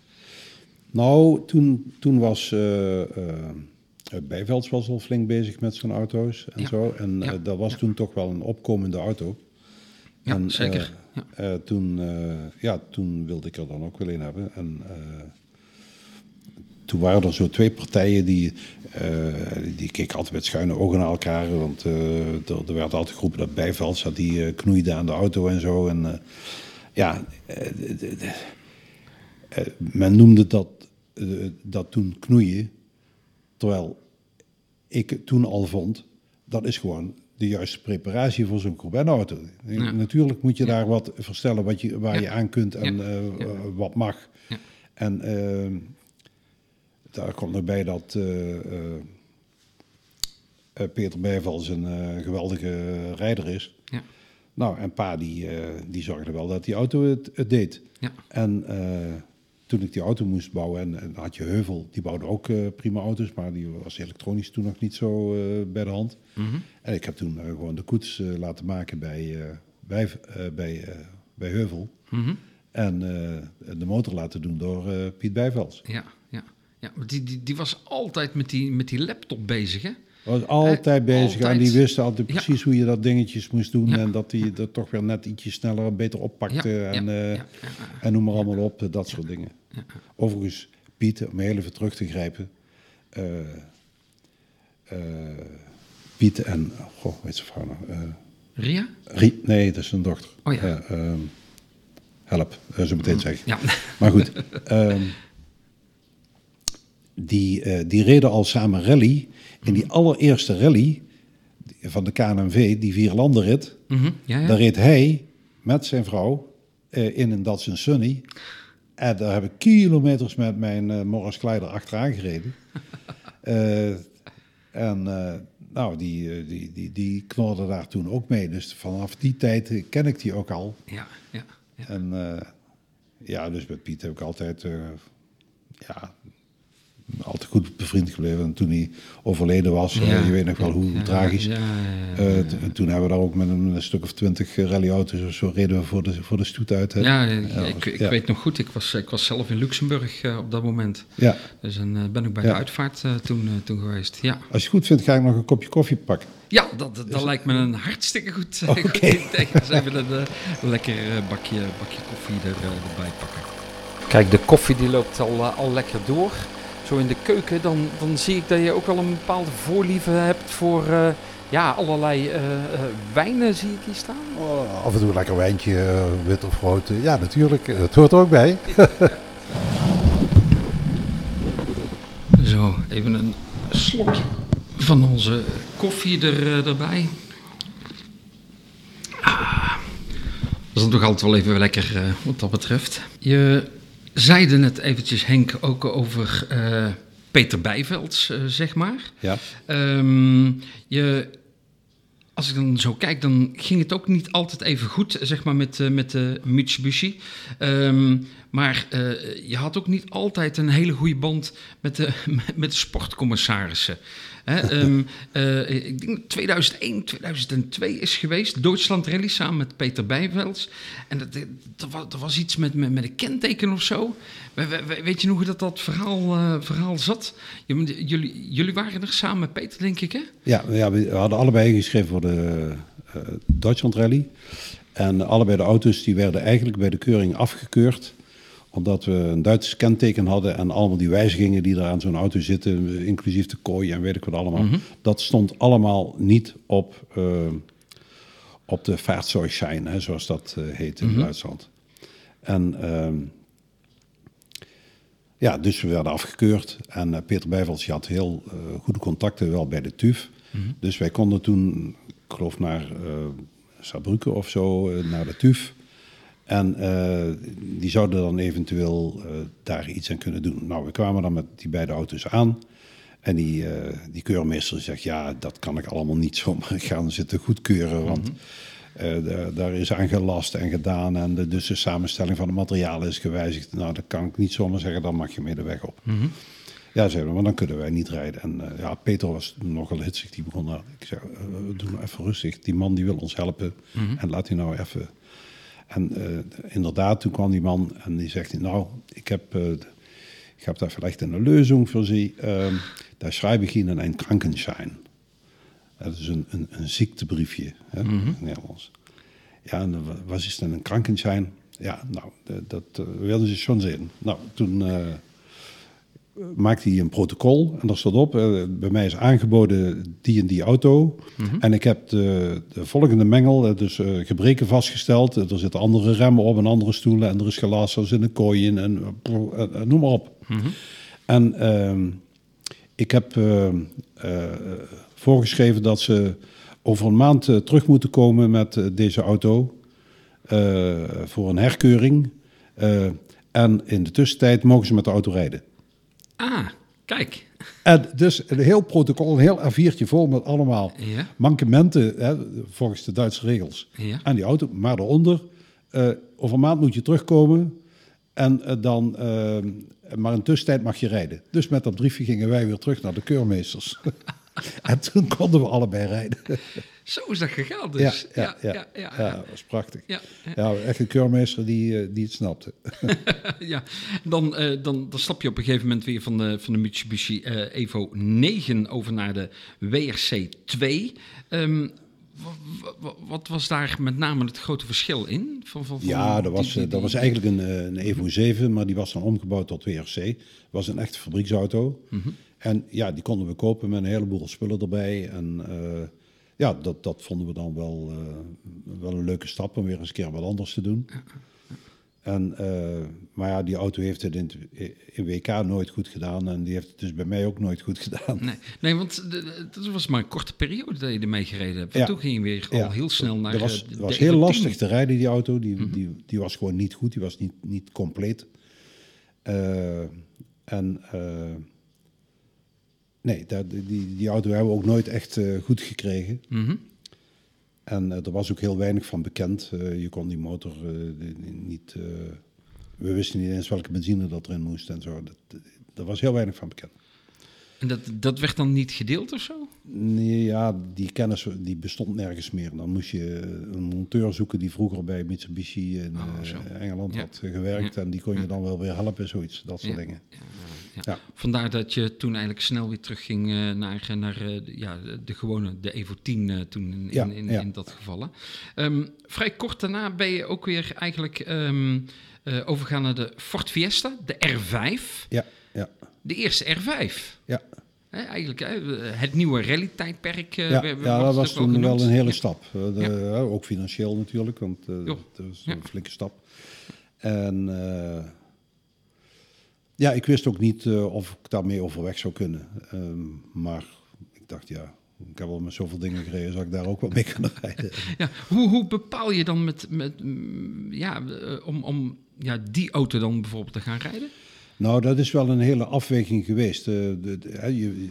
Nou, toen, toen was uh, Bijvelds was al flink bezig met zijn auto's en Ja. zo. En Ja. eh, dat was toen toch wel een opkomende auto. Ja, En, zeker. eh, eh, toen, eh, ja, toen wilde ik er dan ook wel een hebben. En eh, toen waren er zo twee partijen die, eh, die keken altijd met schuine ogen naar elkaar. Want eh, er, er werd altijd geroepen dat Bijvelds dat die eh, knoeide aan de auto en zo. En eh, ja, eh, eh, men noemde dat, eh, dat toen knoeien. Terwijl ik toen al vond, dat is gewoon de juiste preparatie voor zo'n Corbin-auto. Ja. Natuurlijk moet je daar wat verstellen wat je, waar Ja. je aan kunt en eh, wat mag. Ja. En eh, daar komt nog bij dat eh, eh, eh, Peter Bijvals een eh, geweldige rijder is. Ja. Nou, en pa die, eh, die zorgde wel dat die auto het, het deed. Ja. En eh, toen ik die auto moest bouwen, en, en had je Heuvel, die bouwde ook eh, prima auto's, maar die was elektronisch toen nog niet zo eh, bij de hand. Mhm. En ik heb toen eh, gewoon de koets laten maken bij, bij, bij, bij Heuvel. Mhm. En de motor laten doen door Piet Bijvels. Ja, ja. ja maar die, die, die was altijd met die, met die laptop bezig, hè? Was altijd Eh, bezig en die wist altijd precies hoe je dat dingetjes moest doen. En dat hij dat toch weer net ietsje sneller en beter oppakte. En, eh, en noem maar allemaal op, dat soort dingen. Overigens, Piet, om heel even terug te grijpen. eh, eh, Piet en, goh, weet ze vrouw nou? eh, Ria? Rie, nee, dat is een dochter. Oh ja. Eh, ehm, help, eh, zo meteen zeg ik. Ja. Maar goed, ehm, die, eh, die reden al samen rally. In die allereerste rally van de KNMV, die vierlandenrit, Mhm. ja, ja. daar reed hij met zijn vrouw eh, in een Datsun Sunny. En daar heb ik kilometers met mijn eh Morris Kleider achteraan gereden. Eh, en nou, die, die, die, die knorde daar toen ook mee. Dus vanaf die tijd ken ik die ook al. ja, ja, ja. En ja, dus met Piet heb ik altijd, ja, altijd goed bevriend gebleven. En toen hij overleden was, eh, Ja. je weet nog wel hoe Ja, tragisch. ja, ja, ja. Eh, toen hebben we daar ook met een, een stuk of twintig rallyauto's of zo reden we voor de, voor de stoet uit. hè. Ja, ik, Ja, ik, weet nog goed, ik was, ik was zelf in Luxemburg eh, op dat moment. Ja, Dus en, eh, ben ik bij Ja. de uitvaart eh, toen, toen geweest. Ja, als je het goed vindt, ga ik nog een kopje koffie pakken. ja dat, dat, dat lijkt me een hartstikke goed, Oké. goed idee. Dus even een lekker bakje, bakje koffie er, erbij pakken. Kijk, de koffie die loopt al, al lekker door. Zo in de keuken, dan, dan zie ik dat je ook wel een bepaalde voorliefde hebt voor eh, ja, allerlei eh, eh, wijnen, zie ik hier staan. Oh, af en toe een lekker wijntje, wit of rood. Ja, natuurlijk. Dat hoort er ook bij. Zo, even een slokje van onze koffie er, erbij. Ah, dat is toch altijd wel even lekker eh, wat dat betreft. Je zeide net eventjes, Henk, ook over eh, Peter Bijvelds, eh, zeg maar. Ja. Ehm, je, als ik dan zo kijk, dan ging het ook niet altijd even goed, zeg maar, met, eh, met de Mitsubishi. Ehm, maar je had ook niet altijd een hele goede band met de, met de sportcommissarissen. Hè, ehm, eh, ik denk dat 2001, 2002 is geweest. Duitsland Rally samen met Peter Bijvelds. En dat, was, dat was iets met, met, een kenteken of zo. We- we- we- Weet je nog hoe dat, dat verhaal, eh, verhaal zat? Jullie, jullie, waren er samen met Peter, denk ik, hè? Ja, ja, we hadden allebei geschreven voor de eh Duitsland Rally. En allebei de auto's die werden eigenlijk bij de keuring afgekeurd. Omdat we een Duits kenteken hadden en allemaal die wijzigingen die er aan zo'n auto zitten, inclusief de kooi en weet ik wat allemaal. Dat stond allemaal niet op, eh, op de vaartzeugschein, hè, zoals dat eh, heet in Duitsland. En ehm, ja, dus we werden afgekeurd. En eh, Peter Bijvels had heel goede contacten wel bij de TUF. Dus wij konden toen, ik geloof naar eh Saarbrücken of zo, naar de TUF. En eh, die zouden dan eventueel eh, daar iets aan kunnen doen. Nou, we kwamen dan met die beide auto's aan. En die, eh, die keurmeester zegt, ja, dat kan ik allemaal niet zomaar gaan zitten goedkeuren. Want eh, daar, daar is aan gelast en gedaan. En de, dus de samenstelling van de materialen is gewijzigd. Nou, dat kan ik niet zomaar zeggen, dan mag je mee de weg op. Ja, zeiden we, maar dan kunnen wij niet rijden. En ja, Peter was nogal hitsig, die begon. Ik zei, doe nou even rustig. Die man die wil ons helpen. En laat hij nou even... En eh, inderdaad, toen kwam die man en die zegt, nou, ik heb, eh, ich habe da vielleicht eine Lösung für Sie. Ähm, da schreibe ich Ihnen einen Krankenschein. Dat is een, een, een ziektebriefje hè, in Nederlands. Ja, en wa- wat is dan een krankenschein? Ja, nou, de- dat eh, wilden ze schon zien. Nou, toen maakte hij een protocol en daar stond op, eh, bij mij is aangeboden die en die auto. En ik heb de, de volgende mengel, eh, dus eh, gebreken vastgesteld. Er zitten andere remmen op en andere stoelen en er is glas, er zit een kooi in en noem maar op. En ehm, ik heb voorgeschreven dat ze over een maand terug moeten komen met deze auto voor een herkeuring. En in de tussentijd mogen ze met de auto rijden. Ah, kijk. En dus een heel protocol, een heel A4'tje vol met allemaal Ja. mankementen hè, volgens de Duitse regels Ja. aan die auto. Maar daaronder, eh, over een maand moet je terugkomen en eh, dan, eh, maar in tussentijd mag je rijden. Dus met dat briefje gingen wij weer terug naar de keurmeesters. en toen konden we allebei rijden. Zo is dat gegaan dus. ja, ja, ja, ja, ja, dat was prachtig. ja, Ja, echt een keurmeester die, eh, die het snapte. ja. Dan, eh, dan, dan stap je op een gegeven moment weer van de, van de Mitsubishi eh, Evo 9 over naar de WRC 2. Ehm, wa- wa- wat was daar met name het grote verschil in? Van, van, Ja, dat was, dat was eigenlijk een, een Evo 7, maar die was dan omgebouwd tot WRC. Het was een echte fabrieksauto. En ja, die konden we kopen met een heleboel spullen erbij. En eh, ja, dat, dat vonden we dan wel, eh, wel een leuke stap om weer eens een keer wat anders te doen. En, eh, maar ja, die auto heeft het in, het- in WK nooit goed gedaan. En die heeft het dus bij mij ook nooit goed gedaan. Nee, nee want de- dat was maar een korte periode dat je ermee gereden hebt. Ja. Toen ging je weer al heel snel naar Dat was, de was heel 10. lastig te rijden, die auto. Die, Mhm. die, die was gewoon niet goed. Die was niet, niet compleet. En nee, dat, die, die auto hebben we ook nooit echt eh, goed gekregen. Mhm. En eh, er was ook heel weinig van bekend. Eh, je kon die motor die- niet... we wisten niet eens welke benzine dat erin moest en zo. Dat, er was heel weinig van bekend. En dat, dat werd dan niet gedeeld of zo? Nee, ja, die kennis die bestond nergens meer. Dan moest je een monteur zoeken die vroeger bij Mitsubishi in Oh. Engeland Ja. had gewerkt. En die kon je dan wel weer helpen, zoiets, dat soort Ja. dingen. Ja. Vandaar dat je toen eigenlijk snel weer terugging eh, naar, naar eh, de- ja, de, gewone, de Evo 10 eh, toen in, Ja, in, in, ja. in dat geval. Ehm, vrij kort daarna ben je ook weer eigenlijk overgegaan naar de Ford Fiesta, de R5. Ja, ja, De eerste R5. ja. Hè, eigenlijk hè, het nieuwe rally-tijdperk. ja, ja dat was toen wel een hele stap. De- ook financieel natuurlijk, want dat was een flinke stap. En ja, ik wist ook niet eh, of ik daarmee overweg zou kunnen. Ehm, maar ik dacht, ja, ik heb al met zoveel dingen gereden, zou ik daar ook wel mee kunnen rijden. Ja, hoe, hoe bepaal je dan met, met mm, ja, eh, om, om ja, die auto dan bijvoorbeeld te gaan rijden? Nou, dat is wel een hele afweging geweest. Eh, de, je,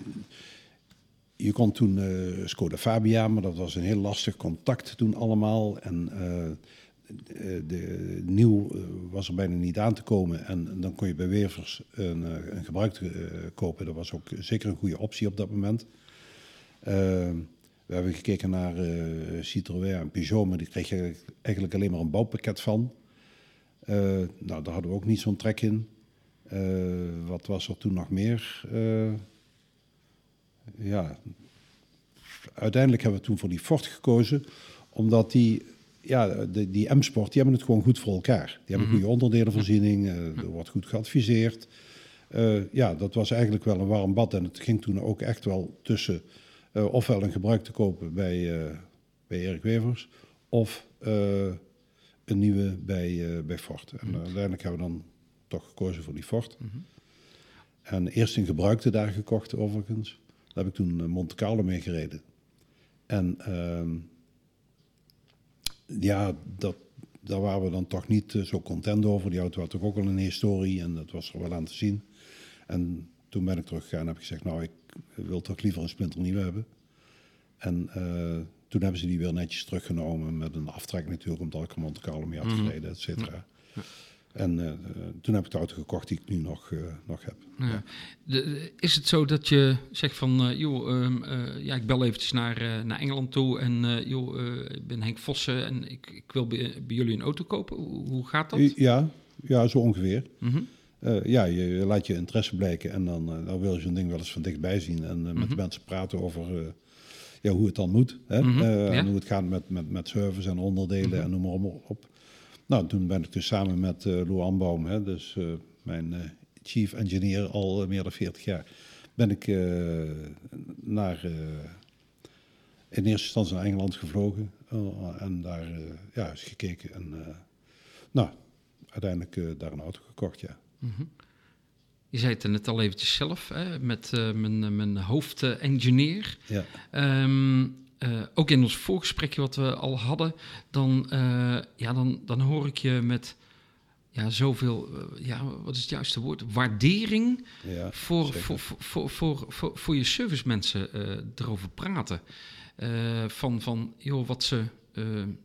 je kon toen eh, Skoda Fabia, maar dat was een heel lastig contact toen allemaal. En de, de- nieuw eh, was er bijna niet aan te komen. En, dan kon je bij Wevers een, eh, een gebruikte eh, kopen. Dat was ook zeker een goede optie op dat moment. Eh, we hebben gekeken naar eh, Citroën en Peugeot, maar die kreeg je eigenlijk alleen maar een bouwpakket van. Eh, nou, daar hadden we ook niet zo'n trek in. Eh, wat was er toen nog meer? Eh, ja, uiteindelijk hebben we toen voor die Ford gekozen, omdat die, ja, de, die M-Sport, die hebben het gewoon goed voor elkaar. Die hebben goede onderdelenvoorziening, eh, er wordt goed geadviseerd. Eh, ja, dat was eigenlijk wel een warm bad en het ging toen ook echt wel tussen eh, ofwel een gebruik te kopen bij, bij Erik Wevers of een nieuwe bij, bij Ford. En uiteindelijk hebben we dan toch gekozen voor die Ford. En eerst een gebruikte daar gekocht overigens. Daar heb ik toen Monte Carlo mee gereden. En ehm, ja, dat, daar waren we dan toch niet eh, zo content over. Die auto had toch ook al een historie en dat was er wel aan te zien. En toen ben ik teruggegaan en heb gezegd, nou, ik wil toch liever een splinternieuwe hebben. En eh, toen hebben ze die weer netjes teruggenomen met een aftrek natuurlijk, omdat ik er Monte Carlo mee had gereden, et cetera. En eh, toen heb ik de auto gekocht die ik nu nog, eh, nog heb. Ja. De- is het zo dat je zegt van, eh, joh, ehm, eh, ja, ik bel eventjes naar, naar Engeland toe en joh, ik ben Henk Vossen en ik, ik wil bij, bij jullie een auto kopen. Hoe, hoe gaat dat? Ja, ja, zo ongeveer. Mhm. ja, je, je laat je interesse blijken en dan, dan wil je zo'n ding wel eens van dichtbij zien. En met de mensen praten over ja, hoe het dan moet. Hè? Mhm, ja. En hoe het gaat met, met, met service en onderdelen en noem maar op. Nou, toen ben ik dus samen met eh Lou Anbaum, hè, dus eh, mijn eh, chief engineer al eh, meer dan 40 jaar, ben ik eh, naar, eh, in eerste instantie naar Engeland gevlogen eh, en daar eh, ja, eens gekeken. En eh, nou, uiteindelijk eh, daar een auto gekocht, ja. Je zei het er net al eventjes zelf, hè, met eh, mijn, eh, mijn hoofdengineer. ja. Ehm, eh, ook in ons voorgesprekje wat we al hadden, dan, eh, ja, dan, dan hoor ik je met ja, zoveel, eh, ja, wat is het juiste woord? Waardering ja voor, voor, voor, voor, voor, voor, je servicemensen erover praten. Van, van joh, wat, ze,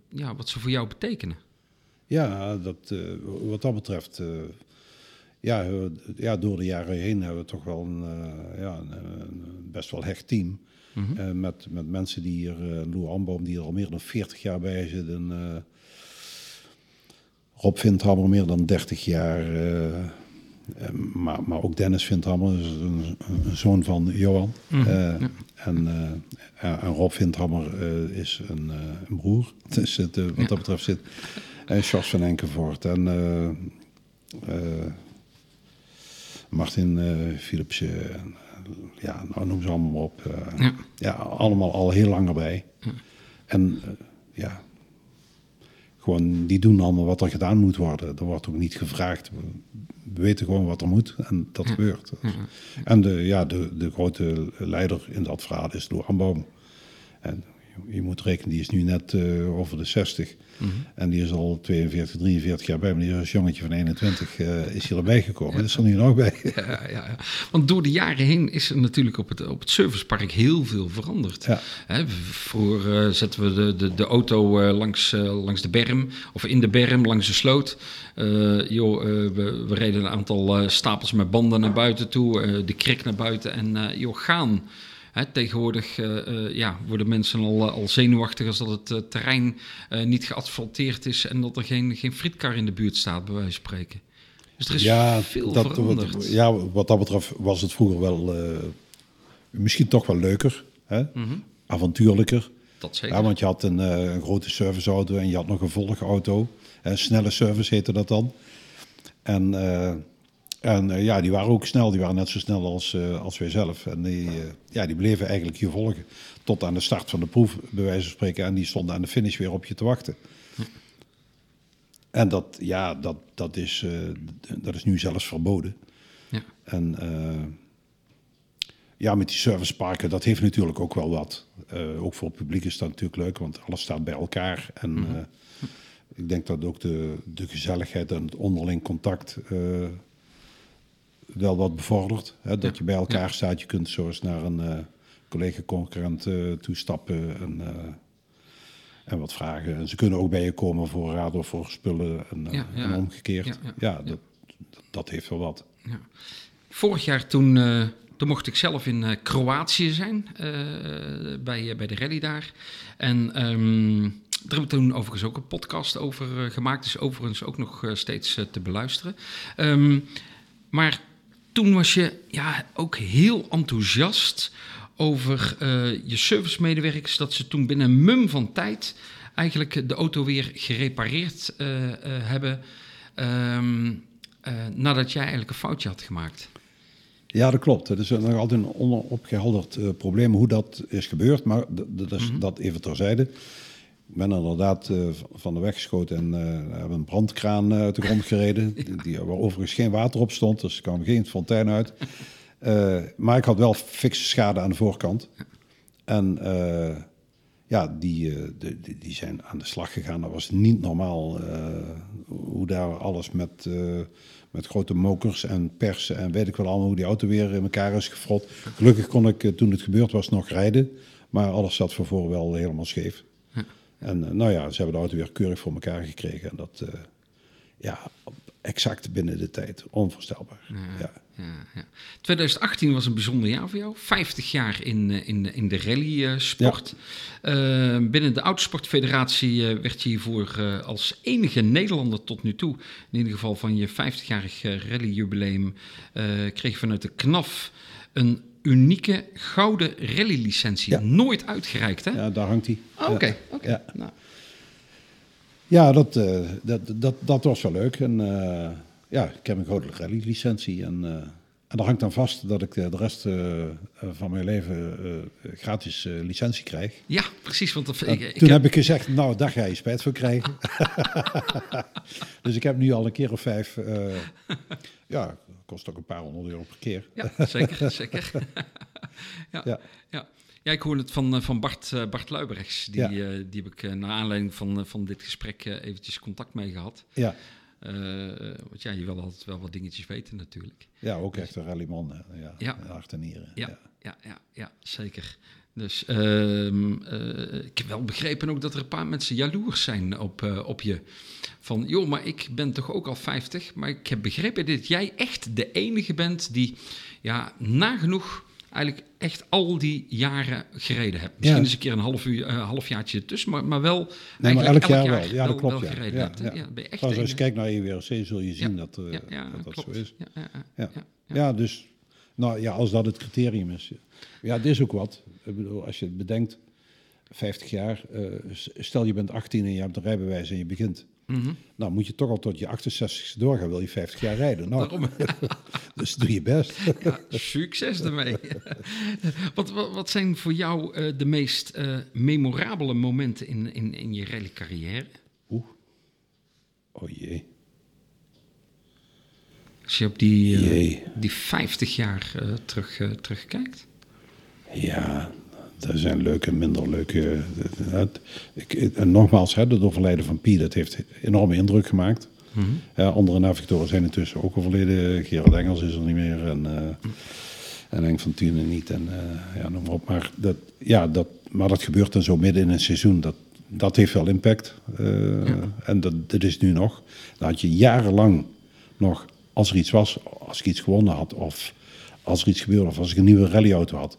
ja, wat ze voor jou betekenen. Ja, dat, wat dat betreft, ja, ja, door de jaren heen hebben we toch wel een, ja, een best wel hecht team. Mhm. Eh, met, met mensen die hier, eh Lou Amboom, die er al meer dan 40 jaar bij zitten. eh Rob Vindhammer meer dan 30 jaar. maar, maar ook Dennis Vindhammer, een, een zoon van Johan. Mhm, ja. en, Rob Vindhammer is een, een broer. Dus het, wat Ja. dat betreft zit. En Charles van Enkenvoort. En Martin Philipsen. en, eh, ja, nou noem ze allemaal op. eh, Ja. ja, allemaal al heel lang erbij. En eh, ja, gewoon die doen allemaal wat er gedaan moet worden. Er wordt ook niet gevraagd. We, we weten gewoon wat er moet en dat gebeurt. En de, ja, de, de grote leider in dat verhaal is Lou Amboom. En je moet rekenen, die is nu net eh, over de 60. En die is al 42, 43 jaar bij me. Die is als jongetje van 21 eh, is hij erbij gekomen. Dat is er nu nog bij. Ja, ja, ja. Want door de jaren heen is er natuurlijk op het, op het servicepark heel veel veranderd. Ja. Hè, vroeger eh, zetten we de, de, de auto langs, langs de berm, of in de berm, langs de sloot. Joh, we, we reden een aantal stapels met banden naar buiten toe, de krik naar buiten en joh, gaan. Hè, tegenwoordig eh, eh, ja, worden mensen al, eh, al zenuwachtig als dat het terrein niet geasfalteerd is en dat er geen, geen frietkar in de buurt staat, bij wijze van spreken. Dus er is veel dat, veranderd. Wat, ja, wat dat betreft was het vroeger wel misschien toch wel leuker. Hè? Mhm. Avontuurlijker. Dat zeker. Ja, want je had een, een grote serviceauto en je had nog een volgauto. Een snelle service heette dat dan. En, en eh, ja, die waren ook snel. Die waren net zo snel als, eh, als wij zelf. En die, eh, ja, die bleven eigenlijk je volgen. Tot aan de start van de proef, bij wijze van spreken. En die stonden aan de finish weer op je te wachten. En dat, ja, dat, dat, is, dat is nu zelfs verboden. Ja. En ja, met die serviceparken, dat heeft natuurlijk ook wel wat. Ook voor het publiek is dat natuurlijk leuk, want alles staat bij elkaar. En Mhm. ik denk dat ook de, de gezelligheid en het onderling contact wel wat bevordert. Hè? Dat je bij elkaar staat. Je kunt zo eens naar een eh, collega-concurrent eh toestappen en, eh, en wat vragen. En ze kunnen ook bij je komen voor raad of voor spullen en, en omgekeerd. Ja, dat, dat heeft wel wat. Vorig jaar toen, toen mocht ik zelf in Kroatië zijn, bij, bij de rally daar. En ehm, daar hebben we toen overigens ook een podcast over gemaakt. Is overigens ook nog steeds te beluisteren. Ehm, maar toen was je ja, ook heel enthousiast over eh, je servicemedewerkers. Dat ze toen binnen een mum van tijd eigenlijk de auto weer gerepareerd eh, eh, hebben. ehm, eh, nadat jij eigenlijk een foutje had gemaakt. Ja, dat klopt. Het is nog altijd een onopgehelderd eh, probleem hoe dat is gebeurd, maar dat is dat even terzijde. Ik ben inderdaad eh, van de weg geschoten en eh, hebben een brandkraan eh, uit de grond gereden, die, die- waar overigens geen water op stond, dus er kwam geen fontein uit. Maar ik had wel fikse schade aan de voorkant. En ja, die, de- die, zijn aan de slag gegaan. Dat was niet normaal hoe daar alles met, met grote mokers en persen en weet ik wel allemaal hoe die auto weer in elkaar is gefrot. Gelukkig kon ik toen het gebeurd was nog rijden, maar alles zat van voor wel helemaal scheef. En eh, nou ja, ze hebben de auto weer keurig voor elkaar gekregen. En dat, eh, ja, exact binnen de tijd. Onvoorstelbaar. Ja. Ja, ja. 2018 was een bijzonder jaar voor jou. 50 jaar in, eh, in, in de rally-sport. binnen de Autosportfederatie werd je hiervoor als enige Nederlander tot nu toe, in ieder geval van je 50-jarig rally-jubileum, kreeg je vanuit de KNAF een unieke gouden rally-licentie. Ja. Nooit uitgereikt, hè? Ja, daar hangt hij. Oh, Oké, oké. Ja. Nou, Ja, dat, eh, dat, dat, dat was wel leuk. En eh, ja, ik heb een grote rally-licentie. En, eh, en daar hangt dan vast dat ik de, de rest van mijn leven gratis licentie krijg. ja, precies. Want dat, ik, ik toen heb- heb ik gezegd, nou, daar ga je spijt voor krijgen. dus ik heb nu al een keer of vijf... ja, kost ook een paar honderd euro per keer. Ja, zeker, zeker. ja, ja. Ja. Ja. ik hoorde het van, eh, van Bart, eh, Bart Luiberechts. Die, Ja. eh, die heb ik naar aanleiding van, van dit gesprek eventjes contact mee gehad. Ja, want ja, je wil altijd wel wat dingetjes weten natuurlijk. ja ook echt een rallyman. Ja, Ja. hart en nieren. Ja, ja, ja, ja, zeker. Dus ehm, eh, ik heb wel begrepen ook dat er een paar mensen jaloers zijn op, eh, op je. Van, joh, maar ik ben toch ook al 50. Maar ik heb begrepen dat jij echt de enige bent die, ja, nagenoeg eigenlijk echt al die jaren gereden hebt. Misschien Ja. eens een keer een half, uur, eh, halfjaartje ertussen, maar, maar wel Nee, maar eigenlijk elk jaar wel. Ja, dat klopt. wel ja. gereden Ja, hebt. hè? ja. Ja, ben je echt Trouwens, als je kijkt naar EWRC zul je zien dat, dat dat zo is. Ja, ja, ja, Ja. ja, ja. Ja, dus nou ja, als dat het criterium is. Ja, dit is ook wat. Ik bedoel, als je het bedenkt, 50 jaar, s- stel je bent 18 en je hebt een rijbewijs en je begint. Mhm. Nou moet je toch al tot je 68ste doorgaan, wil je 50 jaar rijden. Nou, Daarom. dus doe je best. Ja, succes ermee. wat, wat, wat zijn voor jou eh, de meest eh, memorabele momenten in, in, in je rallycarrière? Oeh. Oh jee. Als je op die, die 50 jaar terug, terugkijkt. Ja, er zijn leuke en minder leuke. eh, en nogmaals, hè, het overlijden van Pi, dat heeft enorme indruk gemaakt. Ja, andere navigatoren zijn intussen ook overleden. Gerard Engels is er niet meer. En, eh en Henk van Tienen niet. En eh, ja, noem maar op. Maar dat, ja, dat, maar dat gebeurt dan zo midden in een seizoen. Dat, dat heeft wel impact. En dat, dat is nu nog. Dan had je jarenlang nog, als er iets was, als ik iets gewonnen had, of als er iets gebeurde, of als ik een nieuwe rallyauto had,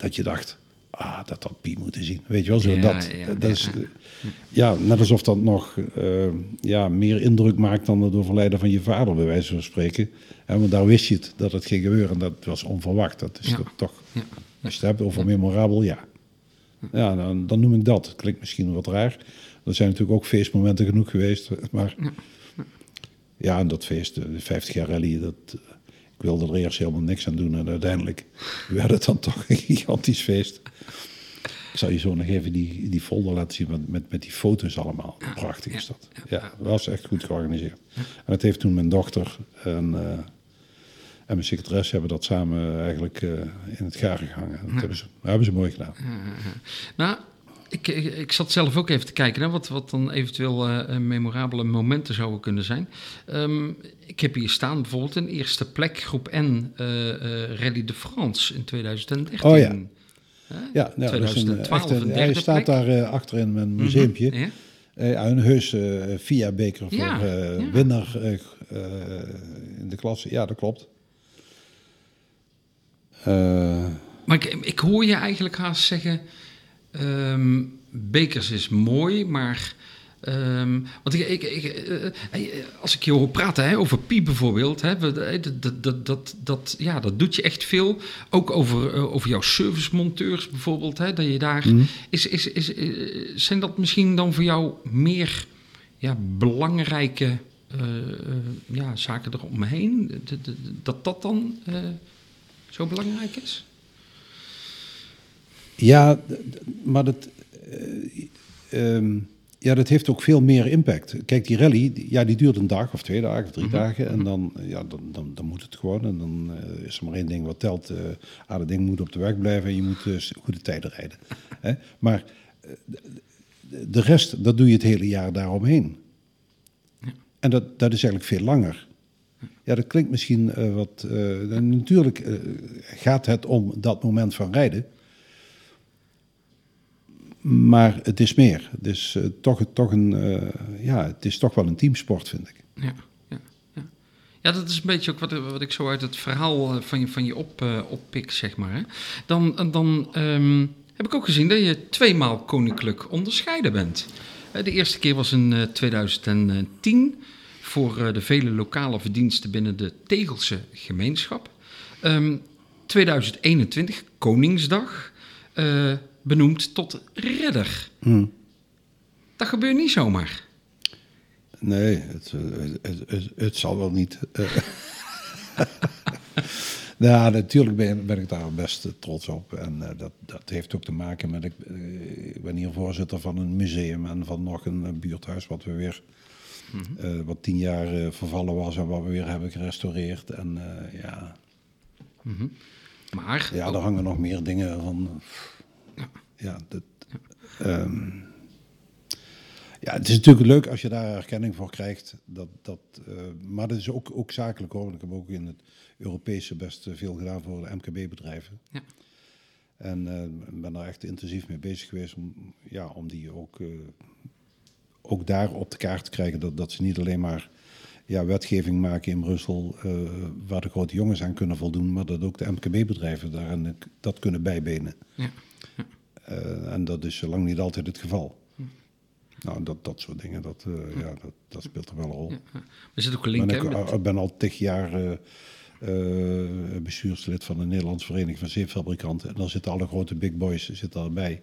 dat je dacht, ah, dat had Pi moeten zien. Weet je wel, zo Ja, dat. ja, dat is, eh, ja, net alsof dat nog eh, ja, meer indruk maakt dan het overlijden van je vader, bij wijze van spreken. Ja, want daar wist je het, dat het ging gebeuren. Dat was onverwacht. Dat is toch, Ja. als je het hebt over memorabel, ja. Ja, dan, dan noem ik dat. Klinkt misschien wat raar. Er zijn natuurlijk ook feestmomenten genoeg geweest. Maar ja, en dat feest, de 50 jaar rally, dat, eh, ik wilde er eerst helemaal niks aan doen. En uiteindelijk werd het dan toch een gigantisch feest. Ik zal je zo nog even die, die folder laten zien met, met, met die foto's allemaal. Prachtig is dat. Ja, was echt goed georganiseerd. En dat heeft toen mijn dochter en, eh, en mijn secretaresse hebben dat samen eigenlijk eh, in het garen gehangen. Dat hebben ze, dat hebben ze mooi gedaan. Nou, ik, ik, ik zat zelf ook even te kijken hè, wat, wat dan eventueel eh, memorabele momenten zouden kunnen zijn. Ehm, ik heb hier staan bijvoorbeeld een eerste plek, groep N, eh, Rally de France in 2013. Oh ja. Ja, nou, dat is een, 2012 echt een- een hij staat plek. daar achterin met een museumpje. Eh, ja, een heus eh VIA-beker voor Ja, ja. winnaar in de klasse. Ja, dat klopt. Maar ik, ik hoor je eigenlijk haast zeggen, ehm, bekers is mooi, maar... ehm, want ik, ik, ik, eh, eh, als ik je hoor praten hè, over Piep bijvoorbeeld, hè, eh, dat, dat, dat, dat, ja, dat doet je echt veel. Ook over, eh, over jouw servicemonteurs bijvoorbeeld, hè, dat je daar... Is, is, is, eh, zijn dat misschien dan voor jou meer ja, belangrijke eh, eh, ja, zaken eromheen? Dat- dat- Dat dan eh, zo belangrijk is? Ja, maar dat, eh, ehm, ja, dat heeft ook veel meer impact. Kijk, die rally, die- ja, die duurt een dag of twee dagen of drie dagen. En dan, eh, ja, dan, dan, dan moet het gewoon. En dan eh, is er maar één ding wat telt. eh ah, dat ding moet op de weg blijven en je moet goede tijden rijden. Hè? Maar de- rest, dat doe je het hele jaar daaromheen. En dat, dat is eigenlijk veel langer. Ja, dat klinkt misschien wat. natuurlijk gaat het om dat moment van rijden. Maar het is meer. Eh, toch, toch een, eh, ja, het is toch wel een teamsport, vind ik. Ja, ja, Ja, dat is een beetje ook wat, wat ik zo uit het verhaal eh, van je, van je op, oppik, zeg maar. Hè. Dan, dan um, heb ik ook gezien dat je tweemaal koninklijk onderscheiden bent. De eerste keer was in 2010 voor de vele lokale verdiensten binnen de Tegelse gemeenschap. Um, 2021, Koningsdag, uh, benoemd tot ridder. Hmm. Dat gebeurt niet zomaar. Nee, het, het, het, het zal wel niet. nou, natuurlijk ben, ben, ik daar best trots op. En uh, dat, dat heeft ook te maken met... Ik, ik, ben hier voorzitter van een museum en van nog een buurthuis... wat we weer... Mm -hmm. wat tien jaar vervallen was en wat we weer hebben gerestaureerd. En ja... Mm -hmm. Maar... Ja, er hangen nog meer dingen van... ja dat... Um, ja, het is natuurlijk leuk als je daar erkenning voor krijgt. Dat, dat, uh, maar dat is ook, ook zakelijk hoor. Ik heb ook in het Europese best veel gedaan voor de MKB-bedrijven. Ja. En uh, ben daar echt intensief mee bezig geweest om, ja, om die ook, uh, ook daar op de kaart te krijgen. Dat, dat ze niet alleen maar ja, wetgeving maken in Brussel waar de grote jongens aan kunnen voldoen. Maar dat ook de MKB-bedrijven daarin dat kunnen bijbenen. Ja. Ja. en dat is lang niet altijd het geval. Nou, dat, dat soort dingen, dat, uh, ja. dat, dat, speelt er wel een rol. Ja, Er zit ook een link, ik, met... ben al tig jaar uh, uh, bestuurslid van de Nederlandse Vereniging van Zeepfabrikanten. En dan zitten alle grote big boys zitten daarbij.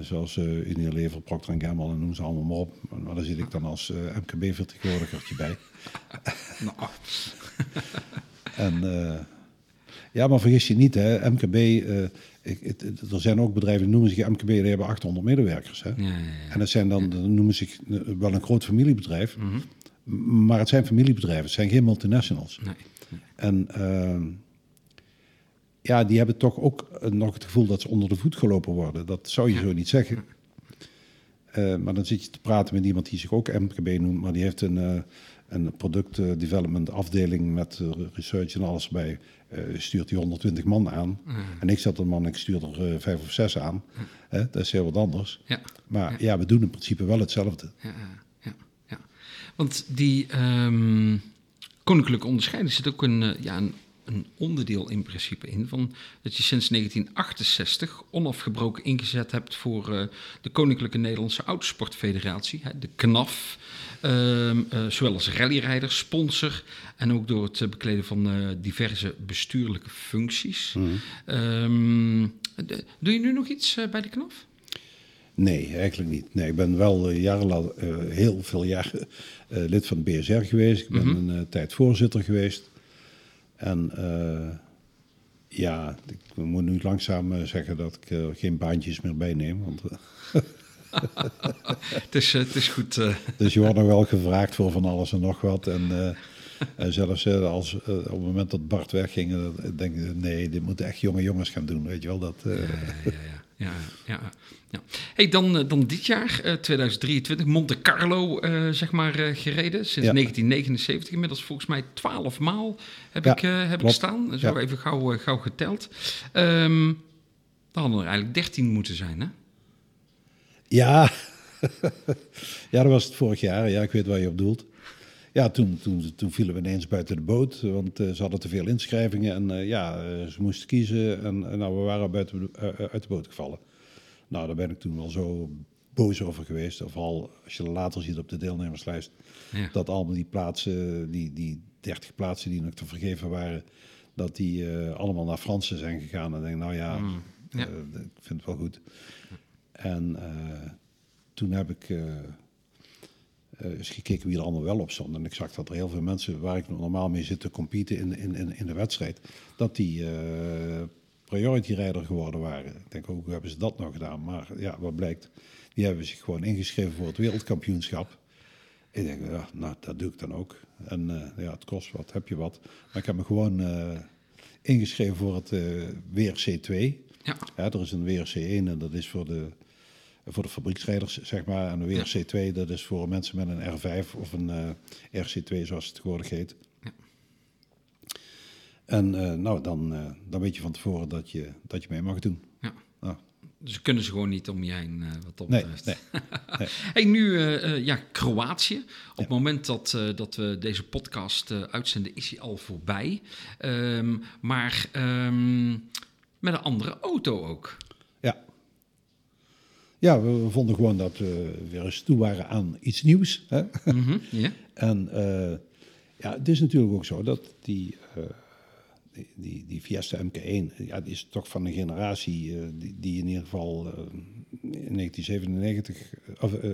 zoals Unilever, Procter Gamble en noem ze allemaal maar op. Maar daar zit ik dan als MKB-vertegenwoordigertje bij. nou. en ja, maar vergis je niet, hè, MKB ik, het, er zijn ook bedrijven die noemen zich MKB, die hebben 800 medewerkers. Hè? Ja, ja, ja. En dat zijn dan, noemen zich wel een groot familiebedrijf. Mm -hmm. Maar het zijn familiebedrijven, het zijn geen multinationals. Nee, nee. En uh, ja, die hebben toch ook nog het gevoel dat ze onder de voet gelopen worden. Dat zou je zo niet zeggen. Uh, maar dan zit je te praten met iemand die zich ook MKB noemt, maar die heeft een, uh, een product development afdeling met research en alles bij. Uh, stuurt hij 120 man aan. Mm. En ik zet een man, ik stuur er uh, vijf of zes aan. Mm. Dat is heel wat anders. Ja. Maar ja. ja. we doen in principe wel hetzelfde. Ja, ja, ja. Want die um, koninklijke onderscheiding zit ook een, ja, een, een, onderdeel in principe in. Van dat je sinds 1968 onafgebroken ingezet hebt voor de Koninklijke Nederlandse Autosportfederatie, de KNAF. Um, uh, zowel als rallyrijder, sponsor en ook door het bekleden van uh, diverse bestuurlijke functies. Mm. Um, de, doe je nu nog iets bij de KNAF? Nee, eigenlijk niet. Nee, ik ben wel jarenlang, heel veel jaar lid van de BSR geweest. Ik ben Mhm. mm -hmm. een tijd voorzitter geweest. En ja, ik moet nu langzaam zeggen dat ik er geen baantjes meer bij neem. Want het, is, het is goed. Dus je wordt nog wel gevraagd voor van alles en nog wat. En, en zelfs als, op het moment dat Bart wegging, denk ik, nee, dit moeten echt jonge jongens gaan doen. Weet je wel, dat... Ja, ja, ja. Ja, ja, ja. Hey, dan, dan dit jaar, 2023, Monte Carlo, zeg maar, gereden. Sinds Ja. 1979, inmiddels volgens mij 12 maal heb, Ja, ik, heb ik staan. Zo Ja. even gauw, gauw geteld. Um, dan hadden er eigenlijk 13 moeten zijn, hè? Ja. ja, dat was het vorig jaar. Ja, ik weet waar je op doelt. Ja, toen, toen, toen vielen we ineens buiten de boot, want uh, ze hadden te veel inschrijvingen en uh, ja, uh, ze moesten kiezen en nou, we waren buiten, uit de boot gevallen. Nou, daar ben ik toen wel zo boos over geweest, vooral als je later ziet op de deelnemerslijst, Ja. dat allemaal die plaatsen, die, die 30 plaatsen die nog te vergeven waren, dat die allemaal naar Fransen zijn gegaan. En ik denk, nou ja, Mm, ja. ik vind het wel goed. En uh, toen heb ik eens gekeken wie er allemaal wel op stond. En ik zag dat er heel veel mensen waar ik normaal mee zit te competen in, in, in, in de wedstrijd, dat die priority rijder geworden waren. Ik denk, hoe hebben ze dat nou gedaan? Maar ja, wat blijkt, die hebben zich gewoon ingeschreven voor het wereldkampioenschap. Ik denk, ja, nou, dat doe ik dan ook. En ja, het kost wat, heb je wat. Maar ik heb me gewoon ingeschreven voor het WRC2. Ja. Ja, er is een WRC1 en dat is voor de, voor de fabrieksrijders, zeg maar. En een WRC2, dat is voor mensen met een R5 of een uh, RC2, zoals het tegenwoordig heet. Ja. En uh, nou, dan, uh, dan weet je van tevoren dat je, dat je mee mag doen. Ja. Nou, Dus ze kunnen ze gewoon niet om je heen, wat dat nee, betreft. Nee, nee. hey, nu ja, Kroatië. Op ja. het moment dat, dat we deze podcast uitzenden, is hij al voorbij. Um, maar um, met een andere auto ook. Ja. We, we, vonden gewoon dat we weer eens toe waren aan iets nieuws. Hè? Mm -hmm, yeah. En ja, het is natuurlijk ook zo dat die die, die Fiesta MK1, ja, die is toch van een generatie uh, die, die, in ieder geval in 1997, of uh,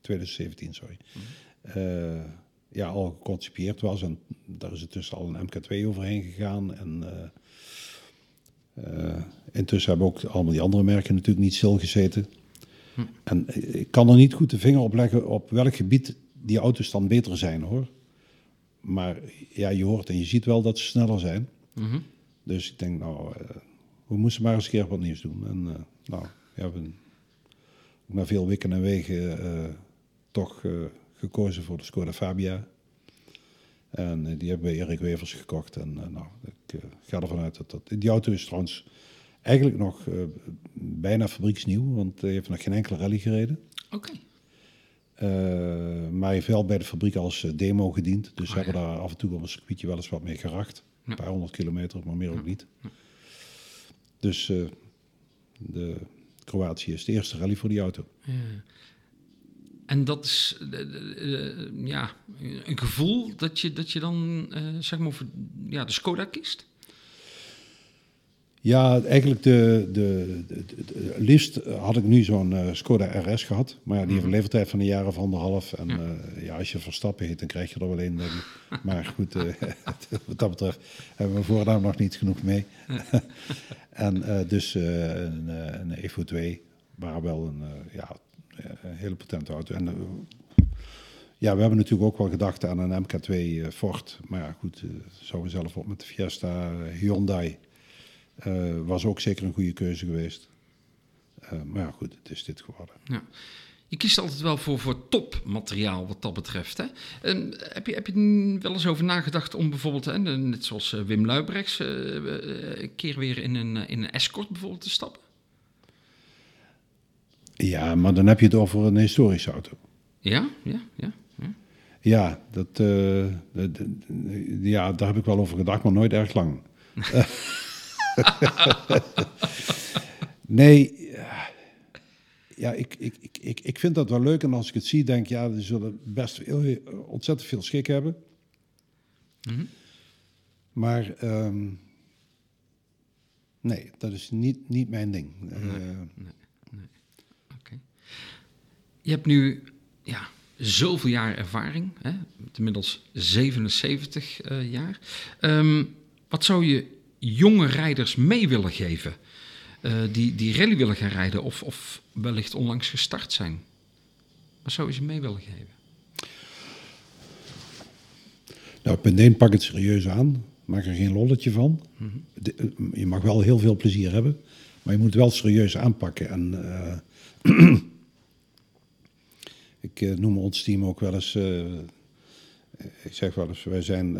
2017, sorry, mm. ja, al geconcipieerd was. En daar is tussen al een MK2 overheen gegaan. En intussen hebben ook allemaal die andere merken natuurlijk niet stilgezeten. Mm. En ik kan er niet goed de vinger op leggen op welk gebied die auto's dan beter zijn hoor. Maar ja, je hoort en je ziet wel dat ze sneller zijn. Mm -hmm. Dus ik denk, nou, uh, we moesten maar eens een keer wat nieuws doen. En uh, nou, we hebben na veel wikken en wegen uh, toch gekozen voor de Skoda Fabia. En die hebben we Erik Wevers gekocht. En nou, ik ga ervan uit dat dat... Die auto is trouwens eigenlijk nog bijna fabrieksnieuw, want hij heeft nog geen enkele rally gereden. Oké. Okay. Uh, maar hij heeft wel bij de fabriek als demo gediend. Dus oh, hebben ja. daar af en toe op een circuitje wel eens wat mee geracht. Ja. Een paar honderd kilometer, maar meer ja. ook niet. Dus uh, de Kroatië is de eerste rally voor die auto. En dat is ja, een gevoel dat je, dat je dan zeg maar voor ja, de Skoda kiest? Ja, eigenlijk de, de, de, de, liefst had ik nu zo'n uh, Skoda RS gehad. Maar ja, die heeft een leeftijd van een jaar of anderhalf. En ja, uh, ja als je Verstappen heet, dan krijg je er wel een. maar goed, uh, wat dat betreft hebben we voornaam nog niet genoeg mee. en dus een, een Evo 2, maar wel een, ja, een hele potente auto. En ja, we hebben natuurlijk ook wel gedacht aan een MK2 Ford. Maar ja, goed, zouden we zelf op met de Fiesta Hyundai... Was ook zeker een goede keuze geweest. Maar ja, goed, het is dit geworden. Ja. Je kiest altijd wel voor, voor topmateriaal wat dat betreft. Hè? En heb, je, heb je wel eens over nagedacht om bijvoorbeeld, hè, net zoals Wim Luibrechts, een keer weer in een, in een escort bijvoorbeeld te stappen? Ja, maar dan heb je het over een historische auto. Ja, ja, ja. Ja, ja dat, dat, ja daar heb ik wel over gedacht, maar nooit erg lang. nee, ja, ik, ik, ik, ik vind dat wel leuk. En als ik het zie, denk ik, ja, die zullen best heel, ontzettend veel schik hebben. Mm -hmm. Maar um, nee, dat is niet, niet mijn ding. Nee, uh. Okay. Je hebt nu ja, zoveel jaar ervaring, hè? inmiddels 77 uh, jaar. Um, wat zou je jonge rijders mee willen geven? Uh, die, die rally willen gaan rijden of, of wellicht onlangs gestart zijn? Wat zou je ze mee willen geven? Nou, punt 1, pak het serieus aan. Maak er geen lolletje van. Mm -hmm. De, je mag wel heel veel plezier hebben, maar je moet het wel serieus aanpakken. En uh, ik uh, noem ons team ook wel eens, ik zeg wel eens, wij zijn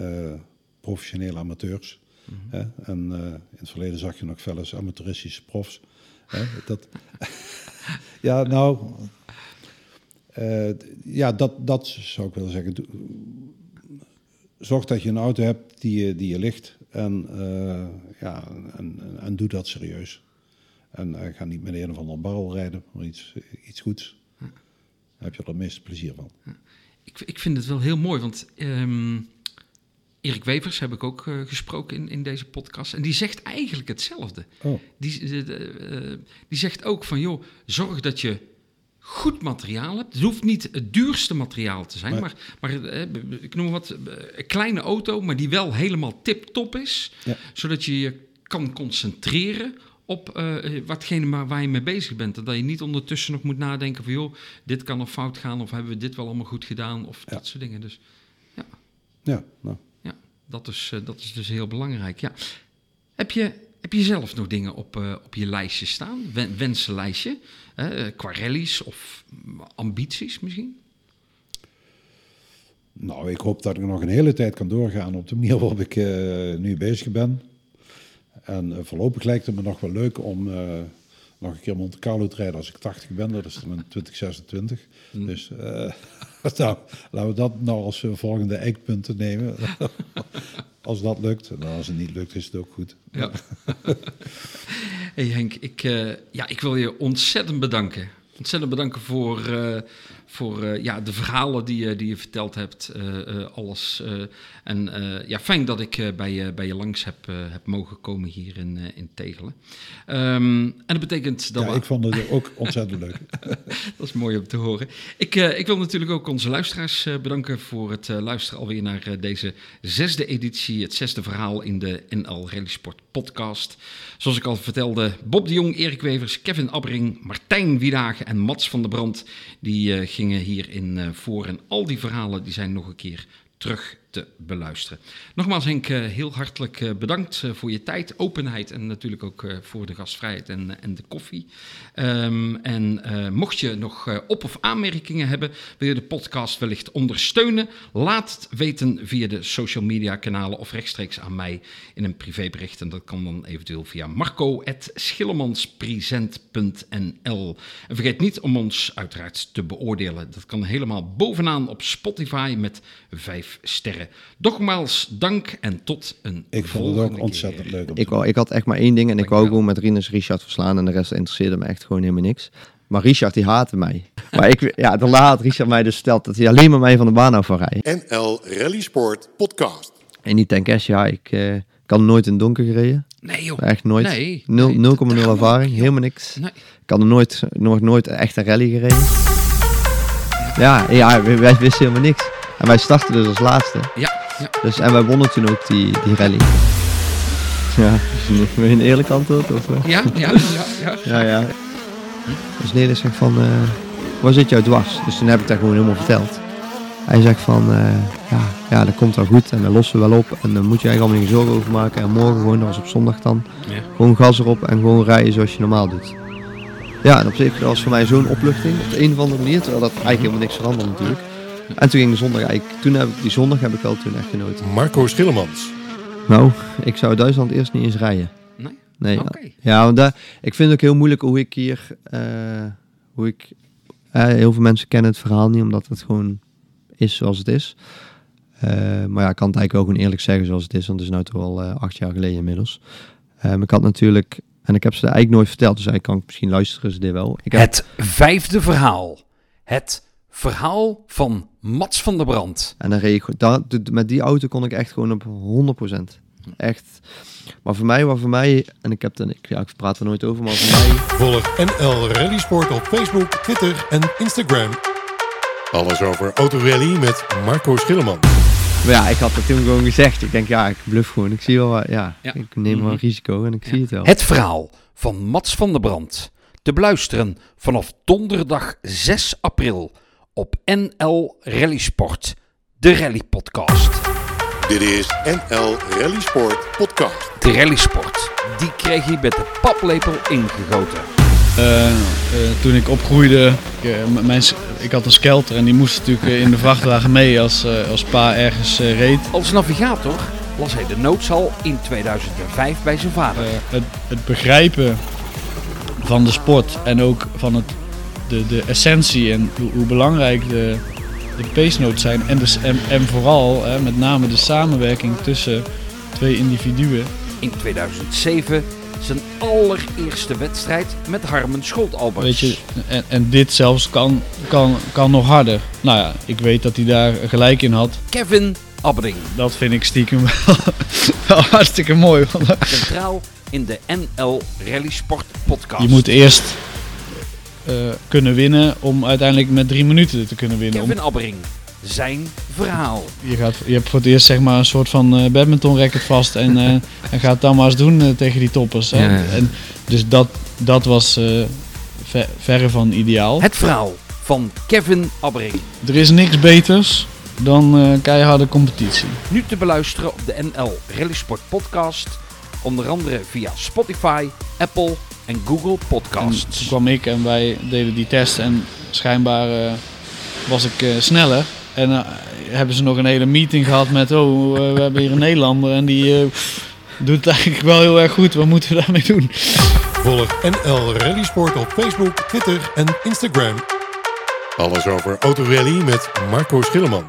professionele amateurs. Mhm. Hè? En in het verleden zag je nog wel eens amateuristische profs. Hè? Dat, ja, nou, ja, dat, dat zou ik willen zeggen. Zorg dat je een auto hebt die je, die je ligt en, uh, ja, en, en, doe dat serieus. En ga niet met een of ander barrel rijden, maar iets, iets goeds. Daar heb je er het meeste plezier van. Ik, ik vind het wel heel mooi, want um, Erik Wevers heb ik ook uh, gesproken in, in deze podcast. En die zegt eigenlijk hetzelfde. Oh. Die, uh, die zegt ook van, joh, zorg dat je goed materiaal hebt. Het hoeft niet het duurste materiaal te zijn, maar, maar, maar ik noem wat, een kleine auto, maar die wel helemaal tip-top is. Ja. Zodat je je kan concentreren op uh, watgene waar je mee bezig bent. En dat je niet ondertussen nog moet nadenken van... joh, dit kan nog fout gaan of hebben we dit wel allemaal goed gedaan... of Ja. dat soort dingen. Dus ja, Ja, nou. dat is, uh, dat is dus heel belangrijk. Ja. Heb, je, heb je zelf nog dingen op, uh, op je lijstje staan? Wen wensenlijstje? Qua rallies of ambities misschien? Nou, ik hoop dat ik nog een hele tijd kan doorgaan op de manier waarop ik nu bezig ben. En uh, voorlopig lijkt het me nog wel leuk om uh, nog een keer Monte Carlo te rijden als ik 80 ben. Dat is dan in 2026. Dus eh, nou, laten we dat nou als eh, volgende eikpunten nemen. als dat lukt. En als het niet lukt, is het ook goed. Ja. hey Henk, ik, eh, ja, ik wil je ontzettend bedanken. Ontzettend bedanken voor, eh, voor eh, ja, de verhalen die, je- die je verteld hebt. eh, eh, alles. eh, en eh, ja, fijn dat ik eh, bij, je, bij je langs heb, eh, heb mogen komen hier in, eh, in Tegelen. Ehm, en dat betekent dat Ja, we... ik vond het ook ontzettend leuk. Dat is mooi om te horen. Ik, eh, ik wil natuurlijk ook onze luisteraars eh, bedanken voor het eh, luisteren alweer naar eh, deze zesde editie, het zesde verhaal in de NL Rally Sport podcast. Zoals ik al vertelde, Bob de Jong, Erik Wevers, Kevin Abbering, Martijn Wiedagen en Mats van der Brand, die eh, gingen hierin eh voor. En al die verhalen die zijn nog een keer terug te beluisteren. Nogmaals Henk, eh, heel hartelijk eh, bedankt eh, voor je tijd, openheid en natuurlijk ook voor de gastvrijheid en, en de koffie. Ehm, en mocht je nog op- of aanmerkingen hebben, wil je de podcast wellicht ondersteunen, laat het weten via de social media kanalen of rechtstreeks aan mij in een privébericht. En dat kan dan eventueel via marco.schillemanspresent.nl. En vergeet niet om ons uiteraard te beoordelen. Dat kan helemaal bovenaan op Spotify met vijf sterren. Nogmaals dank en tot een Ik vond het ook keer. ontzettend leuk. om Ik, wou, ik had echt maar één ding en ik wou gewoon met Rinus Richard verslaan en de rest interesseerde me echt gewoon helemaal niks. Maar Richard die haatte mij. Maar ik, ja, daarna had Richard mij dus verteld dat hij alleen maar mij van de baan af rijden. NL Rally Sport Podcast. En die tankers, ja, ik eh, er nooit in het donker gereden. Nee joh. Echt nooit. Nee, Nul- nee, 0,0 dat- dat kan ervaring, helemaal niks. Nee. Ik had er nooit, nog nooit echt een rally gereden. Ja, ja wij, wij wisten helemaal niks. En wij startten dus als laatste. Ja, ja. Dus, en wij wonnen toen ook die, die rally. Ja, wil je een eerlijk antwoord? Of, eh? Ja, ja, ja, ja. Ja, ja. Dus Nederland zegt van, eh, waar zit jou dwars? Dus toen heb ik dat gewoon helemaal verteld. Hij zegt van, eh, ja, ja, dat komt wel goed en dat lossen we wel op. En dan moet je eigenlijk allemaal geen zorgen over maken. En morgen gewoon, dat was op zondag dan, Ja. gewoon gas erop en gewoon rijden zoals je normaal doet. Ja, en op zich was voor mij zo'n opluchting op de een of andere manier. Terwijl dat eigenlijk helemaal niks veranderde natuurlijk. En toen ging de zondag eigenlijk, toen heb ik, die zondag heb ik wel toen echt genoten. Marco Schillemans. Nou, ik zou Duitsland eerst niet eens rijden. Nee? Nee, Oké. ja, want daar, ik vind het ook heel moeilijk hoe ik hier, eh, hoe ik, eh, heel veel mensen kennen het verhaal niet, omdat het gewoon is zoals het is. Eh, maar ja, ik kan het eigenlijk wel gewoon eerlijk zeggen zoals het is, want het is nu toch al acht jaar geleden inmiddels. Ik had natuurlijk, en ik heb ze eigenlijk nooit verteld, dus eigenlijk kan ik misschien luisteren ze dit wel. Ik heb, Het vijfde verhaal. Het verhaal van Mats van der Brand. En dan reed ik, gewoon- daar- met die auto kon ik echt gewoon op 100%. Echt. Maar voor mij, wat voor mij, en ik heb er, ik, ja, ik praat er nooit over, maar voor mij Volg NL Rally Sport op Facebook, Twitter en Instagram. Alles over autorally met Marco Schillemans. Maar ja, ik had het toen gewoon gezegd. Ik denk, ja, ik bluff gewoon. Ik zie wel, wat- ja, Ja. ik neem wel een Mhm. risico en ik zie het wel. Het verhaal van Mats van der Brand. Te beluisteren vanaf donderdag 6 april op NL Rally Sport. De Rally Podcast. Dit is NL Rally Sport Podcast. De Rally Sport. Die kreeg hij met de paplepel ingegoten. Eh, eh, toen ik opgroeide, ik, eh, mijn, ik had een skelter en die moest natuurlijk in de vrachtwagen mee als, eh, als pa ergens reed. Als navigator las hij de noodzaal in 2005 bij zijn vader. Het, het begrijpen van de sport en ook van het, de, de essentie en hoe, hoe belangrijk de, de pace notes zijn. En, dus, en, en vooral eh, met name de samenwerking tussen twee individuen. In 2007 zijn allereerste wedstrijd met Harmen Scholtalberts. Weet je, en, en dit zelfs kan, kan, kan nog harder. Nou ja, ik weet dat hij daar gelijk in had. Kevin Abbering. Dat vind ik stiekem wel, wel hartstikke mooi. Centraal in de NL Rally Sport podcast. je moet eerst kunnen winnen om uiteindelijk met drie minuten te kunnen winnen. Om- Kevin Abbering. Zijn verhaal. je, gaat, je hebt voor het eerst zeg maar een soort van eh badminton racket vast en, eh, en gaat het dan maar eens doen eh, tegen die toppers. Ja. En, dus dat, dat was eh, ver- verre van ideaal. Het verhaal van Kevin Abbering. Er is niks beters dan eh, keiharde competitie. Nu te beluisteren op de NL Rally Sport podcast. Onder andere via Spotify, Apple en Google En Podcasts. toen kwam ik en wij deden die test en schijnbaar eh, was ik eh, sneller. En eh, hebben ze nog een hele meeting gehad met, oh, we hebben hier een Nederlander en die eh, doet het eigenlijk wel heel erg goed. Wat moeten we daarmee doen? Volg NL Rally Sport op Facebook, Twitter en Instagram. Alles over autorally met Marco Schilleman.